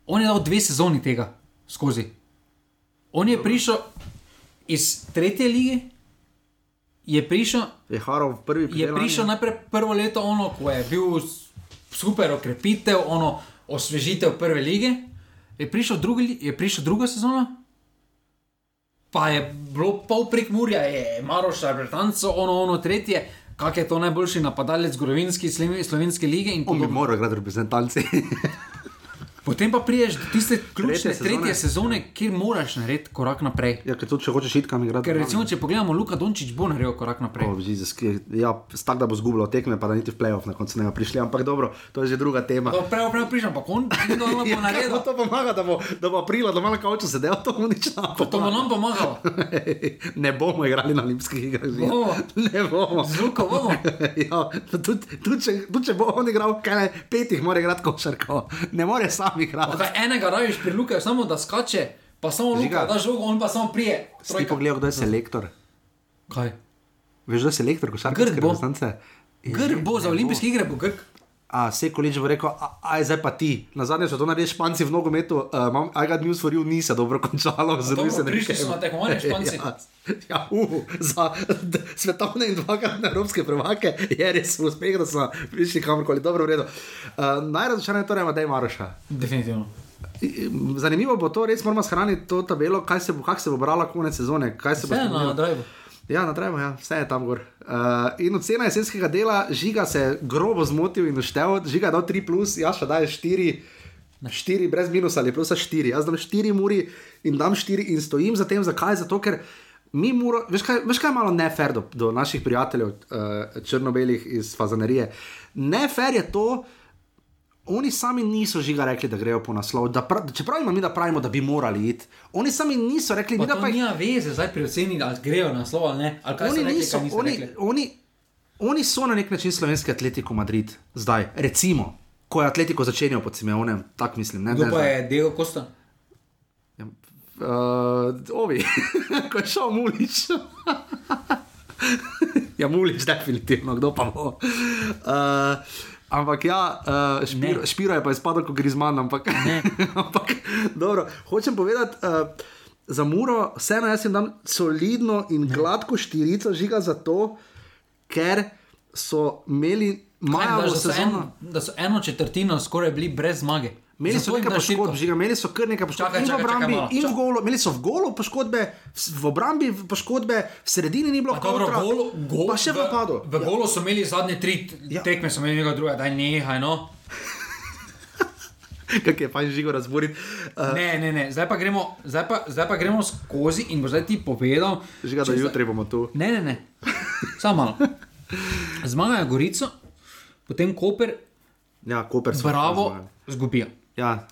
On je dal dve sezoni tega skozi. On je prišel iz tretje lige, je prišel Je Harov prvi je pridelani. prišel najprej prvo leto, ono, ko je bil super okrepitev, ono, osvežitev prve lige, je prišel, drugi, je prišel druga sezona, pa je bilo pol prek Murja, je Maroša, Bretanco, ono, ono, tretje, kak je to najboljši napadalec zgodovinski sloven- slovenske lige On bi moral igrati reprezentanci. <laughs> Potem pa priješ do tiste ključne Tretje sezone. tretje sezone, kjer moraš narediti korak naprej. ja, ker tudi če hočeš itkam igrati. Ker recimo, če pogledamo, Luka Dončić bo naredil korak naprej. Oh, Jesus, ki- ja, tak, da bo zgubilo tekme, pa da niti v playoff na koncu ne bomo prišli, ampak dobro, to je že druga tema. To prej, prej prišel, ampak on ni to <laughs> Ja, bo naredil. kako to pomaga, da bo, da bo aprila doma na kavču sedel, to bo nič nam To bo nam pomagalo. <laughs> ne bomo igrali na olimpijskih igrah. Bomo. Ne bomo. Z Luko bomo. <laughs> ja, tudi, tudi, če, tudi če bo on igral, kaj ne, petih mora igrati košarko. Ne more sam igrati. Pa da enega rajiš pri Luku, samo da skače, pa samo. Luka, da žogo, on pa samo prije. Si ti pogledal, kdo je selektor? Kaj? Veš, kdo je selektor košarkarske Grk bo. reprezentance? Grk bo za olimpijske igre, bo Grk. A, Sekolič bo rekel, aj zdaj pa ti. Na zadnje so to naredili Španci v nogometu, uh, imam I got news for you, ni se dobro končalo. z dobro, Luis prišli so na tekmovanje <laughs> Španci. ja, ja uh, za <laughs> svetovne in dvakratne evropske prvake je res uspeh, da so prišli kamorkoli, dobro v redu. Uh, Najrazočarnejše je torej Matej Maroša. Definitivno. Zanimivo bo to, res moramo shraniti to tabelo, kaj se bo, kak se bo brala konec sezone. kaj se bo Vse spremenilo. na drive. Ja, na treba, ja. vse je tam gor. Uh, in ocena jesenskega dela, žiga se je grobo zmotil in uštev, žiga je dal 3, plus, jaz še dajem 4. Na 4, brez minusa ali plusa 4. Jaz dam 4 muri in dam 4 in stojim za tem, zakaj? Zato, ker mi mora, veš kaj, veš kaj je malo nefer do, do naših prijateljev, uh, črnobelih iz Fazanerije. Nefer je to, oni sami niso žiga rekli, da grejo po naslov. Da pra, čeprav imamo mi, da pravimo, da bi morali iti, oni sami niso rekli, Pa mi da pa jih nima veze, zdaj pri oceni, ali grejo na slovo ali ne. Ali oni rekli, niso, oni, rekli. oni, oni so na nek način slovenski Atletico Madrid, zdaj, recimo, ko je Atletico začenjal pod Simeonem, tako mislim. Ne, Kdo ne pa zdaj. je Diego Costa? Uh, ovi, <laughs> ko je šel Mulič. <laughs> ja, Mulič, definitivno, kdo pa bo. Uh, ampak ja, uh, špiro, špiro je pa izpadel, ko Grizman, ampak, <laughs> ampak dobro, hočem povedati. Uh, Za Muro, vseeno jaz jim dam solidno in gladko štirico žiga zato, ker so imeli majhno sezono. da so eno četrtino skoraj bili brez zmage. Imeli so nekaj poškodb, žiga, imeli so kar nekaj poškodb Čakaj, in v čakaj, čakaj obrambi, malo. in v golu. Imeli so v golu poškodbe, v- v obrambi poškodbe, v sredini ni bilo Pa dobro, kontra, golo, golo, pa še v napadu. V golu so imeli zadnje tri Ja. tekme, so imeli nekaj drugega, daj nehaj. No. <laughs> Kak je fajn žigo razboriti. Uh, Ne, ne, ne, zdaj pa, gremo, zdaj, pa, zdaj pa gremo skozi in bo zdaj ti povedal. žiga, da jutri bomo tu. Ne, ne, ne. Samo malo. <laughs> Zmagajo Gorico, potem Koper, Ja, Koper so. Bravo, zgubijo. Ja,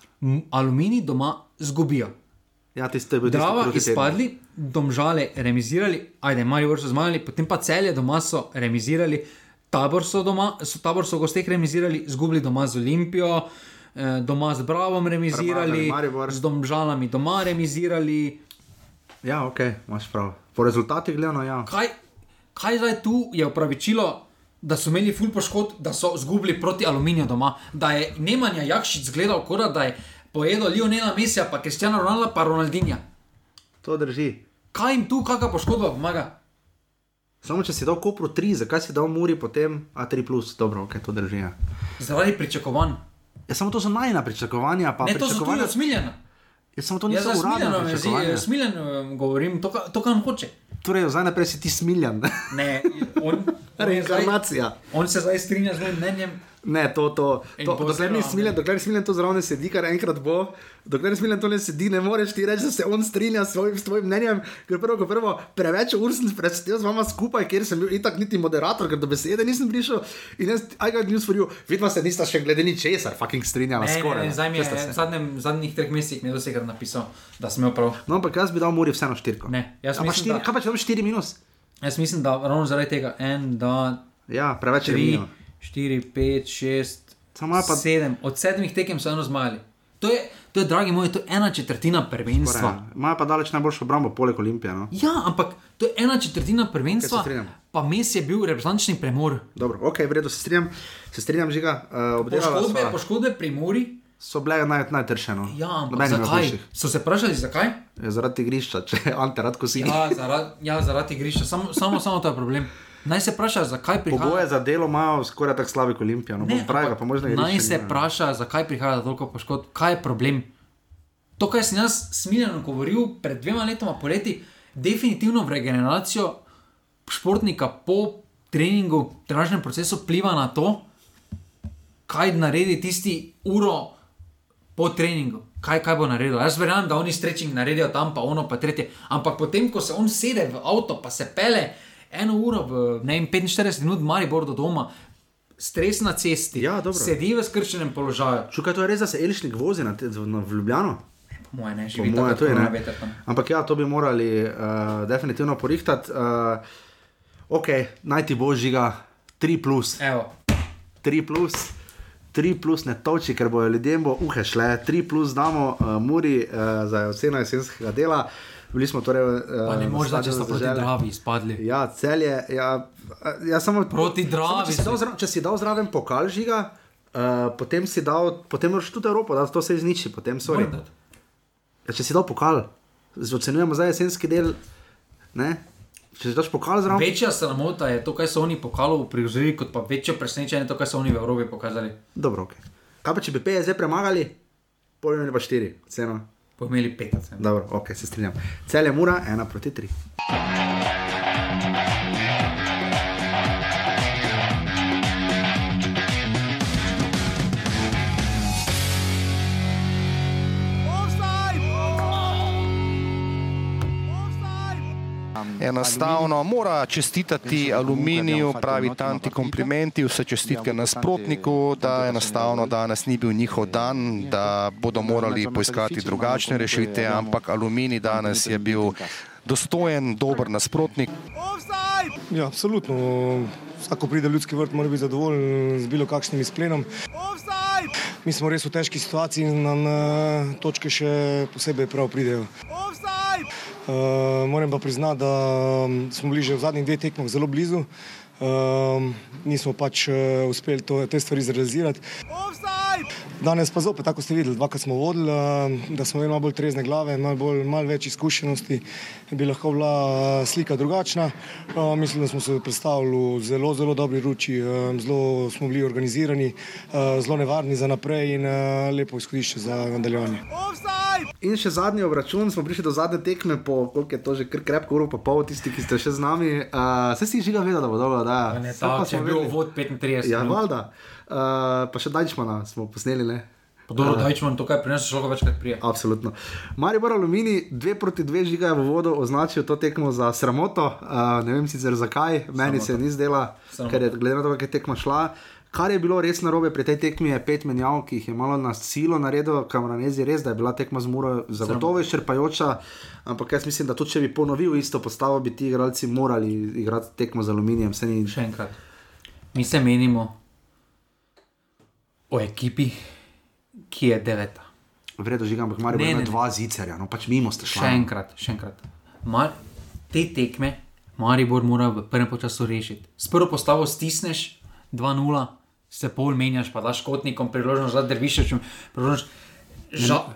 Aluminij doma zgubijo. ja ti ste bili Drava izpadli, domžale remizirali, ajde, Marijo so zmagali, potem pa celje doma so remizirali, tabor so doma, so, tabor so gosteh remizirali, zgubili doma z Olimpijo, eh, doma z Bravom remizirali, Premagali z domžalami doma remizirali. Ja, ok, imaš prav. Po rezultatih gledano, ja. Kaj, kaj zdaj tu je upravičilo? Da so imeli ful poškodb, da so izgubili proti aluminiju doma, da je Nemanja Jakšič zgledal, kot da je pojedel Lionela Mesija, pa Kristjana Ronalda, pa Ronaldinja. To drži. Kaj jim tu, kakšna poškodba pomaga? Samo če si dal Kopru 3, zakaj si dal Muri potem A3, dobro, ok, to drži. Ja. Zaradi pričakovanj. Ja, samo to so najna pričakovanja, Ne, to so tudi usmiljena. Ja, samo to niso za uradna pričakovanja. smiljeno govorim, to, ka- to kar hoče. Torej, zdaj naprej si ti smiljan. Ne, on, <laughs> Reinkarnacija. On se zdaj strinja z mojim mnenjem. Ne, to, to, to, to dokler ni smiljen, dokler smiljen to zraven sedi, kar enkrat bo, dokler smiljen to le sedi, ne moreš ti reči, da se on strinja s svojim, s tvojim mnenjem, ker prvo, ko prvo, preveč ur sem predstavil z vama skupaj, ker sem bil itak niti moderator, ker do besede nisem prišel in jaz, I got news for you, vidva se nista še glede ničesar, fucking strinjala skoraj. Ne, zdaj mi je v zadnjem, zadnjih treh mesecih mi je dosekrat napisal, da sem imel prav. No, ampak jaz bi dal Muri vseeno štirko. Ne, jaz sem. Kaj pa če dam štiri minus? Jaz mislim, da ravno zaradi tega en, da. Ja, preveč je minus. 4, 5, 6, Sama pa... sedem. Od sedmih tekem so eno zmagali. To je, to je, dragi moji, to je ena četrtina prvenstva. Ja. Imajo pa daleč najboljšo obrambo, poleg Olimpije. No? Ja, ampak to je ena četrtina prvenstva. Okay, pa mes je bil reprezentančni premor. Dobro, ok, v redu, se strinjam, se strinjam žiga. Uh, poškodbe, sva... poškodbe pri Muri. So bile naj, najtršene. No. Ja, ampak zakaj? So se vprašali, zakaj? Je zaradi igrišča, če Ante rad kosi. Ja, zaradi, ja, zaradi igrišča, samo, samo, samo to je problem. Naj se vpraša, zakaj prihaja. Pogoje za delo imajo skoraj tako slabi kot Olimpija. No, Ne, pravega, pa možno Naj se vpraša, zakaj prihaja toliko poškodb, kaj je problem. To, kar sem jaz smiljeno govoril pred dvema letoma poleti, definitivno v regeneracijo športnika po treningu, trenažnem procesu vpliva na to, kaj naredi tisti uro po treningu. Kaj, kaj bo naredil? Jaz verjamem, da oni stretching naredijo tam, pa ono, pa tretje. Ampak potem, ko se on sede v avto, pa se pele eno uro, v, ne vem, 45 minut, Maribor do doma, stres na cesti, Ja, dobro. sedi v skrčenem položaju. Čukaj, to je res, da se Elšnik vozi na, te, na v Ljubljano? Po mojem, ne, Po živi moje tako, tudi kot ne. veter tam. Ampak ja, to bi morali uh, definitivno porihtati. Uh, ok, naj ti bo žiga 3 plus. Evo. 3 plus. 3 plus ne toči, ker bojo ljudem bo uhe šle, 3 plus damo uh, Muri uh, za oceno jesenskega dela. Bili smo torej. Uh, Pa ne moreš, da če stadionu so proti. Dravi izpadli. Ja, celje. Ja, ja, samo, Proti Dravi Samo, če, si so- dal, zra- če si dal zraven pokal žiga, uh, potem si dal, potem moraš tudi Evropo, da to se izniči. Potem, dati. ja, če si dal pokal, ocenjujemo zdaj jesenski del. Ne? Če si daš pokal zraven. Večja sramota je to, kaj so oni pokalo uprizorili, kot pa večje presenečenje je to, kaj so oni v Evropi pokazali. Dobro, ok. Kaj pa če bi PSG premagali, pojjo pa štiri, ceno. Po imeli pet. Dobro, ok, se strinjam. Cel je mura, ena proti tri. Enostavno mora čestitati aluminiju, pravi tanti komplimenti, vse čestitke nasprotniku, da enostavno danes ni bil njihov dan, da bodo morali poiskati drugačne rešitve, ampak aluminij danes je bil dostojen, dober nasprotnik. Ja, absolutno. Vsako pride v ljudski vrt, mora biti zadovoljen z bilo kakšnim izplenom. Mi smo res v težki situaciji in nam eh, točke še posebej prav pridejo. Uh, moram pa priznati, da mm, smo bili že v zadnjih dveh tekmah zelo blizu. Uh, nismo pač uh, uspeli to, te stvari zrealizirati. Danes pa zopet, tako ste videli, dvakrat smo vodili, uh, da smo imeli malo bolj trezne glave, malo, bolj, malo več izkušenosti, bi lahko bila uh, slika drugačna. Uh, mislim, da smo se predstavili v zelo, zelo dobri ruči, zelo smo bili organizirani, zelo nevarni za naprej in lepo izhodišče za nadaljevanje. In še zadnji obračun, smo prišli do zadnje tekme, po koliko je to že kar krepko uro, pa pol, tisti, ki ste še z nami. Uh, se si žiga vedel, da bo dobro, da Pa ne, Saj pa tako, če je bil vod 35 Ja, valjda. Uh, pa še Dajčmana smo posneli, ne? Dobro, da iščemo to, kaj prinesel, šlo večkrat prije. Absolutno. Maribor Alumini, dve proti dve žiga je v vodo označil to tekmo za sramoto. Uh, ne vem sicer zakaj, meni se ni zdela, Sramota. ker je glede na to, kako je tekma šla. Kar je bilo res narobe pri tej tekmi, je pet menjav, ki jih je malo na silo naredil, kameranezi res, da je bila tekma z Muro zagotovo izčrpajoča, ampak jaz mislim, da tudi če bi ponovil isto postavo, bi ti igralci morali igrati tekmo z aluminijem. Ni... Še enkrat. Mi se menimo o ekipi, ki je deveta. Vredo žiga, ampak Ne, ima ne, ne. dva zicerja, no pač mimo ste šli. Še enkrat, še enkrat. Mar, te tekme Maribor mora v prvem času rešiti. S prvo postavo stisneš 2-0, se pol menjaš, pa daš kotnikom priložnost, da drviš, priložnost. Žal,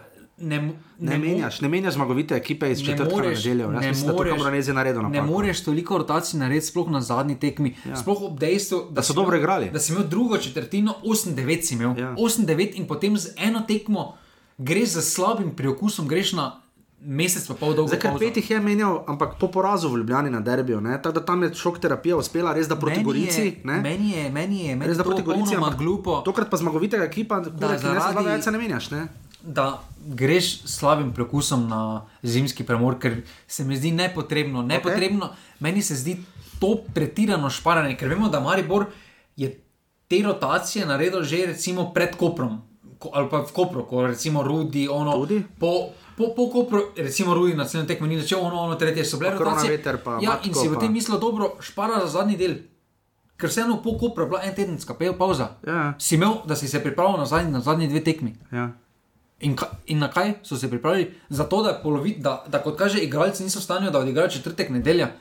ne, Ne, ne menjaš, ne menjaš zmagovite ekipe iz ne četrtka na moreš- nedeljo. Jaz ne mislim, da to moreš- kameranezi naredil Ne moreš toliko rotacij narediti, sploh na zadnji tekmi, ja. sploh ob dejstvu, Da so si dobro igrali. Da si imel drugo četrtino, 8-9 si imel. Ja. 8-9 in potem z eno tekmo greš z slabim priokusom, greš na mesec pa pol dolgo. Zdaj, ker pauzo. pet jih je menjal, ampak po porazu v Ljubljani na derbiju, ne? tako da tam je šok terapija uspela, res da proti Meni Gorici. je- ne? Meni je, meni je, meni Res da to proti Gorici, popolnoma ampak glupo. Tokrat pa zmagovitega ekipa, kure, ki ne se zaradi- dva jajca ne menjaš. Ne? Da greš s slabim prekusom na zimski premor, ker se mi zdi nepotrebno. nepotrebno. Okay. Meni se zdi to pretirano šparanje, ker vemo, da Maribor je te rotacije naredil že recimo pred Koprom. Ko, ali pa v Kopru, ko recimo Rudi, ono. Tudi? Po, po, po Kopru, recimo Rudi na celem tekmu ni začel, ono, ono, tretje so bile rotacije. veter pa ja, in si v pa- tem mislil, dobro, špara za zadnji del. Ker vseeno po Kopru je bila en tedenska pauza. Ja. Si imel, da si se pripravil na zadnji, na zadnji dve tekmi. Ja. In, ka, in na kaj so se pripravili? Zato, da, polovi, da, da kot kaže, igralci niso v stanju, da odigrajo četrtek nedelja.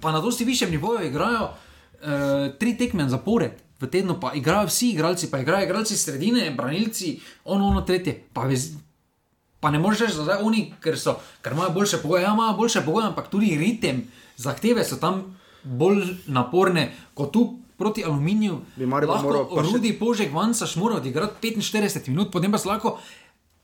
Pa na dosti višjem nivoju igrajo uh, tri tekme zapored v tednu, pa igrajo vsi igralci, pa igrajo igralci sredine, branilci, ono, ono, tretje. Pa, vez, pa ne moreš reči, da zdaj oni, ker, so, ker imajo boljše pogoje, ja, imajo boljše pogoje, ampak tudi ritem, zahteve so tam bolj naporne kot tu. Proti aluminiju, Bi Maribor moral lahko pa še- Rudi Požek Vansaš mora odigrati 45 minut, potem pa se lahko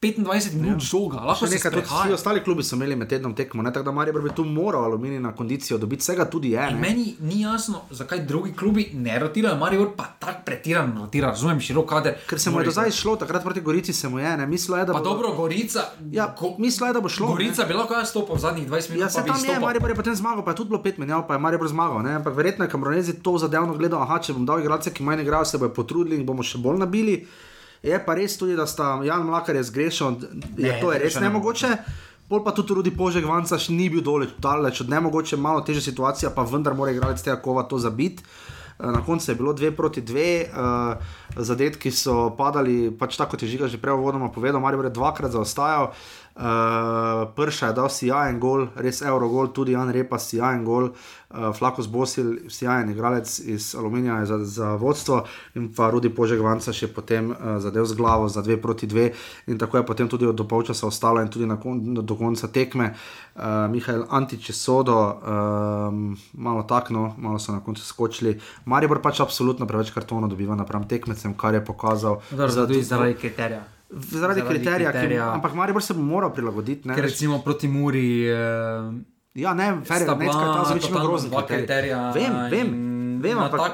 25 minut ja. žoga, lahko Še nekaj, vsi ostali. klubi so imeli med tednom tekmo, ne? tako da Maribor bi tu moral aluminij na kondicijo dobiti, vsega tudi je. Ne. meni ni jasno, zakaj drugi klubi ne rotirajo, Maribor pa tako pretirano rotira, razumem, širok kader. Ker se mu je do zdaj šlo, takrat proti Gorici se mu je, ne mislil je, da Pa bo. dobro, Gorica. Ja, Go, mislil je, da bo šlo. ne. Gorica bi lahko jaz stopil v zadnjih 20 minut. Ja, pa se tam je. Maribor je potem zmagal, pa je tudi bilo pet menjav, pa je Maribor zmagal. Ne? Ampak verjetno je Kameronezi to zadevno gledal, aha, če bom dal igralce, ki manj igrajo, se bojo potrudili in bomo še bolj nabili. Je pa res tudi, da sta Jan Mlakar je zgrešil, je, Ne, to je res zgrešil ne nemogoče. Pol pa tudi Rudi Požek Vancaš ni bil daleč, daleč od nemogoče, malo težja situacija, pa vendar mora igralec tega kova to zabiti. Eh, Na koncu je bilo dve proti dve, uh, zadetki so padali, pač tako kot je Žiga že prej uvodoma povedal, Marijo je dvakrat zaostajal. Uh, Prša je dal sijajen gol, res Eurogol, tudi Jan Repa sijajen gol, uh, Flakus Bosil, sijajen igralec iz Aluminija za, za vodstvo in pa Rudi Požek Vanca še potem uh, zadev z glavo za dve proti dve in tako je potem tudi do polčasa ostalo in tudi na kon, do konca tekme. Uh, Mihajl Antič je sodo, um, malo takno, malo so na koncu skočili. Maribor pač absolutno preveč kartonov dobiva napram tekmecem, kar je pokazal. Tudi zaradi kriterija. Zaradi, Zaradi kriterija, kriterija. Ki, ampak Maribor se bo moral prilagoditi. Ne? Ker recimo proti Muri. Eh, Ja, ne, fer, sta ne, ta totalno grozni dva kriterij. kriterija. Vem, vem, in vem, na ampak tak,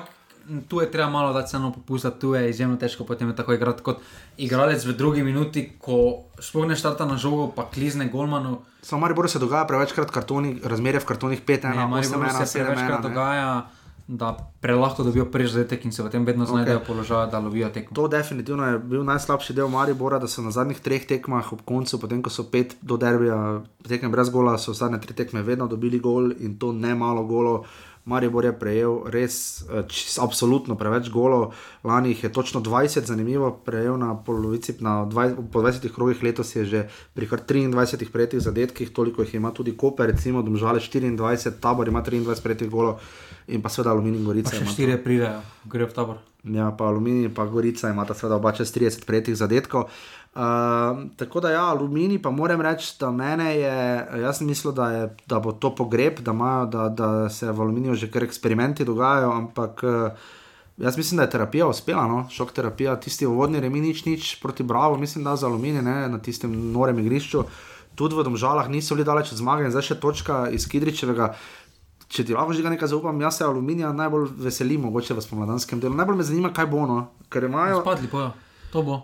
tu je treba malo dati ceno popustiti, tu je izjemno težko potem tako igrati kot igralec v drugi minuti, ko sploh ne štarta na žogo, pa klizne golmanu. samo Maribor se dogaja prevečkrat kartoni, razmerje v kartonih 5-1, Ne, 8-1, Mariboru se 7-1. prevečkrat ne. dogaja, da prelahko dobijo prvi zadetek in se potem vedno znajdejo Ok. okay. položaja, da lovijo tekmo. To definitivno je bil najslabši del Maribora, da so na zadnjih treh tekmah ob koncu, potem ko so pet do derbija, tekem brez gola, so zadnje tri tekme vedno dobili gol in to ne malo golo. Maribor je prejel res eh, čist, absolutno preveč golov, lani jih je točno 20, zanimivo, prejel na polovici, na 20, po 20 krogih letos je že pri kar 23 prejetih zadetkih, toliko jih ima tudi Koper, recimo Domžale 24, Tabor ima 23 prejetih golov in pa seveda Aluminij Gorica. Pa še štiri pridejo, grejo v tabor. Ja, pa Aluminij, pa Gorica imata seveda oba čez 30 prejetih zadetkov. Uh, tako da, ja, Aluminij, pa moram reči, da mene je, jaz sem mislil, da, je, da bo to pogreb, da, imajo, da, da se v Aluminiju že kar eksperimenti dogajajo, ampak uh, jaz mislim, da je terapija uspela, no? šok terapija, tisti uvodni remi nič, nič proti Bravo, mislim, da za Aluminij ne, na tistem norem igrišču. Tudi v Domžalah niso bili daleč od zmage in zdaj še točka iz Kidričevega. Če ti lahko že nekaj zaupam, jaz se aluminija najbolj veselim, mogoče v spomladanskem delu. Najbolj me zanima, kaj bo no, ker imajo. Spadli bojo, to bo.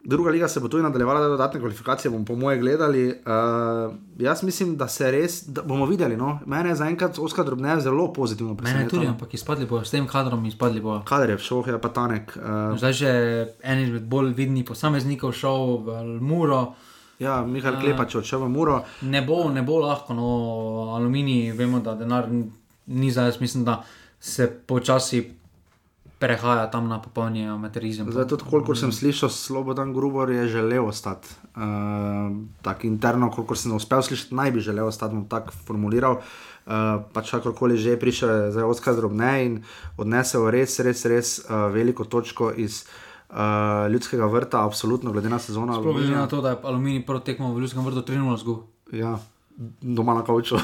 Druga liga se bo tudi nadaljevala, da dodatne kvalifikacije bomo, po moje, gledali. Uh, jaz mislim, da se res, da bomo videli. No. Mene je zaenkrat Oskar Drobnev zelo pozitivno Mene tudi, presenetilo. ampak izpadli bojo, s tem kadrom izpadli bojo. Kader je šel, je pa tanek. Uh, Zdaj že en izmed bolj vidnih posameznikov šel v Muro. Ja, Mihajl Eh. Klepač odšel v Muro. Ne bo, ne bo lahko, no, aluminij, vemo, da denar ni za, jaz mislim, da se počasi prehaja tam na popolni amaterizem. Zdaj, tudi kolikor sem slišal, Slobodan Grubor je želel ostati. Uh, tako interno, kolikor sem uspel slišati, naj bi želel ostati, bom tako formuliral. Uh, pač kakorkoli že prišel, zdaj Oskar drobne in odnesel res, res, res uh, veliko točko iz uh, ljudskega vrta, absolutno, glede na sezono. Sploh glede na to, da je aluminij prvo tekmo v Ljudskem vrtu 3-0 zgubil. Ja, doma na kavču.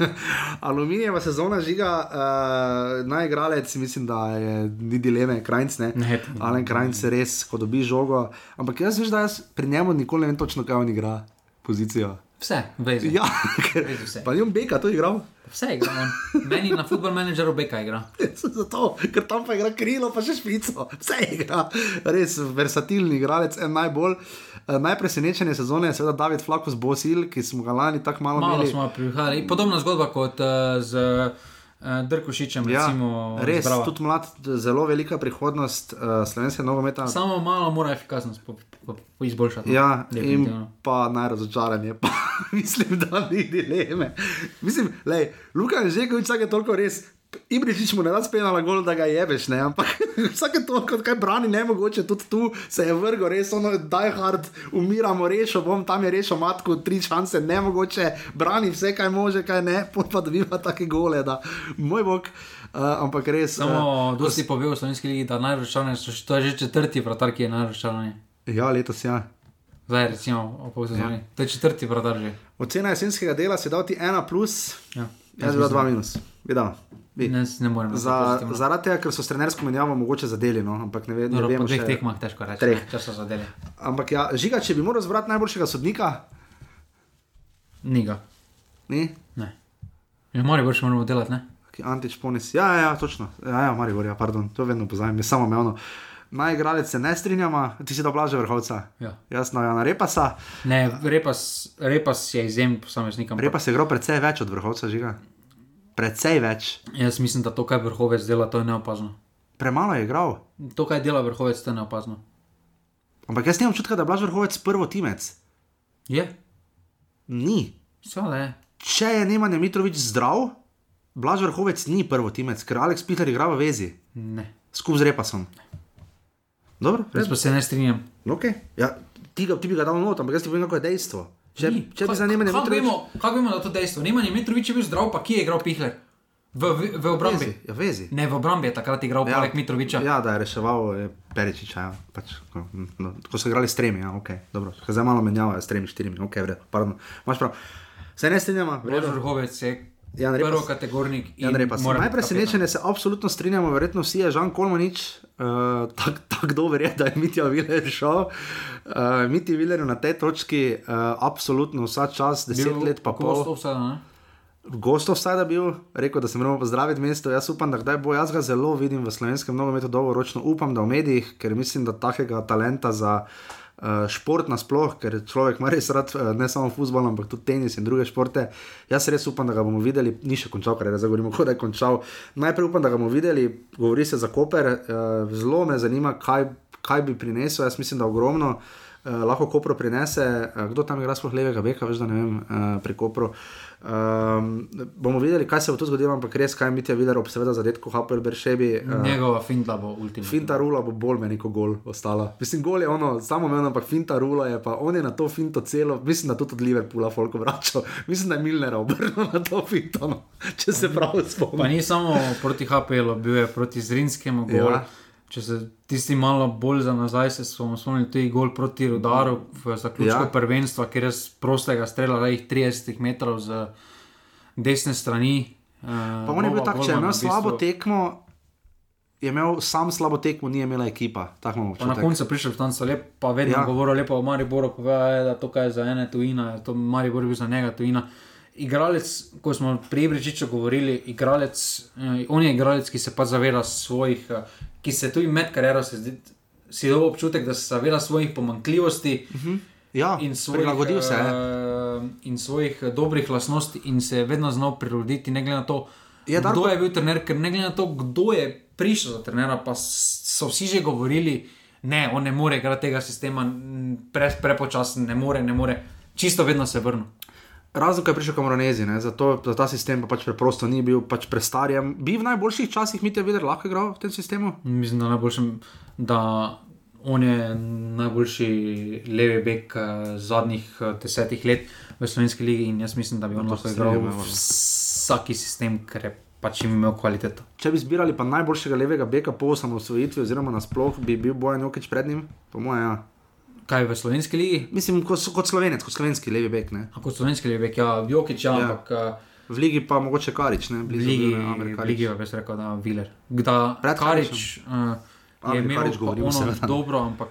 <laughs> Aluminijeva sezona žiga, uh, najigralec, mislim, da je ni dileme, krajc ne. Ne, Alen krajc res, ko dobi žogo. Ampak jaz veš, da jaz pri njemu nikoli ne vem točno, kaj on igra, pozicijo. Vse, vezi. Ja, ker, Vezi vse. pa ni on beka to igral. Vse igra. on. Meni na futbol menedžeru beka igra. <laughs> Zato, ker tam pa igra krilo, pa še špico, vse igra. Res versatilni igralec, en najbolj. Uh, najpresenečenje sezone je seveda David Flakus Bosil, ki smo ga lani tako malo, Malo imeli. smo prihajali. Podobna zgodba kot uh, z uh, Drkošičem, Ja, recimo. res, Brava. tudi mlad, zelo velika prihodnost uh, slovenskega nogometa. Samo malo mora efikasnost po, po, po izboljšati. Ja, in pa najrazočaranje, pa <laughs> mislim, da ni dileme. Mislim, lej, Luka je že, ko vsake toliko res. Ibričič mu ne da spenala gol, da ga jebeš, ne? ampak <laughs> vsake toliko, kaj brani, ne mogoče, tudi tu se je vrgo, res ono, die hard, umiramo, rešil bom, tam je rešil matko, tri šanse, ne mogoče, brani vse, kaj može, kaj ne, <laughs> pot pa dobiva take gole, da moj bog, uh, ampak res. Samo eh, dosti pove v slovenski ligi, da najraščarnejši so, to je že četrti vratar, ki je najraščarnejši. Ja, letos ja. Zdaj, recimo, o pol sezoni. Ja. To je četrti vratar že. Ocena jesenskega dela se da ti ena plus, Ja. jaz bi dal dva minus. Dal. Bi. Ne, ne morem. Za, zaradi tega, ker so s trenersko menjavo mogoče zadeli, no? ampak ne, ve, ne Dobro, vem. po dveh tekmah težko reči, Treh. če so zadeli. Ampak ja, žiga, če bi moral zbrati najboljšega sodnika, Ni ga. ni? Ne. Ja, mora boš moramo delati, ne? Antič ponis. Ja, ja, ja, točno. Ja, ja, Maribor, ja, pardon, to vedno pozajam, je samo mevno. Naj igralec se ne strinjamo, ti si da blaže vrhovca. Ja. Jasno, Jana Repasa. Ne, repas, repas je izjemen posameznik. ampak Repas je igral precej več od vrhovca, žiga. Precej več. Jaz mislim, da to, kaj vrhovec dela, to je neopazno. Premalo je igral. To, kaj dela vrhovec, to je neopazno. Ampak jaz nimam občutka, da je blaž vrhovec prvo timec. Je, Ni. seveda je. Če je Nemanja Mitrovič zdrav, Blaž Vrhovec ni prvo timec, ker Aleks Peter igra v vezi, Ne. skupaj z Repasom. Dobro, Jaz pa se ne strinjam. Okay. Ja, ti, ti bi ga dal not, ampak jaz ti povem, kako je dejstvo. Če, Ni. če bi Ka- za Nemanja kako Mitrovič... vemo, kako vemo, da je to dejstvo? Nemanja Mitrovič je bil zdrav, pa kje je igral Pihler? V, v, v obrambi. Vezi, ja, vezi. Ne, v obrambi je takrat igral ja. poleg Mitroviča. Ja, da je reševal je Peričiča. Ja. Pač, ko, no, ko so igrali s tremi, ja, okay, dobro. Zdaj malo menjavajo s tremi, štirimi, ok, vredno, pardon. Imaš prav. Se ne strinjamo. Vrhovec je Jan Repas. prvo kategornik. in Jan Repas. mora biti Najpresenečenje se absolutno strinjamo, verjetno vsi je Žan Kolmanič, uh, tako tak dober je, da je Mitja Viler šel. Uh, Miti Viler na tej točki uh, absolutno vsa čas, deset Bil let pa pol. ne? Gostov vsaj da bil, rekel, da se moramo pozdraviti mesto. Jaz upam, da kdaj bo. Jaz ga zelo vidim v slovenskem nogometu dolgoročno. Upam, da v medijih, ker mislim, da takega talenta za uh, šport nasploh, ker človek ima res rad uh, ne samo futbol, ampak tudi tenis in druge športe. Jaz res upam, da ga bomo videli. Ni še končal, kar je zdaj govorimo, <laughs> kot da je končal. Najprej upam, da ga bomo videli, govori se za Koper. Uh, zelo me zanima, kaj, kaj bi prinesel. Jaz mislim, da ogromno. Uh, lahko Kopro prinese, uh, kdo tam igra sploh levega beka, veš, da ne vem, uh, pri Kopru. Um, bomo videli, kaj se bo tu zgodilo, ampak res, kaj mi je videl, ob seveda zadetku Hapel Beršebi. Uh, Njegova finta bo ultimativna. Finta rula bo bolj meni kot gol ostala. Mislim, gol je ono, samo meni, ampak finta rula je pa on je na to finto celo, mislim, da tudi od Liverpoola Folko vračal. <laughs> Mislim, da je Milner obrnil na to finto, no, če se prav Pa spomnim. ni samo proti HPL-u, bil je proti Zrinskemu gol. Ja. Če se tisti malo bolj za nazaj, se smo spomnili tudi gol proti Rudaru v zaključku Ja. prvenstva, kjer je z prostega strela lejih 30 metrov z desne strani. Uh, Pa on je bil tak, če je imel slabo tekmo, je imel sam slabo tekmo, ni imela ekipa. Na koncu prišel v tanco, lep, pa vedno Ja. govoril lepo o Mariboru, povedal, da to kaj za ene tujina, to Maribor je bil za njega tujina. Igralec, ko smo pri Ibričiču govorili, igralec, eh, on je igralec, ki se pa zaveda svojih, eh, ki se tudi med kariero se zdi, si dobil občutek, da se zaveda svojih pomankljivosti. Ja, in svojih, prilagodil se je. eh, in svojih eh, dobrih lastnosti, in se je vedno znal prilagoditi, ne glede na to, Je, Darko- kdo je bil trener, ker ne glede na to, kdo je prišel za trenera, pa so vsi že govorili, ne, on ne more igrati tega sistema, pre, prepočasen, ne more, ne more, čisto vedno se vrne. Razlog je prišel Kamoronezi, ne, zato za ta sistem pa pač preprosto ni bil pač prestarjen. Bi v najboljših časih mi te videli lahko igral v tem sistemu? Mislim, da, najboljšem, da on je najboljši levi bek eh, zadnjih eh, desetih let v slovenski ligi in jaz mislim, da bi on lahko igral v evo. vsaki sistem, ker je pač imel kvaliteto. Če bi zbirali pa najboljšega levega beka po osamosvojitvi, oziroma nasploh, bi bil Bojan Jokič pred njim, po mojem. Ja. Kaj v slovenski ligi? Mislim, kot, kot slovenec, kot slovenski levi bek. Ne. A kot slovenski levi bek, ja, Jokič, ja, Ja. ampak. eh, V ligi pa mogoče Karič, ne blizu ligi, bil, ne, Amer v ligi pa bi se rekel, da Viler. Da Pred Karič uh, Amer je imel Karič pa govorimo, ono seveda. dobro, ampak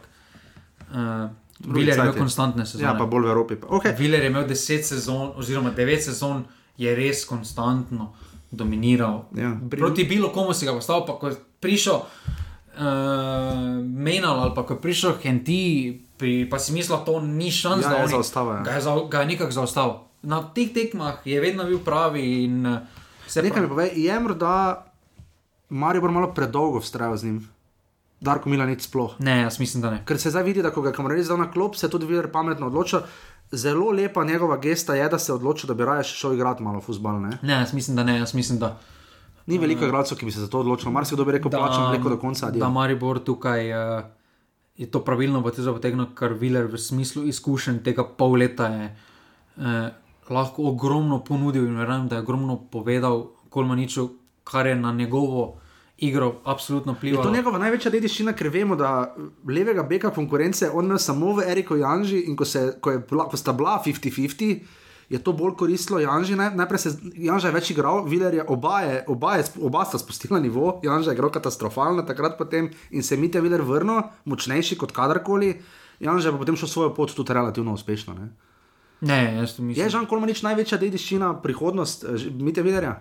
uh, Viler je imel konstantne sezone. Ja, pa bolj v Evropi. pa- Okay. Viler je imel 10 sezon, oziroma 9 sezon, je res konstantno dominiral. Ja. Proti bilo komu si ga postavil, pa ko je prišel uh, Menal ali pa ko je prišel Henti, pri, pa si mislil, da to ni šans, Ja, da je zaustavil, ja. Ga je, za, ga je nekako zaustavil. Na teh tekmah je vedno bil pravi in vse Nekaj mi pove, je morda Maribor malo predolgo vztrajal z njim. Darko Milanic sploh. Ne, jaz mislim, da ne. Ker se zdaj vidi, da ko ga je kamerali zdaj na klop, se tudi Viler pametno odloča. Zelo lepa njegova gesta je, da se je odločil, da bi raje še šel igrati malo futbol. Ne? Ne, jaz mislim, da ne. Jaz mislim, da, Ni veliko igralcev, ki bi se za to odločili. Mar si kdo bi rekel, plačam mleko do konca. adijo. Da Maribor tukaj uh, je to pravilno potegnil, ker Viler v smislu izkušenj tega pol leta je uh, lahko ogromno ponudil in verjamem, da je ogromno povedal Kolmaniču, kar je na njegovo igro absolutno Je vplivalo. to njegova največja dediščina, ker vemo, da levega beka konkurence on imel samo v Eriku Janži in ko, se, ko, je ko sta bila 50-50. Je to bolj koristilo Janži, naj, najprej se Janža je več igral, Viler je oba, je, oba, sta spustila nivo, Janža je igral katastrofalno takrat potem in se Mitja Viler vrnil, močnejši kot kadarkoli, Janža je potem šel svojo pot tudi relativno uspešno. Ne? Ne, jaz mislim. Je Žan Kolmanič največja dediščina, prihodnost eh, Mitja Vilerja?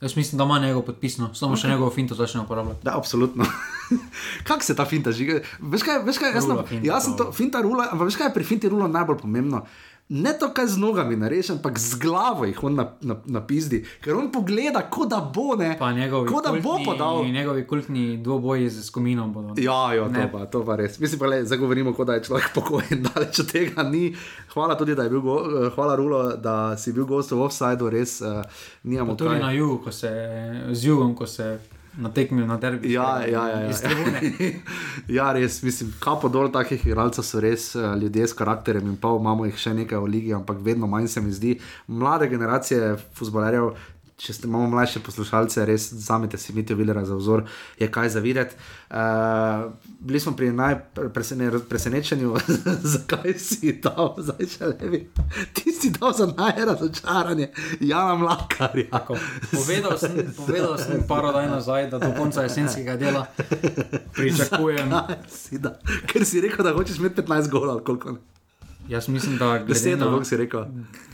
Jaz mislim, da ima njegov podpisno, samo okay. še njegovo finto začne uporabljati. Da, absolutno. <laughs> Kako se ta finta žiga? Veš kaj, veš kaj jaz, Rula sem, finta, jaz sem to, finta rula, ampak veš kaj je pri finti rula najbolj pomembno? Ne to, kaj z nogami nareš, ampak z glavo jih on napizdi, na, na ker on pogleda, kot da bo ne. Pa njegovi Kot da bo kultni- podal. Njegovi kultni dvoboji z skominom bodo. Ja, jo, to, Ne. pa, to pa res. Mislim pa, le, zdaj govorimo, kot da je človek pokojen, <laughs> daleč od tega ni. Hvala tudi, da je bil, go, eh, hvala Rulo, da si bil gost v offsajdu, res uh, nimamo tudi kaj. na jugu, ko se z jugom, ko se natekmijo na derbi. Ja, ja, ja, ja. <laughs> ja, res, mislim, kapo dol takih igralcev so res uh, ljudje s karakterjem in pa imamo jih še nekaj v ligi, ampak vedno manj se mi zdi. Mlade generacije futbolerjev, če ste imamo mlajše poslušalce, res zamete si Mitijo Vilera za vzor, je kaj za videti. Uh, bili smo pri najpresenečenju, <laughs> zakaj si dal, zdaj še levi. Ti si dal za najrazočaranje, Jana Mlakarja. Povedal sem, povedal sem par dni nazaj, da do konca jesenskega dela pričakujem. Si da, ker si rekel, da hočeš imeti 15 golov, koliko ne. Jaz mislim, da glede Deset, na, si rekel.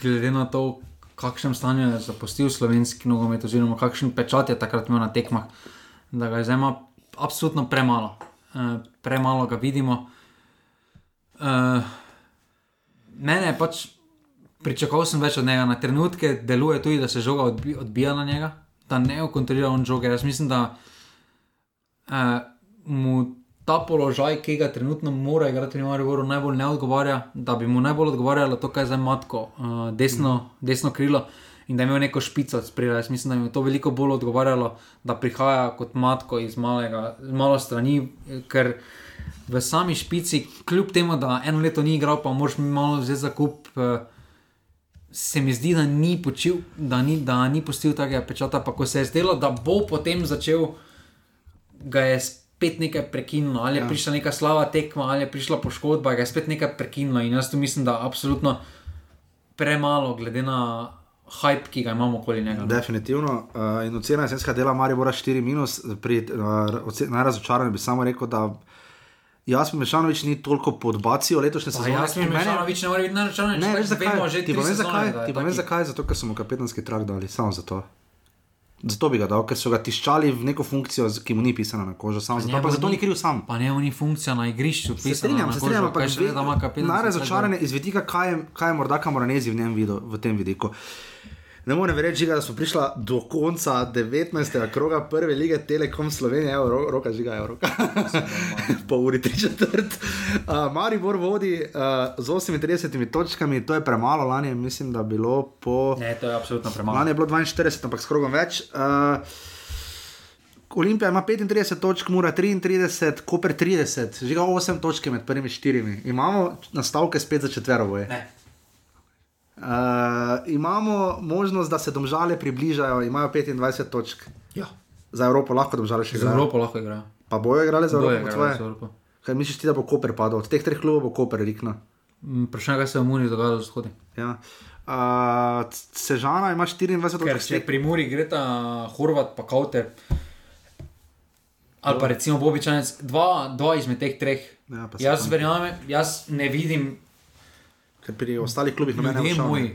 glede na to, kakšnem stanju je zapustil slovenski nogomet, oziroma kakšen pečat je takrat imel na tekmah, da ga je zdaj absolutno premalo. Uh, premalo ga vidimo. Uh, mene je pač pričakoval sem več od njega, na trenutke deluje tudi, da se žoga odbi, odbija na njega, da ne kontrolira on žoge. Jaz mislim, da uh, mu ta položaj, ki ga trenutno mora igrati v Mariboru, najbolj ne odgovarja, da bi mu najbolj odgovarjalo to, kaj je zdaj matko, uh, desno, desno krilo. In da je imel neko špico spredaj. Jaz mislim, da je to veliko bolj odgovarjalo, da prihaja kot matko iz malega, malo strani, ker v sami špici, kljub temu, da eno leto ni igral, pa moraš malo vzeti za kup. Uh, se mi zdi, da ni počil, da ni, da ni pustil takega pečata. Pa ko se je zdelo, da bo potem začel, ga je spet nekaj prekinilo, ali je Ja. prišla neka slava tekma, ali je prišla poškodba, ga je spet nekaj prekinilo. In jaz tu mislim, da absolutno premalo, glede na hype, ki ga imamo okoli njega. no. Definitivno. Uh, in ocena jesenskega dela Maribora 4 minus, pri uh, najrazočaranju bi samo rekel, da Jasmin Mešanovič ni toliko pod bacijo letošnje Pa sezone. Jasmin Mene- Mešanovič ne more biti naročen, Ne, veš zakaj? že Ti tri pa veš sezone, zakaj? da je Ti pa veš taki. zakaj? Zato, ker so mu kapetanski trak dali, samo zato. Zato bi ga dal, ker so ga tiščali v neko funkcijo, ki mu ni pisana na kožo, samo zato, pa zato ni kriv sam. Pa njemu ni funkcija na igrišču, Se strinjam, se strinjam, ampak še vedno ima kapetan. najrazočaranje iz vidika, kaj je, kaj je morda Kamoranezi v, njem videl, v tem vidiku. Ne morem reči, da smo prišli do konca 19. kroga prve lige Telekom Slovenije, evo, ro, roka žiga, evo, roka. <laughs> po uri 3 četrt. Uh, Maribor vodi uh, z 38 točkami, to je premalo, lani je, mislim, da bilo po. Ne, to je absolutno premalo. Lani je bilo 42, ampak s krogom več. Uh, Olimpija ima 35 točk, Mura 33, Koper 30, žiga 8 točk med prvimi štirimi. Imamo nastavke spet za četverovo. Uh, imamo možnost, da se domžale približajo, imajo 25 točk. Ja. Za Evropo lahko domžale še Za igrajo. Evropo lahko igrajo. Pa bojo igrali za Bojo Evropo, igrali tvoje? za Evropo. Kaj misliš ti, da bo Koper padel? Od teh treh klubov bo Koper rikno. Mm, Vprašanje, kaj se v Muri dogaja v vzhodi. Ja. Uh, Sežana ima 24 Ker točk. če pri Muri gre ta Horvat, pa Kauter. Ali pa recimo Bobičanec, dva, dva izmed teh treh. Ja, jaz verjamem, jaz ne vidim, Ker pri ostalih klubih nobene ljudje vprašanja. moj,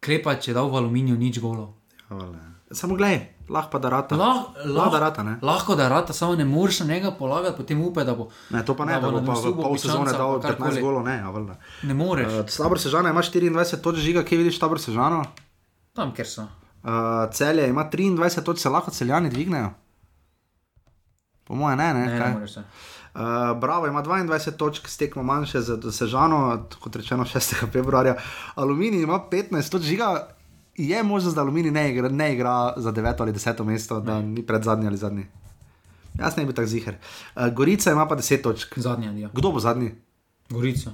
klepač je dal v aluminiju nič golo. Ja. Samo gledaj, lahko pa da rata. Lah, Lahko da rata, ne? lahko da rata, samo ne moreš na njega polagati, potem upe, da bo. Ne, to pa ne, da da bo pa v nadomestil pol sezone dal pa karkoli. 15 golov, ne, valjda. Ne moreš. Uh, Slabor Sežana ima 24 točk žiga, kje vidiš Tabor Sežano? Tam, ker so. Uh, celje ima 23 točk, se lahko celjani dvignejo. Po mojem, ne, ne. Ne, ne. Uh, Bravo ima 22 točk, stekmo manjše za Sežano, kot rečeno 6. februarja. Aluminij ima 15 točk, žiga je možnost, da Aluminij ne igra, ne igra za 9 ali 10 mesto, da ni pred zadnji ali zadnji. Jaz ne bi tako ziger. Uh, Gorica ima pa 10 točk. Zadnji adijo. Kdo bo zadnji? Gorica.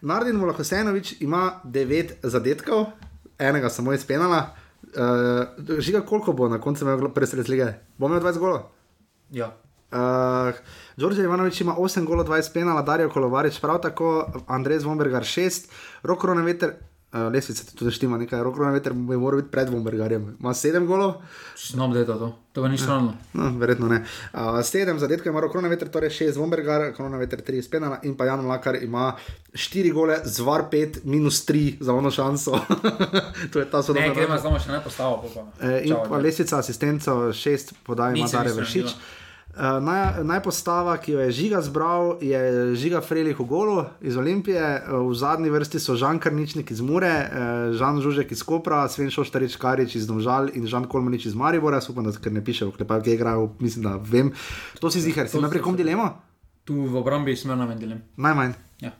Nardin Vlahosenovič ima 9 zadetkov, enega samo iz penala. Uh, žiga, koliko bo na koncu imel presred lige? Bo imel 20 golov? Ja. Uh, Đorđe Ivanovič ima 8 golov, 20 penala, Darijo Kolovarič prav tako, Andrej Zvombergar 6, Rok Roneveter, uh, lesvica tudi štima nekaj, Rok Roneveter bi moral biti pred Vombergarjem, ima 7 golov, Znam, da je to to. To ni sramno. no, verjetno ne. Uh, 7 zadetkov ima Rok Roneveter, torej 6 Vombergar, Roneveter 3 iz penala in pa Jan Lakar ima 4 gole, zvar 5, minus 3 za ono šanso. <laughs> to je ta Ne, sodobna. gremo samo še ne postavo. Pa. Eh, In Čau, pa ne. lesica asistenco, šest podaj ima Dare Vršič. bila. Uh, naj, najpostava, ki jo je žiga zbral, je žiga Frelih v golu iz Olimpije, uh, v zadnji vrsti so Žan Karničnik iz Mure, uh, Žan Žužek iz Kopra, Sven Šoštarič Karič iz Domžal in Žan Kolmanič iz Maribora. Jaz upam, da ker ne piše v klepaju, ki je igral, mislim, da vem. To si zihar, si so- kom dilemo? Tu v obrambi smo na mendelem. Najmanj. Ja.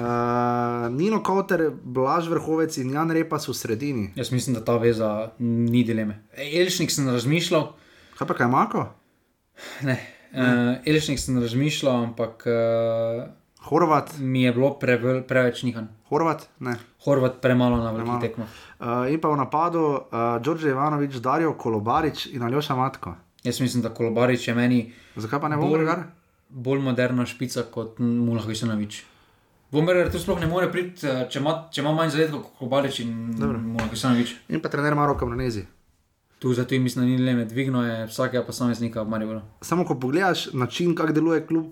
Uh, Nino Kauter, Blaž Vrhovec in Jan Repa so v sredini. Jaz mislim, da ta veza ni dileme. Elšnik sem razmišljal, Kaj pa kaj Mako? Ne, uh, Elšnik sem razmišljal, ampak uh, Horvat, mi je bilo prevel, preveč nihan. Horvat, ne. Horvat premalo na velikih tekmah. Uh, in pa v napadu uh, Đorđe Ivanovič, Darijo Kolobarič in Aljoša Matko. Jaz mislim, da Kolobarič je meni Zakaj pa ne bo bolj, bolj moderna špica kot Mulah Visanovič. Bomber tu sploh ne more priti, eh, če ima, če ima manj zadetkov kot Kolobarič in Mulah Visanovič. In pa trener Maro Kamronezi. Tu zato jim mislim, ni dileme, dvigno je vsakega posameznika v Mariboru. Samo ko pogledaš način, kako deluje klub,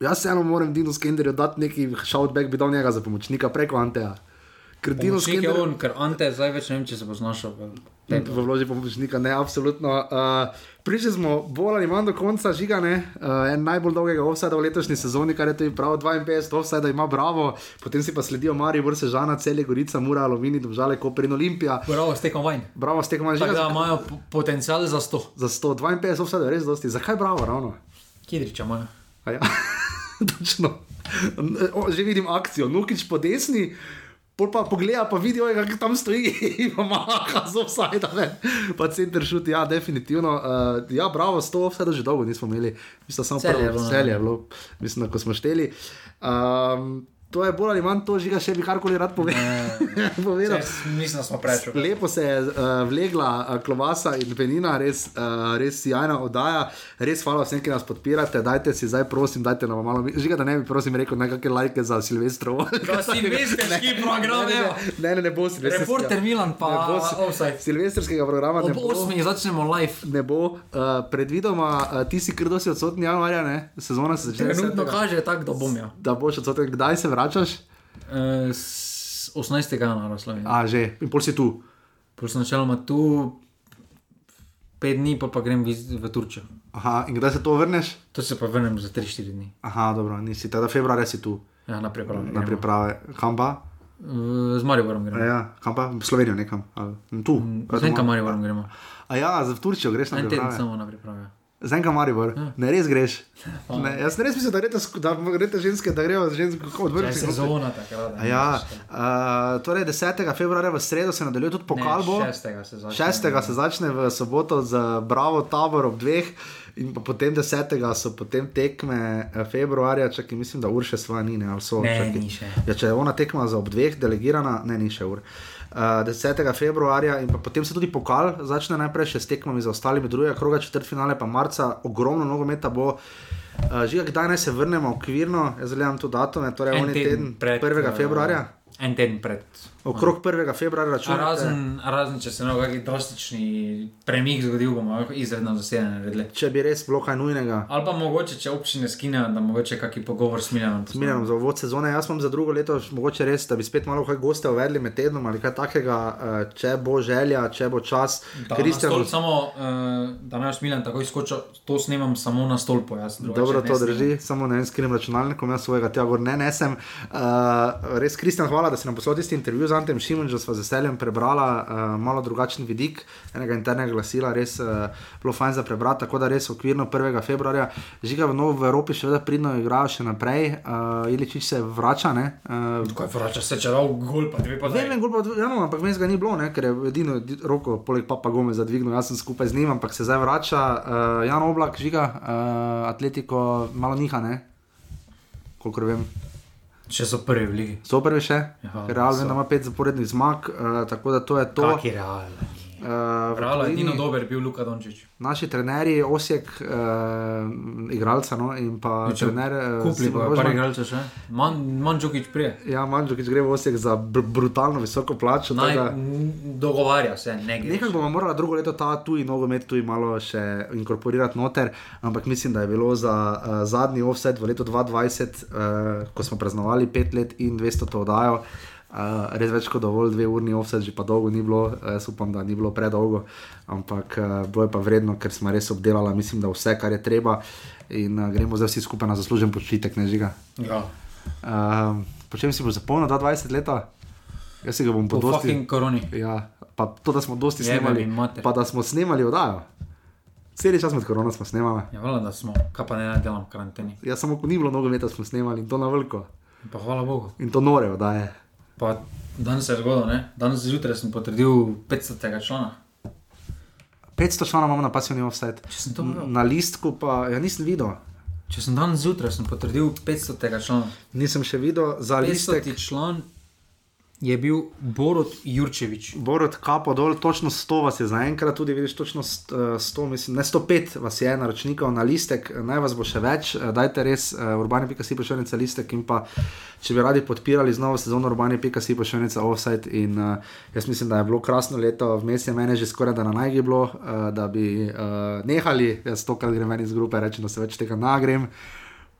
jaz se eno moram Dino Skenderju dati neki shoutback, bi dal njega za pomočnika preko Anteja. Ker Dino Pomočnik je Skender on, ker Ante zdaj več ne vem, če se bo znašel. v vloži pomočnika, ne, absolutno. Uh, Prišli smo bolj ali manj do konca žiga, ne, uh, en najbolj dolgega offsajda v letošnji sezoni, kar je tudi prav 52 offsajda ima Bravo, potem si pa sledijo Maribor, Sežana, Celje, Gorica, Mura, Aluminij, Domžale, Koper in Olimpija. Bravo, stekom vanj. Bravo, s tekom Tako žiga. da imajo po- potencial za 100. Za 152 offsajda je res dosti. Zakaj bravo ravno? Kidriča imajo. Ja, <laughs> točno. O, že vidim akcijo, Nukič po desni. Pol pa pogleda, pa vidijo, kako tam stoji in pa maha z offside, pa center šut, ja, definitivno. Uh, ja, bravo, 100 offside že dolgo nismo imeli, mislim, samo prvo ne. celje je bilo, mislim, da ko smo šteli. Um, to je bolj ali manj to, žiga še bi karkoli rad <laughs> povedal. povedal. Mislim, da smo preveč. Lepo se je uh, vlegla uh, klovasa in penina, res, uh, res sjajna oddaja. Res hvala vsem, ki nas podpirate. Dajte si zdaj, prosim, dajte nam malo. Žiga, da ne bi, prosim, rekel nekakšne lajke za Silvestrovo. Silvestrski <laughs> program, ne, ne, ne, ne, ne bo silvestrskega. Reporter Milan pa Ne bo si- offside. Silvestrskega programa ne Ob bo. 8. začnemo live. Ne bo, uh, predvidoma, uh, ti si krdo si odsotni januarja, ne? sezona se začne. Trenutno 10., kaže tako, da bom ja. Da boš odsoten, kdaj se vračaš? Uh, 18. januarja Slovenija. A, že, in pol si tu. Pol sem načeloma tu, pet dni pa, pa grem v, v Turčijo. Aha, in kdaj se to vrneš? To se pa vrnem za 3-4 dni. Aha, dobro, nisi, teda februarja si tu. Ja, na priprave. Na priprave, kam pa? Uh, z Mariborom A gremo. Ja, kam pa? V Slovenijo nekam. Ali, tu. Z enkam Mariborom gremo. A ja, za Turčijo greš na En teden priprave. samo na priprave. Z enkam Maribor. Ne, res greš. <laughs> Ne, jaz res mislim, da sk- da greste ženske, da grejo ženske Če odvrniti. je sezona takrat. Ja, uh, torej 10. februarja v sredo se nadaljuje tudi pokal. bo. 6. se začne. 6. se začne v soboto z Bravo tabor ob dveh, in potem 10. so potem tekme eh, februarja, čakaj, mislim, da ur še sva ni, ne, ali so. Ne, ni še. Ja, če je ona tekma za ob dveh, delegirana, ne, ni še ur. Uh, 10. februarja in potem se tudi pokal začne najprej še s tekmami za ostalimi, drugega kroga, četrt finale pa marca, ogromno nogometa bo. Uh, Žiga, kdaj naj se vrnemo okvirno, jaz gledam tu datume, torej En teden, teden pred, 1. eh, februarja. En teden pred Okrog 1. februarja računate. Razen, razen, če se ne bo kakšen drastični premik zgodil, bomo izredno zasedanje naredili. Če bi res bilo kaj nujnega. Ali pa mogoče, če občine skinejo, da mogoče kakšen pogovor s Miljanom. Smiljam za uvod sezone. Jaz imam za drugo leto mogoče res, da bi spet malo kaj goste uvedli med tednom ali kaj takega, eh, če bo želja, če bo čas. Da, Kristjan, stol, samo, uh, da boš Miljan takoj skočil, to snemam samo na stolpu. Jaz, Dobro, to snemam. drži, samo ne vem, skrinem računalnikom, jaz svojega tega ne nesem. Uh, res, Kristjan, hvala, da si nam poslal tisti intervju z Antem Šimunžem, sva z veseljem prebrala uh, malo drugačen vidik enega internega glasila, res uh, bilo fajn za prebrati, tako da res okvirno 1. februarja. Žiga v, Novo, v Evropi še vedno pridno igrajo še naprej, uh, Iličič se vrača, ne? Uh, Kaj vrača se, če dal gol, pa dve pa Vem, vem, gol pa, ja, no, ampak vmes ga ni bilo, ne, ker je edino edi- roko, poleg Papa Gome, zadvignil, jaz sem skupaj z njim, ampak se zdaj vrača. Uh, Jan Oblak, žiga, uh, Atletiko, malo niha, ne, kolikor vem. Če so prvi v ligi. So prvi še, Ja, Real vem, so. da ima pet zaporednih zmag, uh, tako da to je to. Kaki real. Uh, v Real je tujini- edino dober bil Luka Dončić. Naši trenerji, Osijek, uh, igralca no, in pa Če trener. eh, Kupli Simon pa Rožman. par igralcev še. Man- Mandžukić prije. Ja, Mandžukič gre v Osijek za br brutalno visoko plačo. Naj, n- dogovarja se, ne gre. Nekaj bomo morali drugo leto ta tuji nogomet tuji malo še inkorporirati noter, ampak mislim, da je bilo za uh, zadnji offset v letu 2020, uh, ko smo praznovali pet let in 200 to oddajo. Uh, res več kot dovolj, dve urni offset, že pa dolgo ni bilo, jaz upam, da ni bilo predolgo, ampak uh, bo je pa vredno, ker smo res obdelali, mislim, da vse, kar je treba in uh, gremo zdaj vsi skupaj na zaslužen počitek, ne žiga. Ja. Uh, po čem si bo zapolnil 20 let? Jaz si ga bom Po podosti. fucking koroni. Ja, pa to, da smo dosti Jebe snemali, pa da smo snemali oddajo. Cel čas med korono smo snemali. Ja, hvala, da smo, kaj pa ne delam v karanteni. Ja, samo ko ni bilo nogometa, smo snemali in to na veliko. Pa hvala Bogu. In to nore oddaje. Pa danes se je zgodilo, ne? Danes zjutraj sem potrdil 500. člana. 500 članov imamo na pasivni offset. to videl? Na listku pa, ja nisem videl. Če sem danes zjutraj sem potrdil 500. člana. Nisem še videl za listek. 500. član je bil Borod Jurčevič. Borod kapo dol, točno 100 vas je zaenkrat, tudi vidiš, točno st- eh, 100, mislim, ne 105 vas je naročnikov na listek, naj vas bo še več, eh, dajte res uh, urbani.si pošiljnica listek in pa, če bi radi podpirali z novo sezono urbani.si pošiljnica offside in uh, jaz mislim, da je bilo krasno leto, vmes je mene že skoraj da na najgi bilo, uh, da bi uh, nehali, jaz to, kar grem ven iz grupe, rečem, da se več tega nagrem.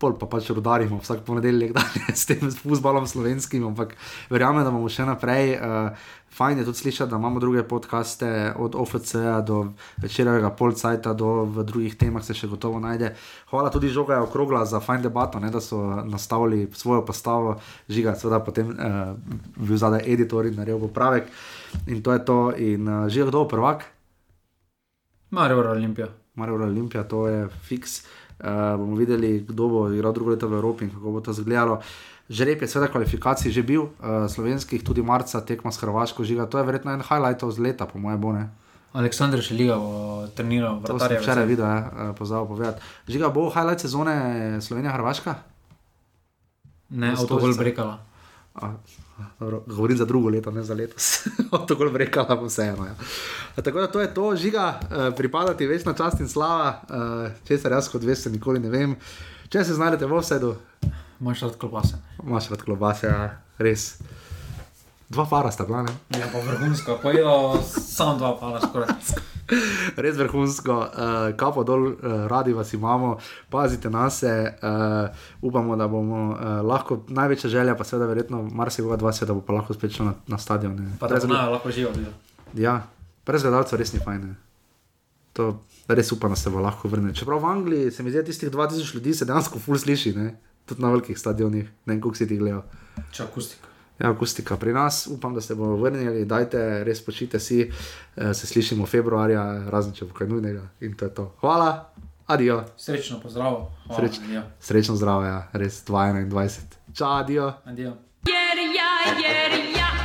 Pol pa pač rudarimo vsak ponedeljek, da ne <laughs> s tem futbalom slovenskim, ampak verjamem, da bomo še naprej. Uh, fajn je tudi slišati, da imamo druge podcaste, od OFC-ja do večerjega polcajta, do v drugih temah se še gotovo najde. Hvala tudi Žoga okrogla za fajn debato, ne, da so nastavili svojo postavo, žiga, seveda potem uh, bil zadaj editor in naredil popravek. In to je to, in uh, žiga, kdo bo prvak? Marijo Olimpija. Marijo Olimpija, to je fiks. Uh, bomo videli, kdo bo igral drugo leto v Evropi in kako bo to izgledalo. Žreb je seveda kvalifikacij že bil, uh, slovenskih, tudi marca tekma s Hrvaško žiga. To je verjetno en highlight z leta, po mojem, bone. Aleksandr Šeliga bo treniral To sem včeraj videl, ja, uh, pozabil povedati. Žiga bo highlight sezone Slovenija-Hrvaška? Ne, avtogol stolici. brekala. A, dobro, govorim za drugo leto, ne za letos. to bolj brekala, pa vseeno. Ja. Tako da to je to, žiga, uh, pripadati večna čast in slava, uh, česar jaz kot veste, nikoli ne vem. Če se znajdete v offsetu, Imaš rad klobase. imaš rad klobase, ja, res. Dva para sta bila, ne? Ja, pa vrhunsko, pojedo samo dva pala skoraj. Res vrhunsko, uh, kapo dol, uh, radi vas imamo, pazite na se, uh, upamo, da bomo uh, lahko, največja želja pa seveda verjetno marsikoga dva se, da bo pa lahko spet šel na, na stadion. ne. Pa da Brez- znajo lahko videti. Ja, brez gledalcev res ni fajn. To res upam, da se bo lahko vrnil. Čeprav v Angliji se mi zdi, da tistih 2000 ljudi se dejansko ful sliši, ne? tudi na velikih stadionih, ne vem, koliko si ti gledal. Če akustika. Ja, akustika pri nas, upam, da se bomo vrnili, dajte res počite si, eh, se slišimo februarja, razen če bo kaj nujnega in to je to. Hvala, adijo, Srečno, pozdrav. Hvala, Sreč, adijo. srečno zdravo, ja, res 2021. Čau, adijo. Adijo. Yeah, yeah, yeah.